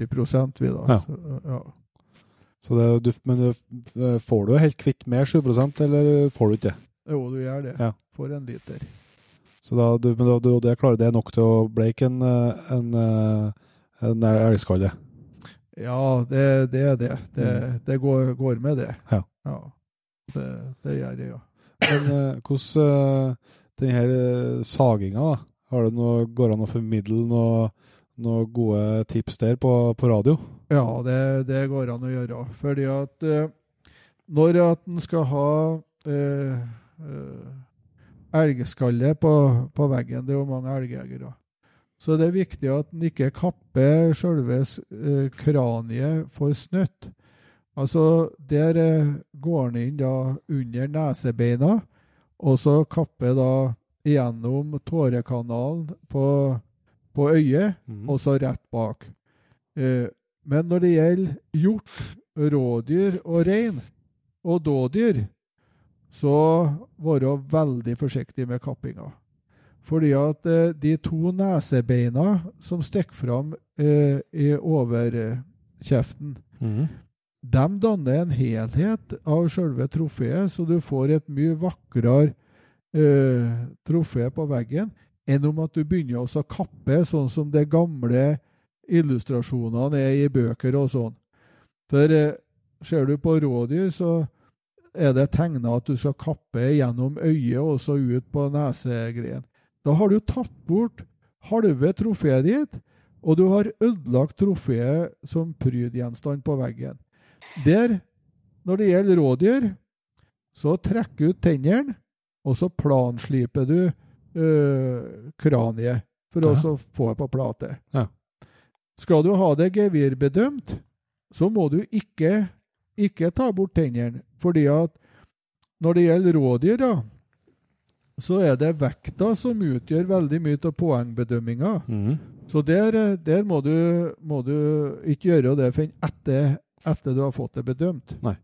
vi, da. Ja. Så, ja. Så det, du, men du, eh, får du helt kvitt med 7% eller får du ikke det? Jo, du gjør det. Ja. For en liter. Så da, du, men da, du, det klarer det nok til å bleike en, eh, en, eh, en elgskalle? Ja, det, det er det. Det, det går, går med det. Ja. Ja. Det, det gjør det, ja. Men eh, hvordan den eh, saginga, da? Har det noe, går det an å formidle noen noe gode tips der på, på radio? Ja, det, det går an å gjøre. Fordi at når at en skal ha eh, elgskalle på, på veggen, det er jo mange elgjegere, så det er viktig at en ikke kapper selve eh, kraniet for snøtt. Altså, der eh, går en inn da under nesebeina, og så kapper da gjennom tårekanalen på, på øyet, Mhm. og så rett bak. Eh, men når det gjelder hjort, rådyr og rein, og dådyr, så være veldig forsiktig med kappinga. Fordi at eh, de to nesebeina som stikker fram eh, i overkjeften, Mhm. de danner en helhet av selve trofeet, så du får et mye vakrere eh, trofé på veggen enn om at du begynner å kappe, sånn som de gamle illustrasjonene er i bøker og sånn. For eh, ser du på rådyr, så er det tegna at du skal kappe gjennom øyet og så ut på nesegreien. Da har du tatt bort halve trofeet ditt, og du har ødelagt trofeet som prydgjenstand på veggen. Der, når det gjelder rådyr, så trekker du ut tennene, og så plansliper du øh, kraniet for Ja. å få det på plate. Ja. Skal du ha det gevirbedømt, så må du ikke, ikke ta bort tennene. Fordi at når det gjelder rådyr, da, så er det vekta som utgjør veldig mye av poengbedømminga. Mm. Så der, eh, der må, du, må du ikke gjøre det før etter, etter du har fått det bedømt. Nei.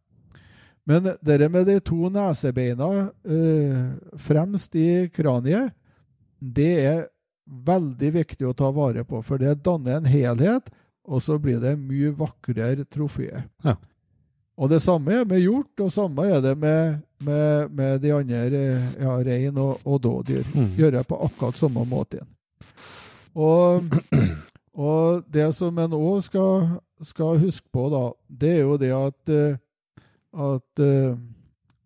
Men det med de to nesebeina eh, fremst i kraniet, det er veldig viktig å ta vare på, for det danner en helhet, og så blir det mye vakrere trofé. Ja. Og det samme er med hjort, og samme er det med, med, med de andre eh, ja, rein og, og dådyr. Mhm. Gjøre på akkurat samme måten. Og, og det som en òg skal, skal huske på, da, det er jo det at, eh, at eh,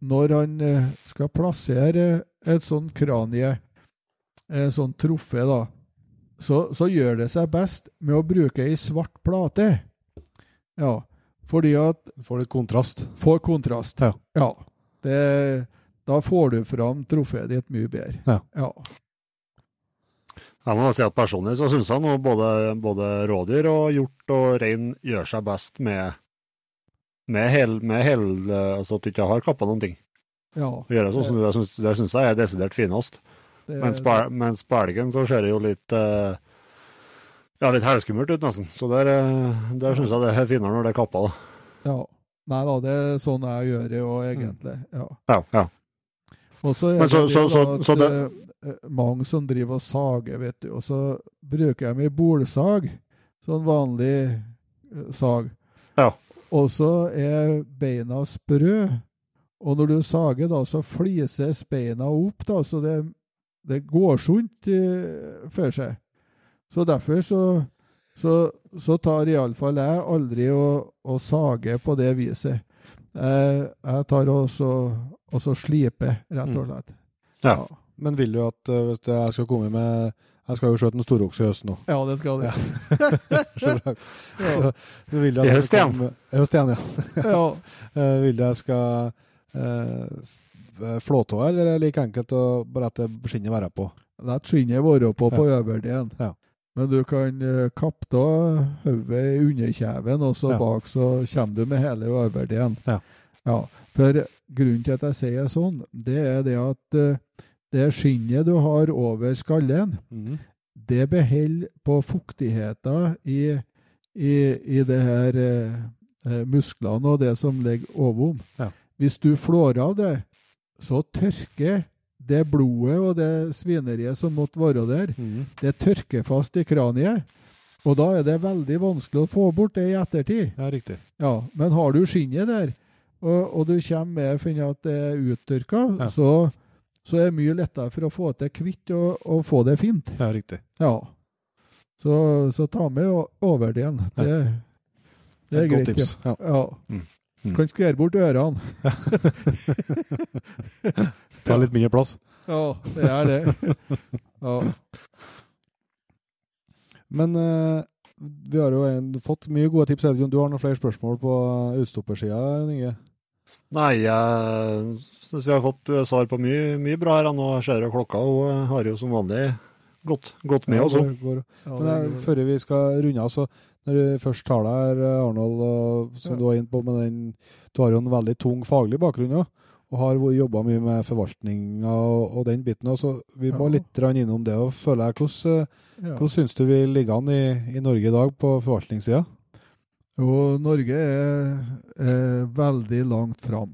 når han skal plassere et sånt kranie, et sånt trofé, da, så, så gjør det seg best med å bruke ei svart plate. Ja, fordi at får litt kontrast. Får kontrast. Ja. Det, da får du fram trofeet ditt mye bedre. Ja. ja. Jeg må si at Personlig så syns jeg nå både, både rådyr og hjort og rein gjør seg best med med hel, med hel Altså at du ikke har kappa noen ting. ja. Å gjøre sånn som du, syns- Det syns jeg er desidert finest. Det, Mens på mens på elgen så ser det jo litt eh, ja, litt helskummelt ut, nesten. Så der, eh, der syns jeg det er finere når det er kappa. da. ja. Nei da, det er sånn jeg gjør det jo egentlig. Ja. Ja, ja. Og så er Men så- så- så- så det- eh, mange som driver og sager, vet du, og så bruker de ei bolsag, sånn vanlig eh, sag. Ja. Og så er beina sprø, og når du sager, da, så flises beina opp, da, så det, det går sunt for seg. Så derfor så, så, så tar iallfall jeg aldri å, å sage på det viset. Jeg, jeg tar også, også slipe, rett og slett. Ja. Men vil du at eh, hvis jeg skal komme med Jeg skal jo skjøte en storokse i høst nå. Ja, det skal du. Ja. så vil du at I jeg høst skal igjen. I høst igjen, ja. Ja. uh, vil du jeg skal uh, flåtå, eller er det like enkelt å bare at skinnet være på? La skinnet være på på øverdelen. Ja. Men du kan uh, kappe da hodet i underkjeven, og så Ja. bak så kommer du med hele overdelen. Ja. Ja, For grunnen til at jeg sier sånn, det er det at eh, det skinnet du har over skallen, mm. det beholder på fuktigheten i, i, i det her eh, eh, musklene og det som ligger ovom. Ja. Hvis du flår av det, så tørker det blodet og det svineriet som måtte være der, mm. det tørker fast i kraniet. Og da er det veldig vanskelig å få bort det i ettertid. Ja, riktig. Ja, Men har du skinnet der, og, og du kommer med finner at det er uttørka, Ja. så, så er det mye lettere for å få det kvitt og, og få det fint. Ja, riktig. Ja. Så, så ta med overdelen. Ja. Det, det er Et godt greit. tips. Ja. Ja. ja. Mm. Mm. Kan skjære bort ørene. Ta litt mindre plass. Ja, det er det. Ja. Men uh, vi har jo en, fått mye gode tips. Om Du har noen flere spørsmål på utstoppersida, Inge? Nei, jeg syns vi har fått eh, svar på mye, mye bra her. Nå ser jeg klokka, og eh, har jo som vanlig gått, gått med. Ja, også. går- går- Ja, Men jeg, før vi skal runde av, så når du først tar deg her, eh, Arnold, og, som Ja. du var inne på med den Du har jo en veldig tung faglig bakgrunn òg, og har jobba mye med forvaltninga og, og den biten. òg, så vi må Ja. litt innom det. og føler jeg, Hvordan, eh, ja. hvordan syns du vi ligger an i, i Norge i dag på forvaltningssida? Jo, Norge er, er veldig langt fram.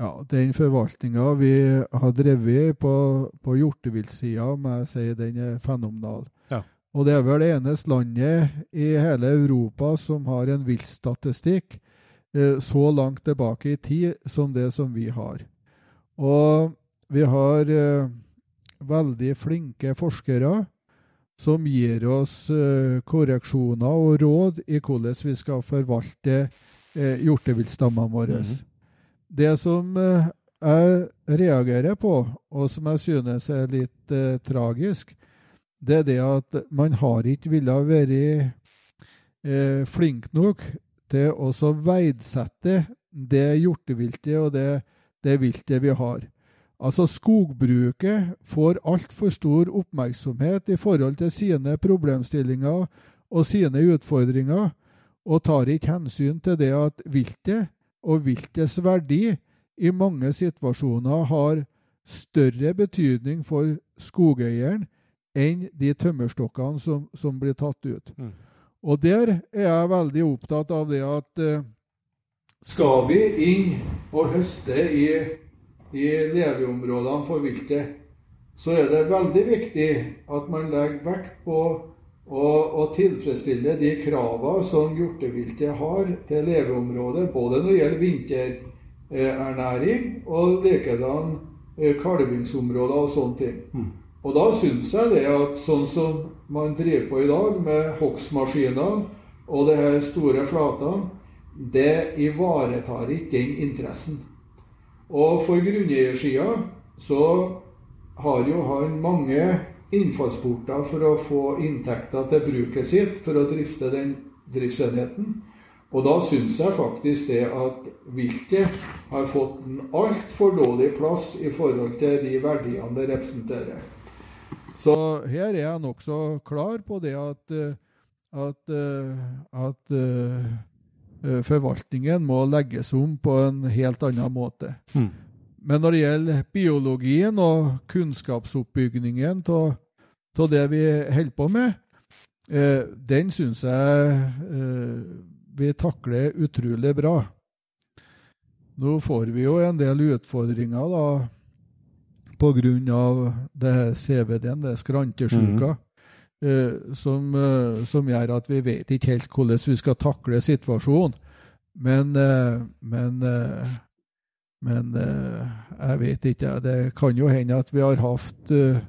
Ja, Den forvaltninga vi har drevet på, på hjorteviltsida, må jeg si den er fenomenal. Og det er vel det eneste landet i hele Europa som har en viltstatistikk eh, så langt tilbake i tid som det som vi har. Og vi har eh, veldig flinke forskere som gir oss eh, korreksjoner og råd i hvordan vi skal forvalte eh, hjorteviltstammene våre. Mhm. Det som eh, jeg reagerer på, og som jeg synes er litt eh, tragisk, det er det at man har ikke villet være eh, flink nok til å verdsette det hjorteviltet og det, det viltet vi har. Altså Skogbruket får altfor stor oppmerksomhet i forhold til sine problemstillinger og sine utfordringer, og tar ikke hensyn til det at viltet og viltets verdi i mange situasjoner har større betydning for skogeieren enn de tømmerstokkene som, som blir tatt ut. Mm. Og der er jeg veldig opptatt av det at eh, skal vi inn og høste i, i leveområdene for viltet, så er det veldig viktig at man legger vekt på å, tilfredsstille de kravene som hjorteviltet har til leveområdet, både når det gjelder vinterernæring og likedan eh, kalvingsområder og sånne ting. Mm. Og da syns jeg det at sånn som man driver på i dag, med hogstmaskiner og de her store flatene, det ivaretar ikke den interessen. Og for grunneiersida så har jo han mange innfallsporter for å få inntekter til bruket sitt for å drifte den driftsenheten. Og da syns jeg faktisk det at viltet har fått en altfor dårlig plass i forhold til de verdiene det representerer. Så her er jeg nokså klar på det at, eh, at, eh, at eh, forvaltningen må legges om på en helt annen måte. Mm. Men når det gjelder biologien og kunnskapsoppbyggingen av det vi holder på med, eh, den syns jeg eh, vi takler utrolig bra. Nå får vi jo en del utfordringer da pga. det her CVD-en, det skrantesjuka, eh, som, eh, som gjør at vi vet ikke helt hvordan vi skal takle situasjonen. Men, eh, men eh, men eh, jeg vet ikke. Det kan jo hende at vi har hatt, eh,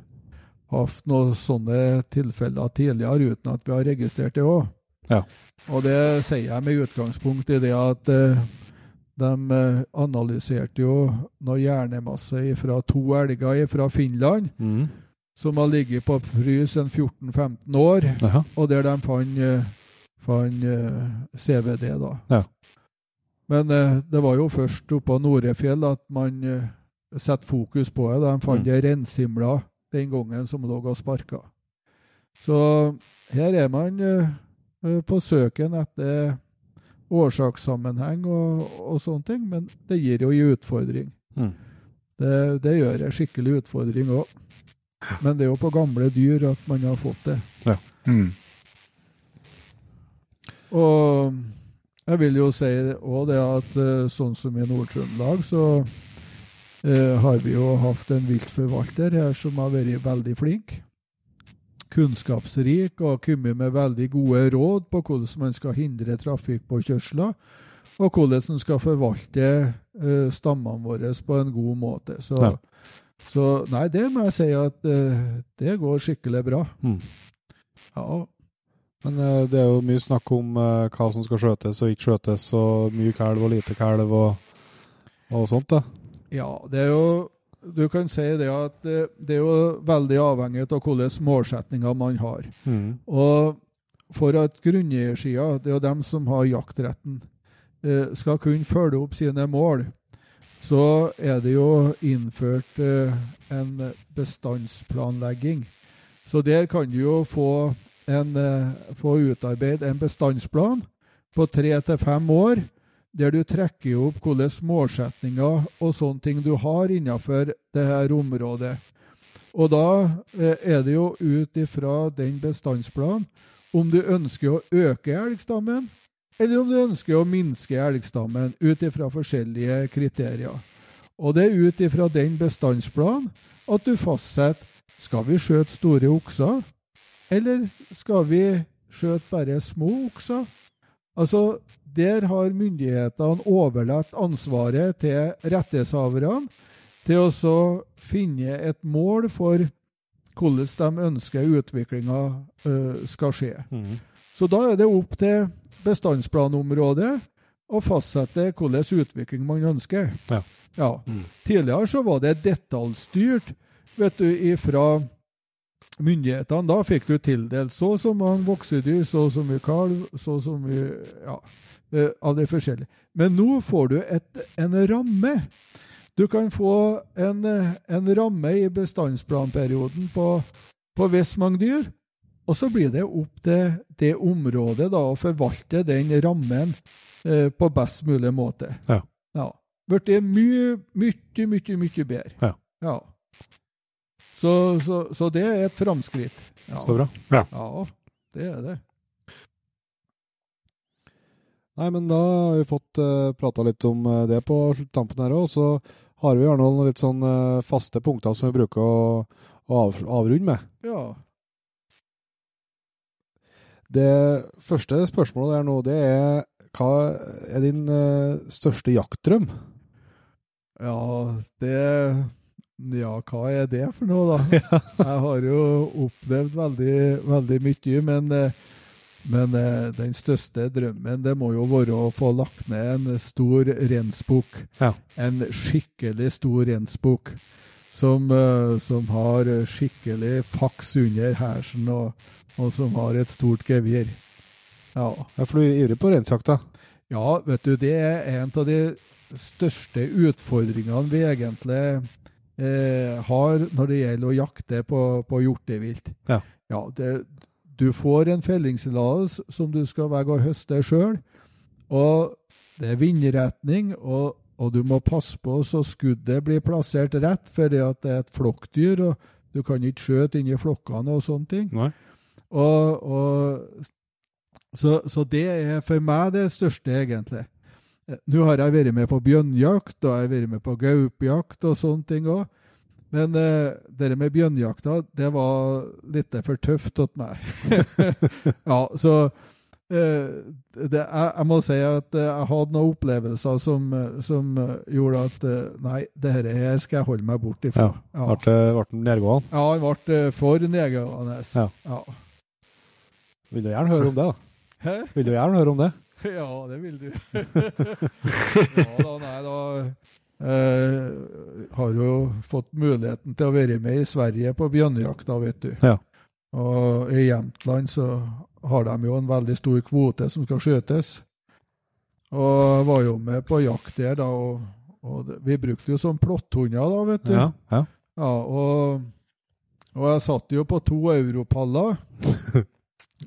hatt noen sånne tilfeller tidligere uten at vi har registrert det òg. Ja. Og det sier jeg med utgangspunkt i det at de eh, analyserte jo noe hjernemasse fra to elger fra Finland Mm. som har ligget på frys en 14-15 år, Aha. og der de fant, eh, fant eh, CVD, da. Ja. Men det var jo først oppå Norefjell at man satte fokus på det. De fant Mm. ei rensimla den gangen som lå og sparka. Så her er man på søken etter årsakssammenheng og, og sånne ting, men det gir jo en utfordring. Mm. Det, det gjør en skikkelig utfordring òg. Men det er jo på gamle dyr at man har fått det. Mm. Og jeg vil jo si òg det at eh, sånn som i Nord-Trøndelag, så eh, har vi jo hatt en viltforvalter her som har vært veldig flink. Kunnskapsrik og kommet med veldig gode råd på hvordan man skal hindre trafikkpåkjørsler, og hvordan man skal forvalte uh, stammene våre på en god måte. Så, Ja. så nei, det må jeg si at uh, det går skikkelig bra. Mm. Ja, Men uh, det er jo mye snakk om hva som skal skjøtes og ikke skjøtes, og mye kalv og lite kalv og, og sånt. da. Ja, det er jo Du kan si det at det, det er jo veldig avhengig av hvilke målsetninger man har. Mm. Og for at grunneiersida, det er jo dem som har jaktretten, eh, skal kunne følge opp sine mål, så er det jo innført eh, en bestandsplanlegging. Så der kan du jo få, en, eh, få utarbeidet en bestandsplan på tre til fem år, der du trekker opp hvilke målsetninger og sånne ting du har innenfor det her området. Og da eh, er det jo ut ifra den bestandsplanen om du ønsker å øke elgstammen, eller om du ønsker å minske elgstammen ut ifra forskjellige kriterier. Og det er ut ifra den bestandsplanen at du fastsetter skal vi skjøte store okser, eller skal vi skjøte bare små okser. Altså, der har myndighetene overlatt ansvaret til rettighetshaverne til å finne et mål for hvordan de ønsker utviklinga skal skje. Mm. Så da er det opp til bestandsplanområdet å fastsette hvilken utvikling man ønsker. Ja. Ja. Mm. Tidligere så var det detaljstyrt vet du, ifra myndighetene. Da fikk du tildelt så og så mange voksedyr, så og så mye kalv, så og så mye ja, eh, av de forskjellige. Men nå får du et, en ramme. Du kan få en, eh, en ramme i bestandsplanperioden på, på visst mange dyr. Og så blir det opp til det området da, å forvalte den rammen eh, på best mulig måte. Ja. ja. Blitt mye, mye, mye, mye bedre. Ja. ja. Så, så, så det er et framskritt. Ja. Så bra. Ja, det er det. Nei, men da har vi fått uh, prata litt om eh, det på tampen her òg. Så har vi gjerne noen litt sånn uh, faste punkter som vi bruker å, å av, avrunde med. Ja. Det første spørsmålet der nå, det er hva er din uh, største jaktdrøm? Ja, det Ja, hva er det for noe, da? Jeg har jo opplevd veldig, veldig mye, men, eh, men eh, den største drømmen det må jo være å få lagt ned en stor rensbukk. Ja. En skikkelig stor rensbukk. Som, eh, som har skikkelig faks under hersen, og, og som har et stort gevir. Ja. Ja, for du er ivrig på reinsjakta? Ja, vet du, det er en av de største utfordringene vi egentlig eh, har når det gjelder å jakte på, på hjortevilt. Ja. det, du får en fellingstillatelse som du skal velge å høste sjøl, og det er vindretning, og, og du må passe på så skuddet blir plassert rett, fordi at det er et flokkdyr, og du kan ikke skjøte inni flokkene og sånne ting. Nei. Og, og, så, så det er for meg det største, egentlig. Nå har jeg vært med på bjørnjakt, og jeg har vært med på gaupejakt og sånne ting òg. Men uh, det med bjørnjakta, det var litt for tøft for meg. ja, så uh, det, jeg, jeg må si at uh, jeg hadde noen opplevelser som, eh, som eh, gjorde at eh, Nei, dette her skal jeg holde meg bort ifra. Ja. Ble det- den nedgående? Ja, han ble eh, for nedgående. Ja. ja. Vil du gjerne høre om det, da? Hæ? Vil du gjerne høre om det? Ja, det vil du. ja da, nei, da eh, Har jo fått muligheten til å være med i Sverige på bjørnejakta, vet du. Ja. Og i Jämtland så har de jo en veldig stor kvote som skal skjøtes. Og var jo med på jakt der, da, og, og vi brukte jo som plotthunder, da, vet du. Ja. ja. Ja, og, og jeg satt jo på to europaller.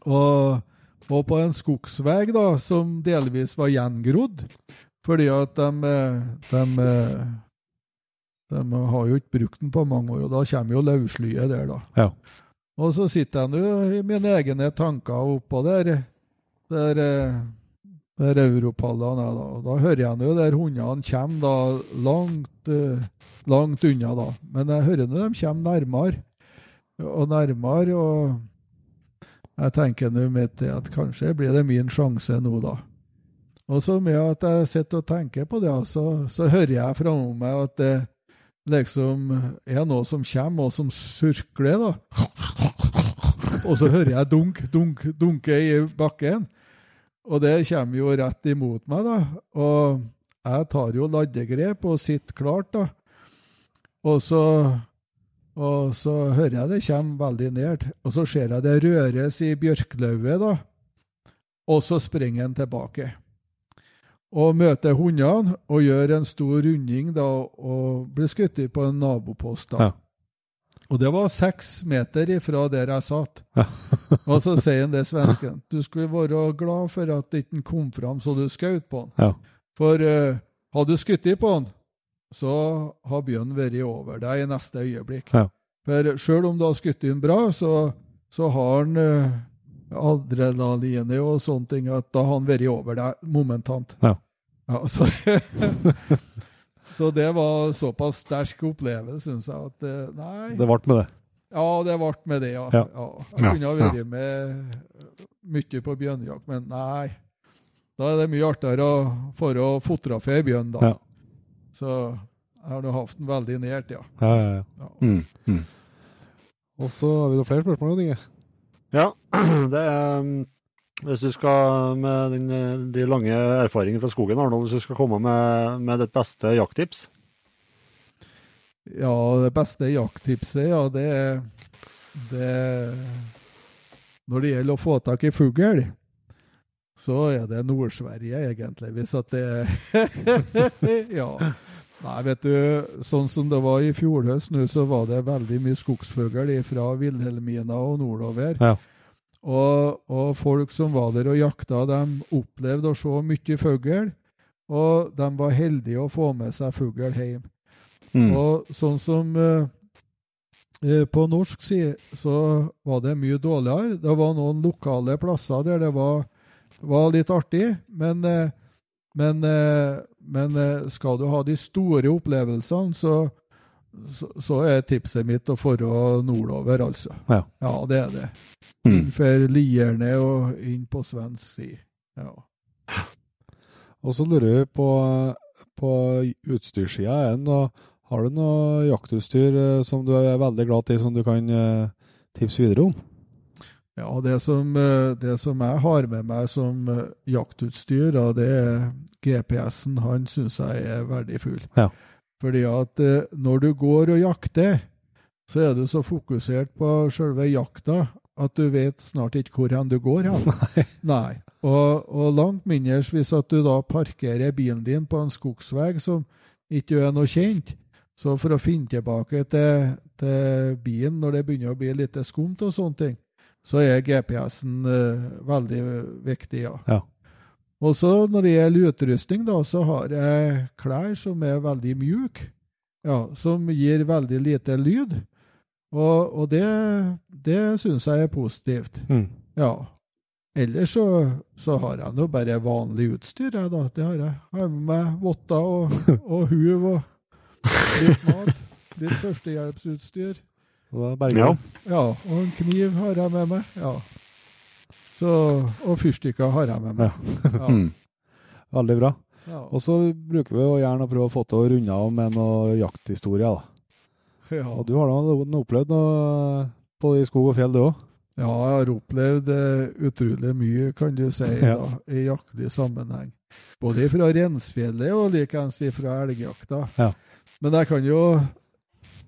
og, og på en skogsvei da, som delvis var gjengrodd. Fordi at de, eh, de, eh, de har jo ikke brukt den på mange år, og da kommer jo løvslyet der, da. Ja. Og så sitter jeg nå i mine egne tanker oppå der. der, eh, der europallene er. Da. Og da hører jeg nå der hundene kommer da langt, langt unna, da. Men jeg hører nå de kommer nærmere og nærmere. og jeg tenker nå mitt at kanskje blir det min sjanse nå, da. Og så med at jeg sitter og tenker på det, så, så hører jeg framme meg at det liksom er noe som kommer, og som surkler, da. Og så hører jeg dunk, dunk, dunke i bakken. Og det kommer jo rett imot meg, da. Og jeg tar jo laddegrep og sitter klart, da. Og så, og så hører jeg det kommer veldig ned. Og så ser jeg det røres i bjørklauvet, da. Og så springer han tilbake. Og møter hundene og gjør en stor runding da, og blir skutt på en nabopost. da. Ja. Og det var seks meter ifra der jeg satt. Ja. og så sier han det svensken. Du skulle være glad for at den ikke kom fram så du skjøt på han. Ja. For uh, hadde du skutt på han, så har bjørnen vært over deg i neste øyeblikk. Ja. For sjøl om du har skutt den bra, så, så har han uh, adrenalinet og sånne ting, at da har han vært over deg momentant. Ja. Ja, så, så det var såpass sterk opplevelse, syns jeg, at eh, nei Det ble med det. Ja, det ble med det, ja. Ja. ja. Jeg kunne ha vært med mye på bjørnejakt, men nei. Da er det mye artigere å for å fotografere bjørn, da. Ja. Så jeg har nå hatt den veldig nært, ja. Ja, ja, ja. ja. Mm. Mm. Og så har vi noen flere spørsmål, Jon Inge. Ja, det er um, Hvis du skal med eh, de lange erfaringene fra skogen, Arnold, hvis du skal komme med, med ditt beste jakttips? Ja, det beste jakttipset, ja, det er Når det gjelder å få tak i fugl, så er det Nord-Sverige, egentlig, hvis at det Ja. Nei, vet du, sånn som det var i fjor høst nå, så var det veldig mye skogsfugl fra Vilhelmina og nordover. Ja. Og, og folk som var der og jakta, de opplevde å se mye fugl. Og de var heldige å få med seg fugl hjem. Mm. Og sånn som eh, eh, På norsk side så var det mye dårligere. Det var noen lokale plasser der det var, var litt artig, men, eh, men, eh, men eh, skal du ha de store opplevelsene, så, så, så er tipset mitt å dra nordover, altså. Ja. ja, det er det. Mm. Innenfor Lierne og inn på svensk side. Ja. Og så lurer vi på, på utstyrssida igjen. Har du noe jaktutstyr eh, som du er veldig glad i, som du kan eh, tipse videre om? Ja, det som, eh, det som jeg har med meg som eh, jaktutstyr, da, det er GPS-en. Han syns jeg er verdifull. Ja. Fordi at eh, når du går og jakter, så er du så fokusert på selve jakta at du vet snart ikke hvor hen du går hen. Nei. Og, og langt mindre hvis at du da parkerer bilen din på en skogsvei som ikke er noe kjent. Så for å finne tilbake til, til bilen når det begynner å bli litt skumt og sånne ting, så er GPS-en uh, veldig viktig, ja. Ja. Og så når det gjelder utrustning, da, så har jeg klær som er veldig mjuke, ja, som gir veldig lite lyd. Og, og det, det syns jeg er positivt. Mm. Ja. Ellers så, så har jeg nå bare vanlig utstyr, jeg, da. Det har jeg. Jeg har med meg votter og, og huv og litt mat. Litt førstehjelpsutstyr. Ja. Ja, og en kniv har jeg med meg. Ja. Så, og fyrstikker har jeg med meg. Ja. Mm. Veldig bra. Ja. Og så bruker vi jo gjerne å prøve å få til å runde av med noen jakthistorier. Ja. Og du har da opplevd noe på i skog og fjell, du òg? ja, jeg har opplevd eh, utrolig mye, kan du si, Ja. da, i jaktlig sammenheng. Både fra Rensfjellet og likeens fra elgjakta. Ja. Men jeg kan jo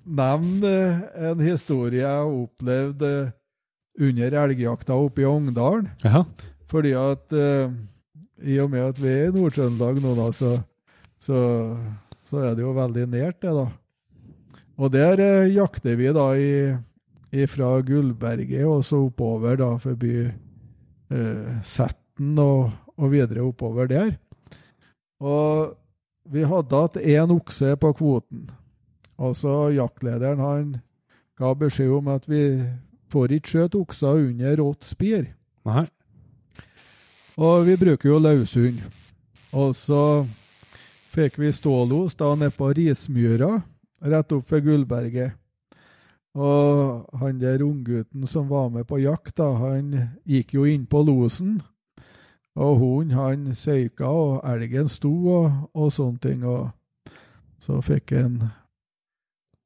nevne en historie jeg har opplevd eh, under elgjakta oppe i Ongdalen. Ja. Fordi at eh, i og med at vi er i Nord-Trøndelag nå, da, så, så, så er det jo veldig nært, det, da. Og der eh, jakter vi da i, fra Gullberget og så oppover da forbi eh, Setten og, og videre oppover der. Og vi hadde hatt én okse på kvoten. Og så jaktlederen han ga beskjed om at vi får ikke skjøte okser under rått spir. Nei. Og vi bruker jo løshund. Og så fikk vi stålos da nede på Rismyra, rett opp ved Gullberget. Og han der unggutten som var med på jakt, da, han gikk jo inn på losen. Og hunden, han søyka, og elgen sto, og, og sånne ting. Og så fikk han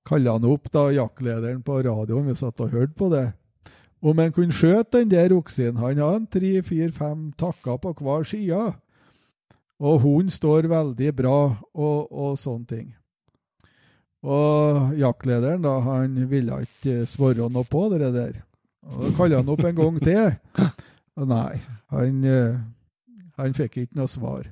Kalla han opp da jaktlederen på radioen, vi satt og hørte på det. Om han kunne skjøte den der oksen. Han har en tre, fire, fem takker på hver side. Og hunden står veldig bra, og, og sånne ting. Og jaktlederen da, han ville ikke svare noe på det der. Og Da kalte han opp en gang til. Og nei, han, eh, han fikk ikke noe svar.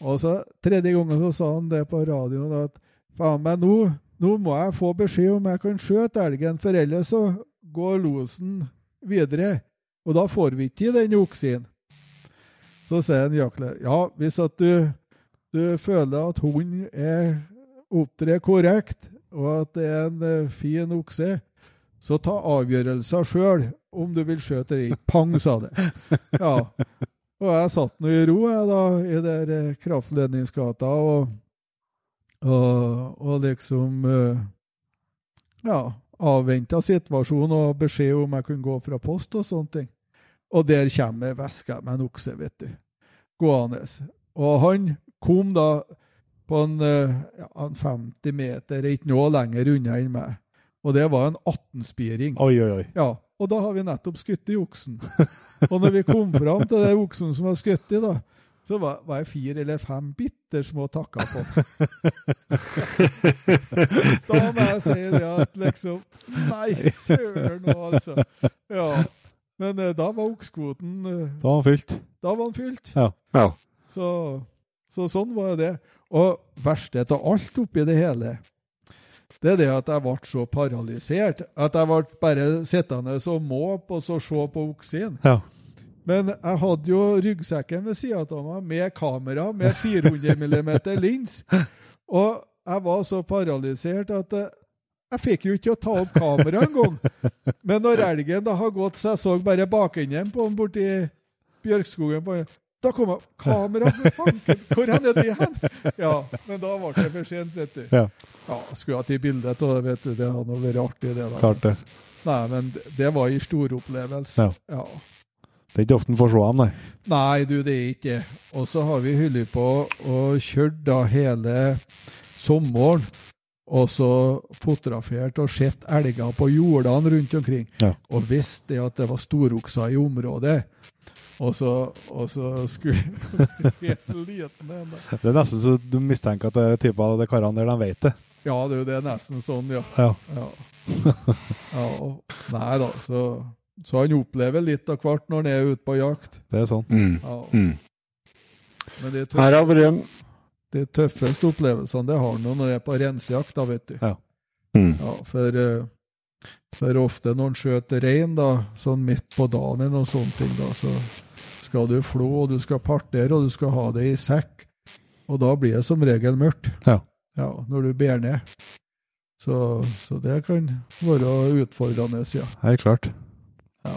Og så tredje gangen så sa han det på radioen at faen meg, nå, nå må jeg få beskjed om jeg kan skjøte elgen, for ellers så går losen videre. Og da får vi ikke den oksen. Så sier en jaktleder ja, hvis at du, du føler at hunden er opptrer korrekt, og at det er en eh, fin okse, så ta avgjørelser sjøl om du vil skjøte eller ikke. Pang, sa det. Ja. Og jeg satt nå i ro jeg da, i der eh, kraftledningsgata og, og, og liksom eh, Ja, avventa situasjonen og beskjed om jeg kunne gå fra post og sånne ting. Og der kommer veska med en okse, vet du. Gående. Og han kom da på en, eh, ja, en 50 meter, ikke noe lenger unna enn meg. Og det var en 18-spiring. Oi, oi, oi. Ja, og da har vi nettopp skutt i oksen. Og når vi kom fram til det oksen som var skutt i, da, så var, var jeg fire eller fem bitte små takker på. da må jeg si det at liksom Nei, søren nå, altså. Ja. Men eh, da var okskvoten eh, Da var han fylt. Da var han fylt. Ja. Ja. Så, så sånn var det. Og verste av alt oppi det hele, det er det at jeg ble så paralysert at jeg ble bare sittende og måpe og så se på oksen. Ja. Men jeg hadde jo ryggsekken ved sida av meg med kamera med 400 mm lins. Og jeg var så paralysert at eh, jeg fikk jo ikke å ta opp kameraet engang. Men når elgen da har gått, så jeg så bare bakenden på den borti bjørkskogen på Da kom jeg Kamera! fanken, Hvor er det hen? Ja, men da ble det for sent, vet du. Ja. Ja, skulle ha i bilde av det, vet du. Det hadde vært artig, det der. Klart det. Nei, men det- det var en storopplevelse. Ja. ja. Det er ikke ofte en får se dem, nei. Nei, du, det er ikke det. Og så har vi holdt på og kjørt da hele sommeren. Og så fotografert og sett elger på jordene rundt omkring. Ja. Og visste det at det var storokser i området. Og så, og så skulle Helt liten en. Det er nesten så du mistenker at det er typer av de karene der de vet det. Ja, du, det er nesten sånn, ja. Ja. Ja. ja nei da, så, så han opplever litt av hvert når han er ute på jakt. Det er sånn. Mm. Ja. Mm. Men de, Her tøff, har vært en de tøffeste opplevelsene det har han når han er på rensejakt, da, vet du. mm. Ja, for, eh, for ofte når han skjøter rein, da, sånn midt på dagen eller noen sånne ting, da, så skal du flå, og du skal partere, og du skal ha det i sekk. Og da blir det som regel mørkt. Ja. Ja, når du ber ned. Så, så det kan være utfordrende, ja. Helt klart. Ja.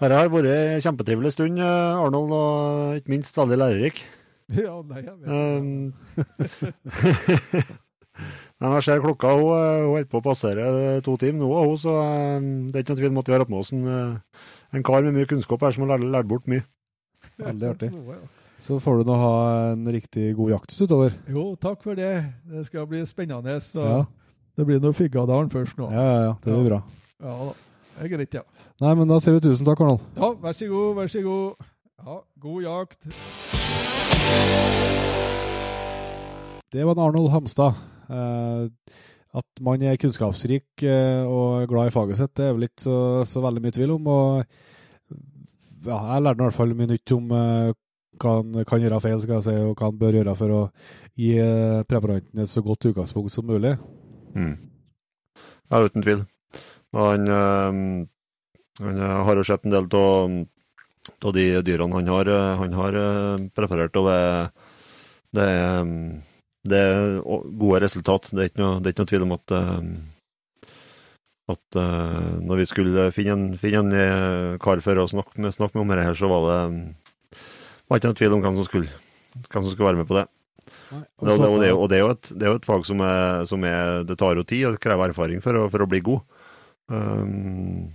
Her har vært en kjempetrivelig stund, eh, Arnold, og ikke minst veldig lærerik. Ja, nei, jeg vet Um, Nei, jeg ser klokka, hun, eh, holder på å passere to timer nå, hun, så eh, det er ikke noe tvil om at vi har hatt med oss en, eh, en kar med mye kunnskap her som har lært, lært bort mye. Veldig artig. Så får du nå ha en riktig god jakt utover. Jo, takk for det. Det skal bli spennende. Så Ja. Det blir noe Figgadalen først nå. Ja, ja, ja. Det blir bra. Ja da. Det er greit, ja. Nei, men da sier vi tusen takk, Arnold. Ja, vær så god, vær så god. Ja, god jakt. Det var en Arnold Hamstad. Eh, at man er kunnskapsrik eh, og glad i faget sitt, det er vel ikke så, så veldig mye tvil om. Og ja, jeg lærte i hvert fall mye nytt om eh, hva han kan gjøre feil, skal jeg si, og hva han bør gjøre for å gi preparanten et så godt utgangspunkt som mulig. Mm. Ja, uten tvil. Han, eh, han eh, har jo sett en del av de dyrene han har, eh, han har preferert, og det, det, det er gode resultat. Det er ikke noe, det er ikke noe tvil om at, At når vi skulle finne en, finne en kar for å snakke med, snakke med om dette, så var det var ikke noe tvil om hvem som skulle, hvem som skulle være med på det. Nei, Og det, og det, og det, er jo- og det, er jo et, det er jo et fag som, er, som er, det tar jo tid og krever erfaring for å, for å bli god. Um,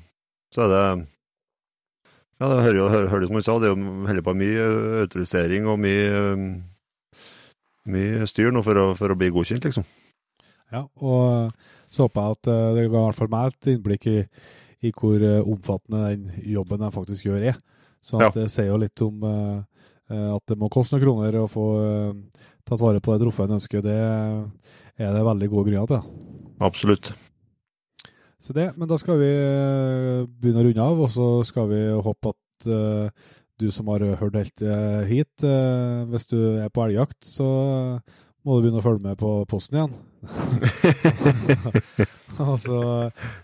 så er det Ja, det hører hører, hører du som han sa, det er jo heller på mye autorisering og mye, mye styr nå for å, for å bli godkjent, liksom. Ja, og så håper jeg at eh, det ga i hvert fall meg et innblikk i, i hvor eh, omfattende den jobben jeg faktisk gjør er. Så at Ja. det sier jo litt om eh, eh, at det må koste noen kroner å få uh, tatt vare på det trofeet en ønsker. Det er det veldig gode grunner til. Absolutt. Så det, men da skal vi eh, begynne å runde av, og så skal vi håpe at uh, du som har hørt helt eh, hit, uh, hvis du er på elgjakt, så må du begynne å følge med på posten igjen. og så,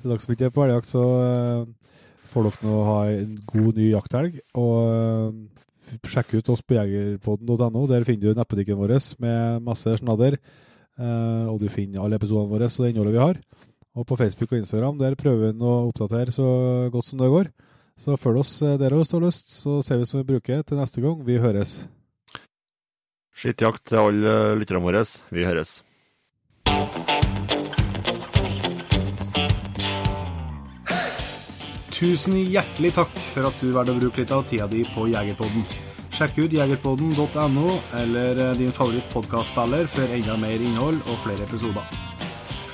til dere som ikke er på elgjakt, så uh, får dere nå ha en god ny jakthelg. Og sjekk ut oss på jegerpodden.no. Der finner du nettbutikken vår med masse snadder. og du finner alle episodene våre og det innholdet vi har. Og på Facebook og Instagram der prøver vi å oppdatere så godt som det går. Så følg oss dere der hvis du har lyst, så ser vi som vi bruker til neste gang. Vi høres. Skittjakt til alle lytterne våre. Vi høres. Tusen hjertelig takk for at du valgte å bruke litt av tida di på Jegerpodden. Sjekk ut jegerpodden.no eller eh, din favoritt favorittpodkastspiller for enda mer innhold og flere episoder.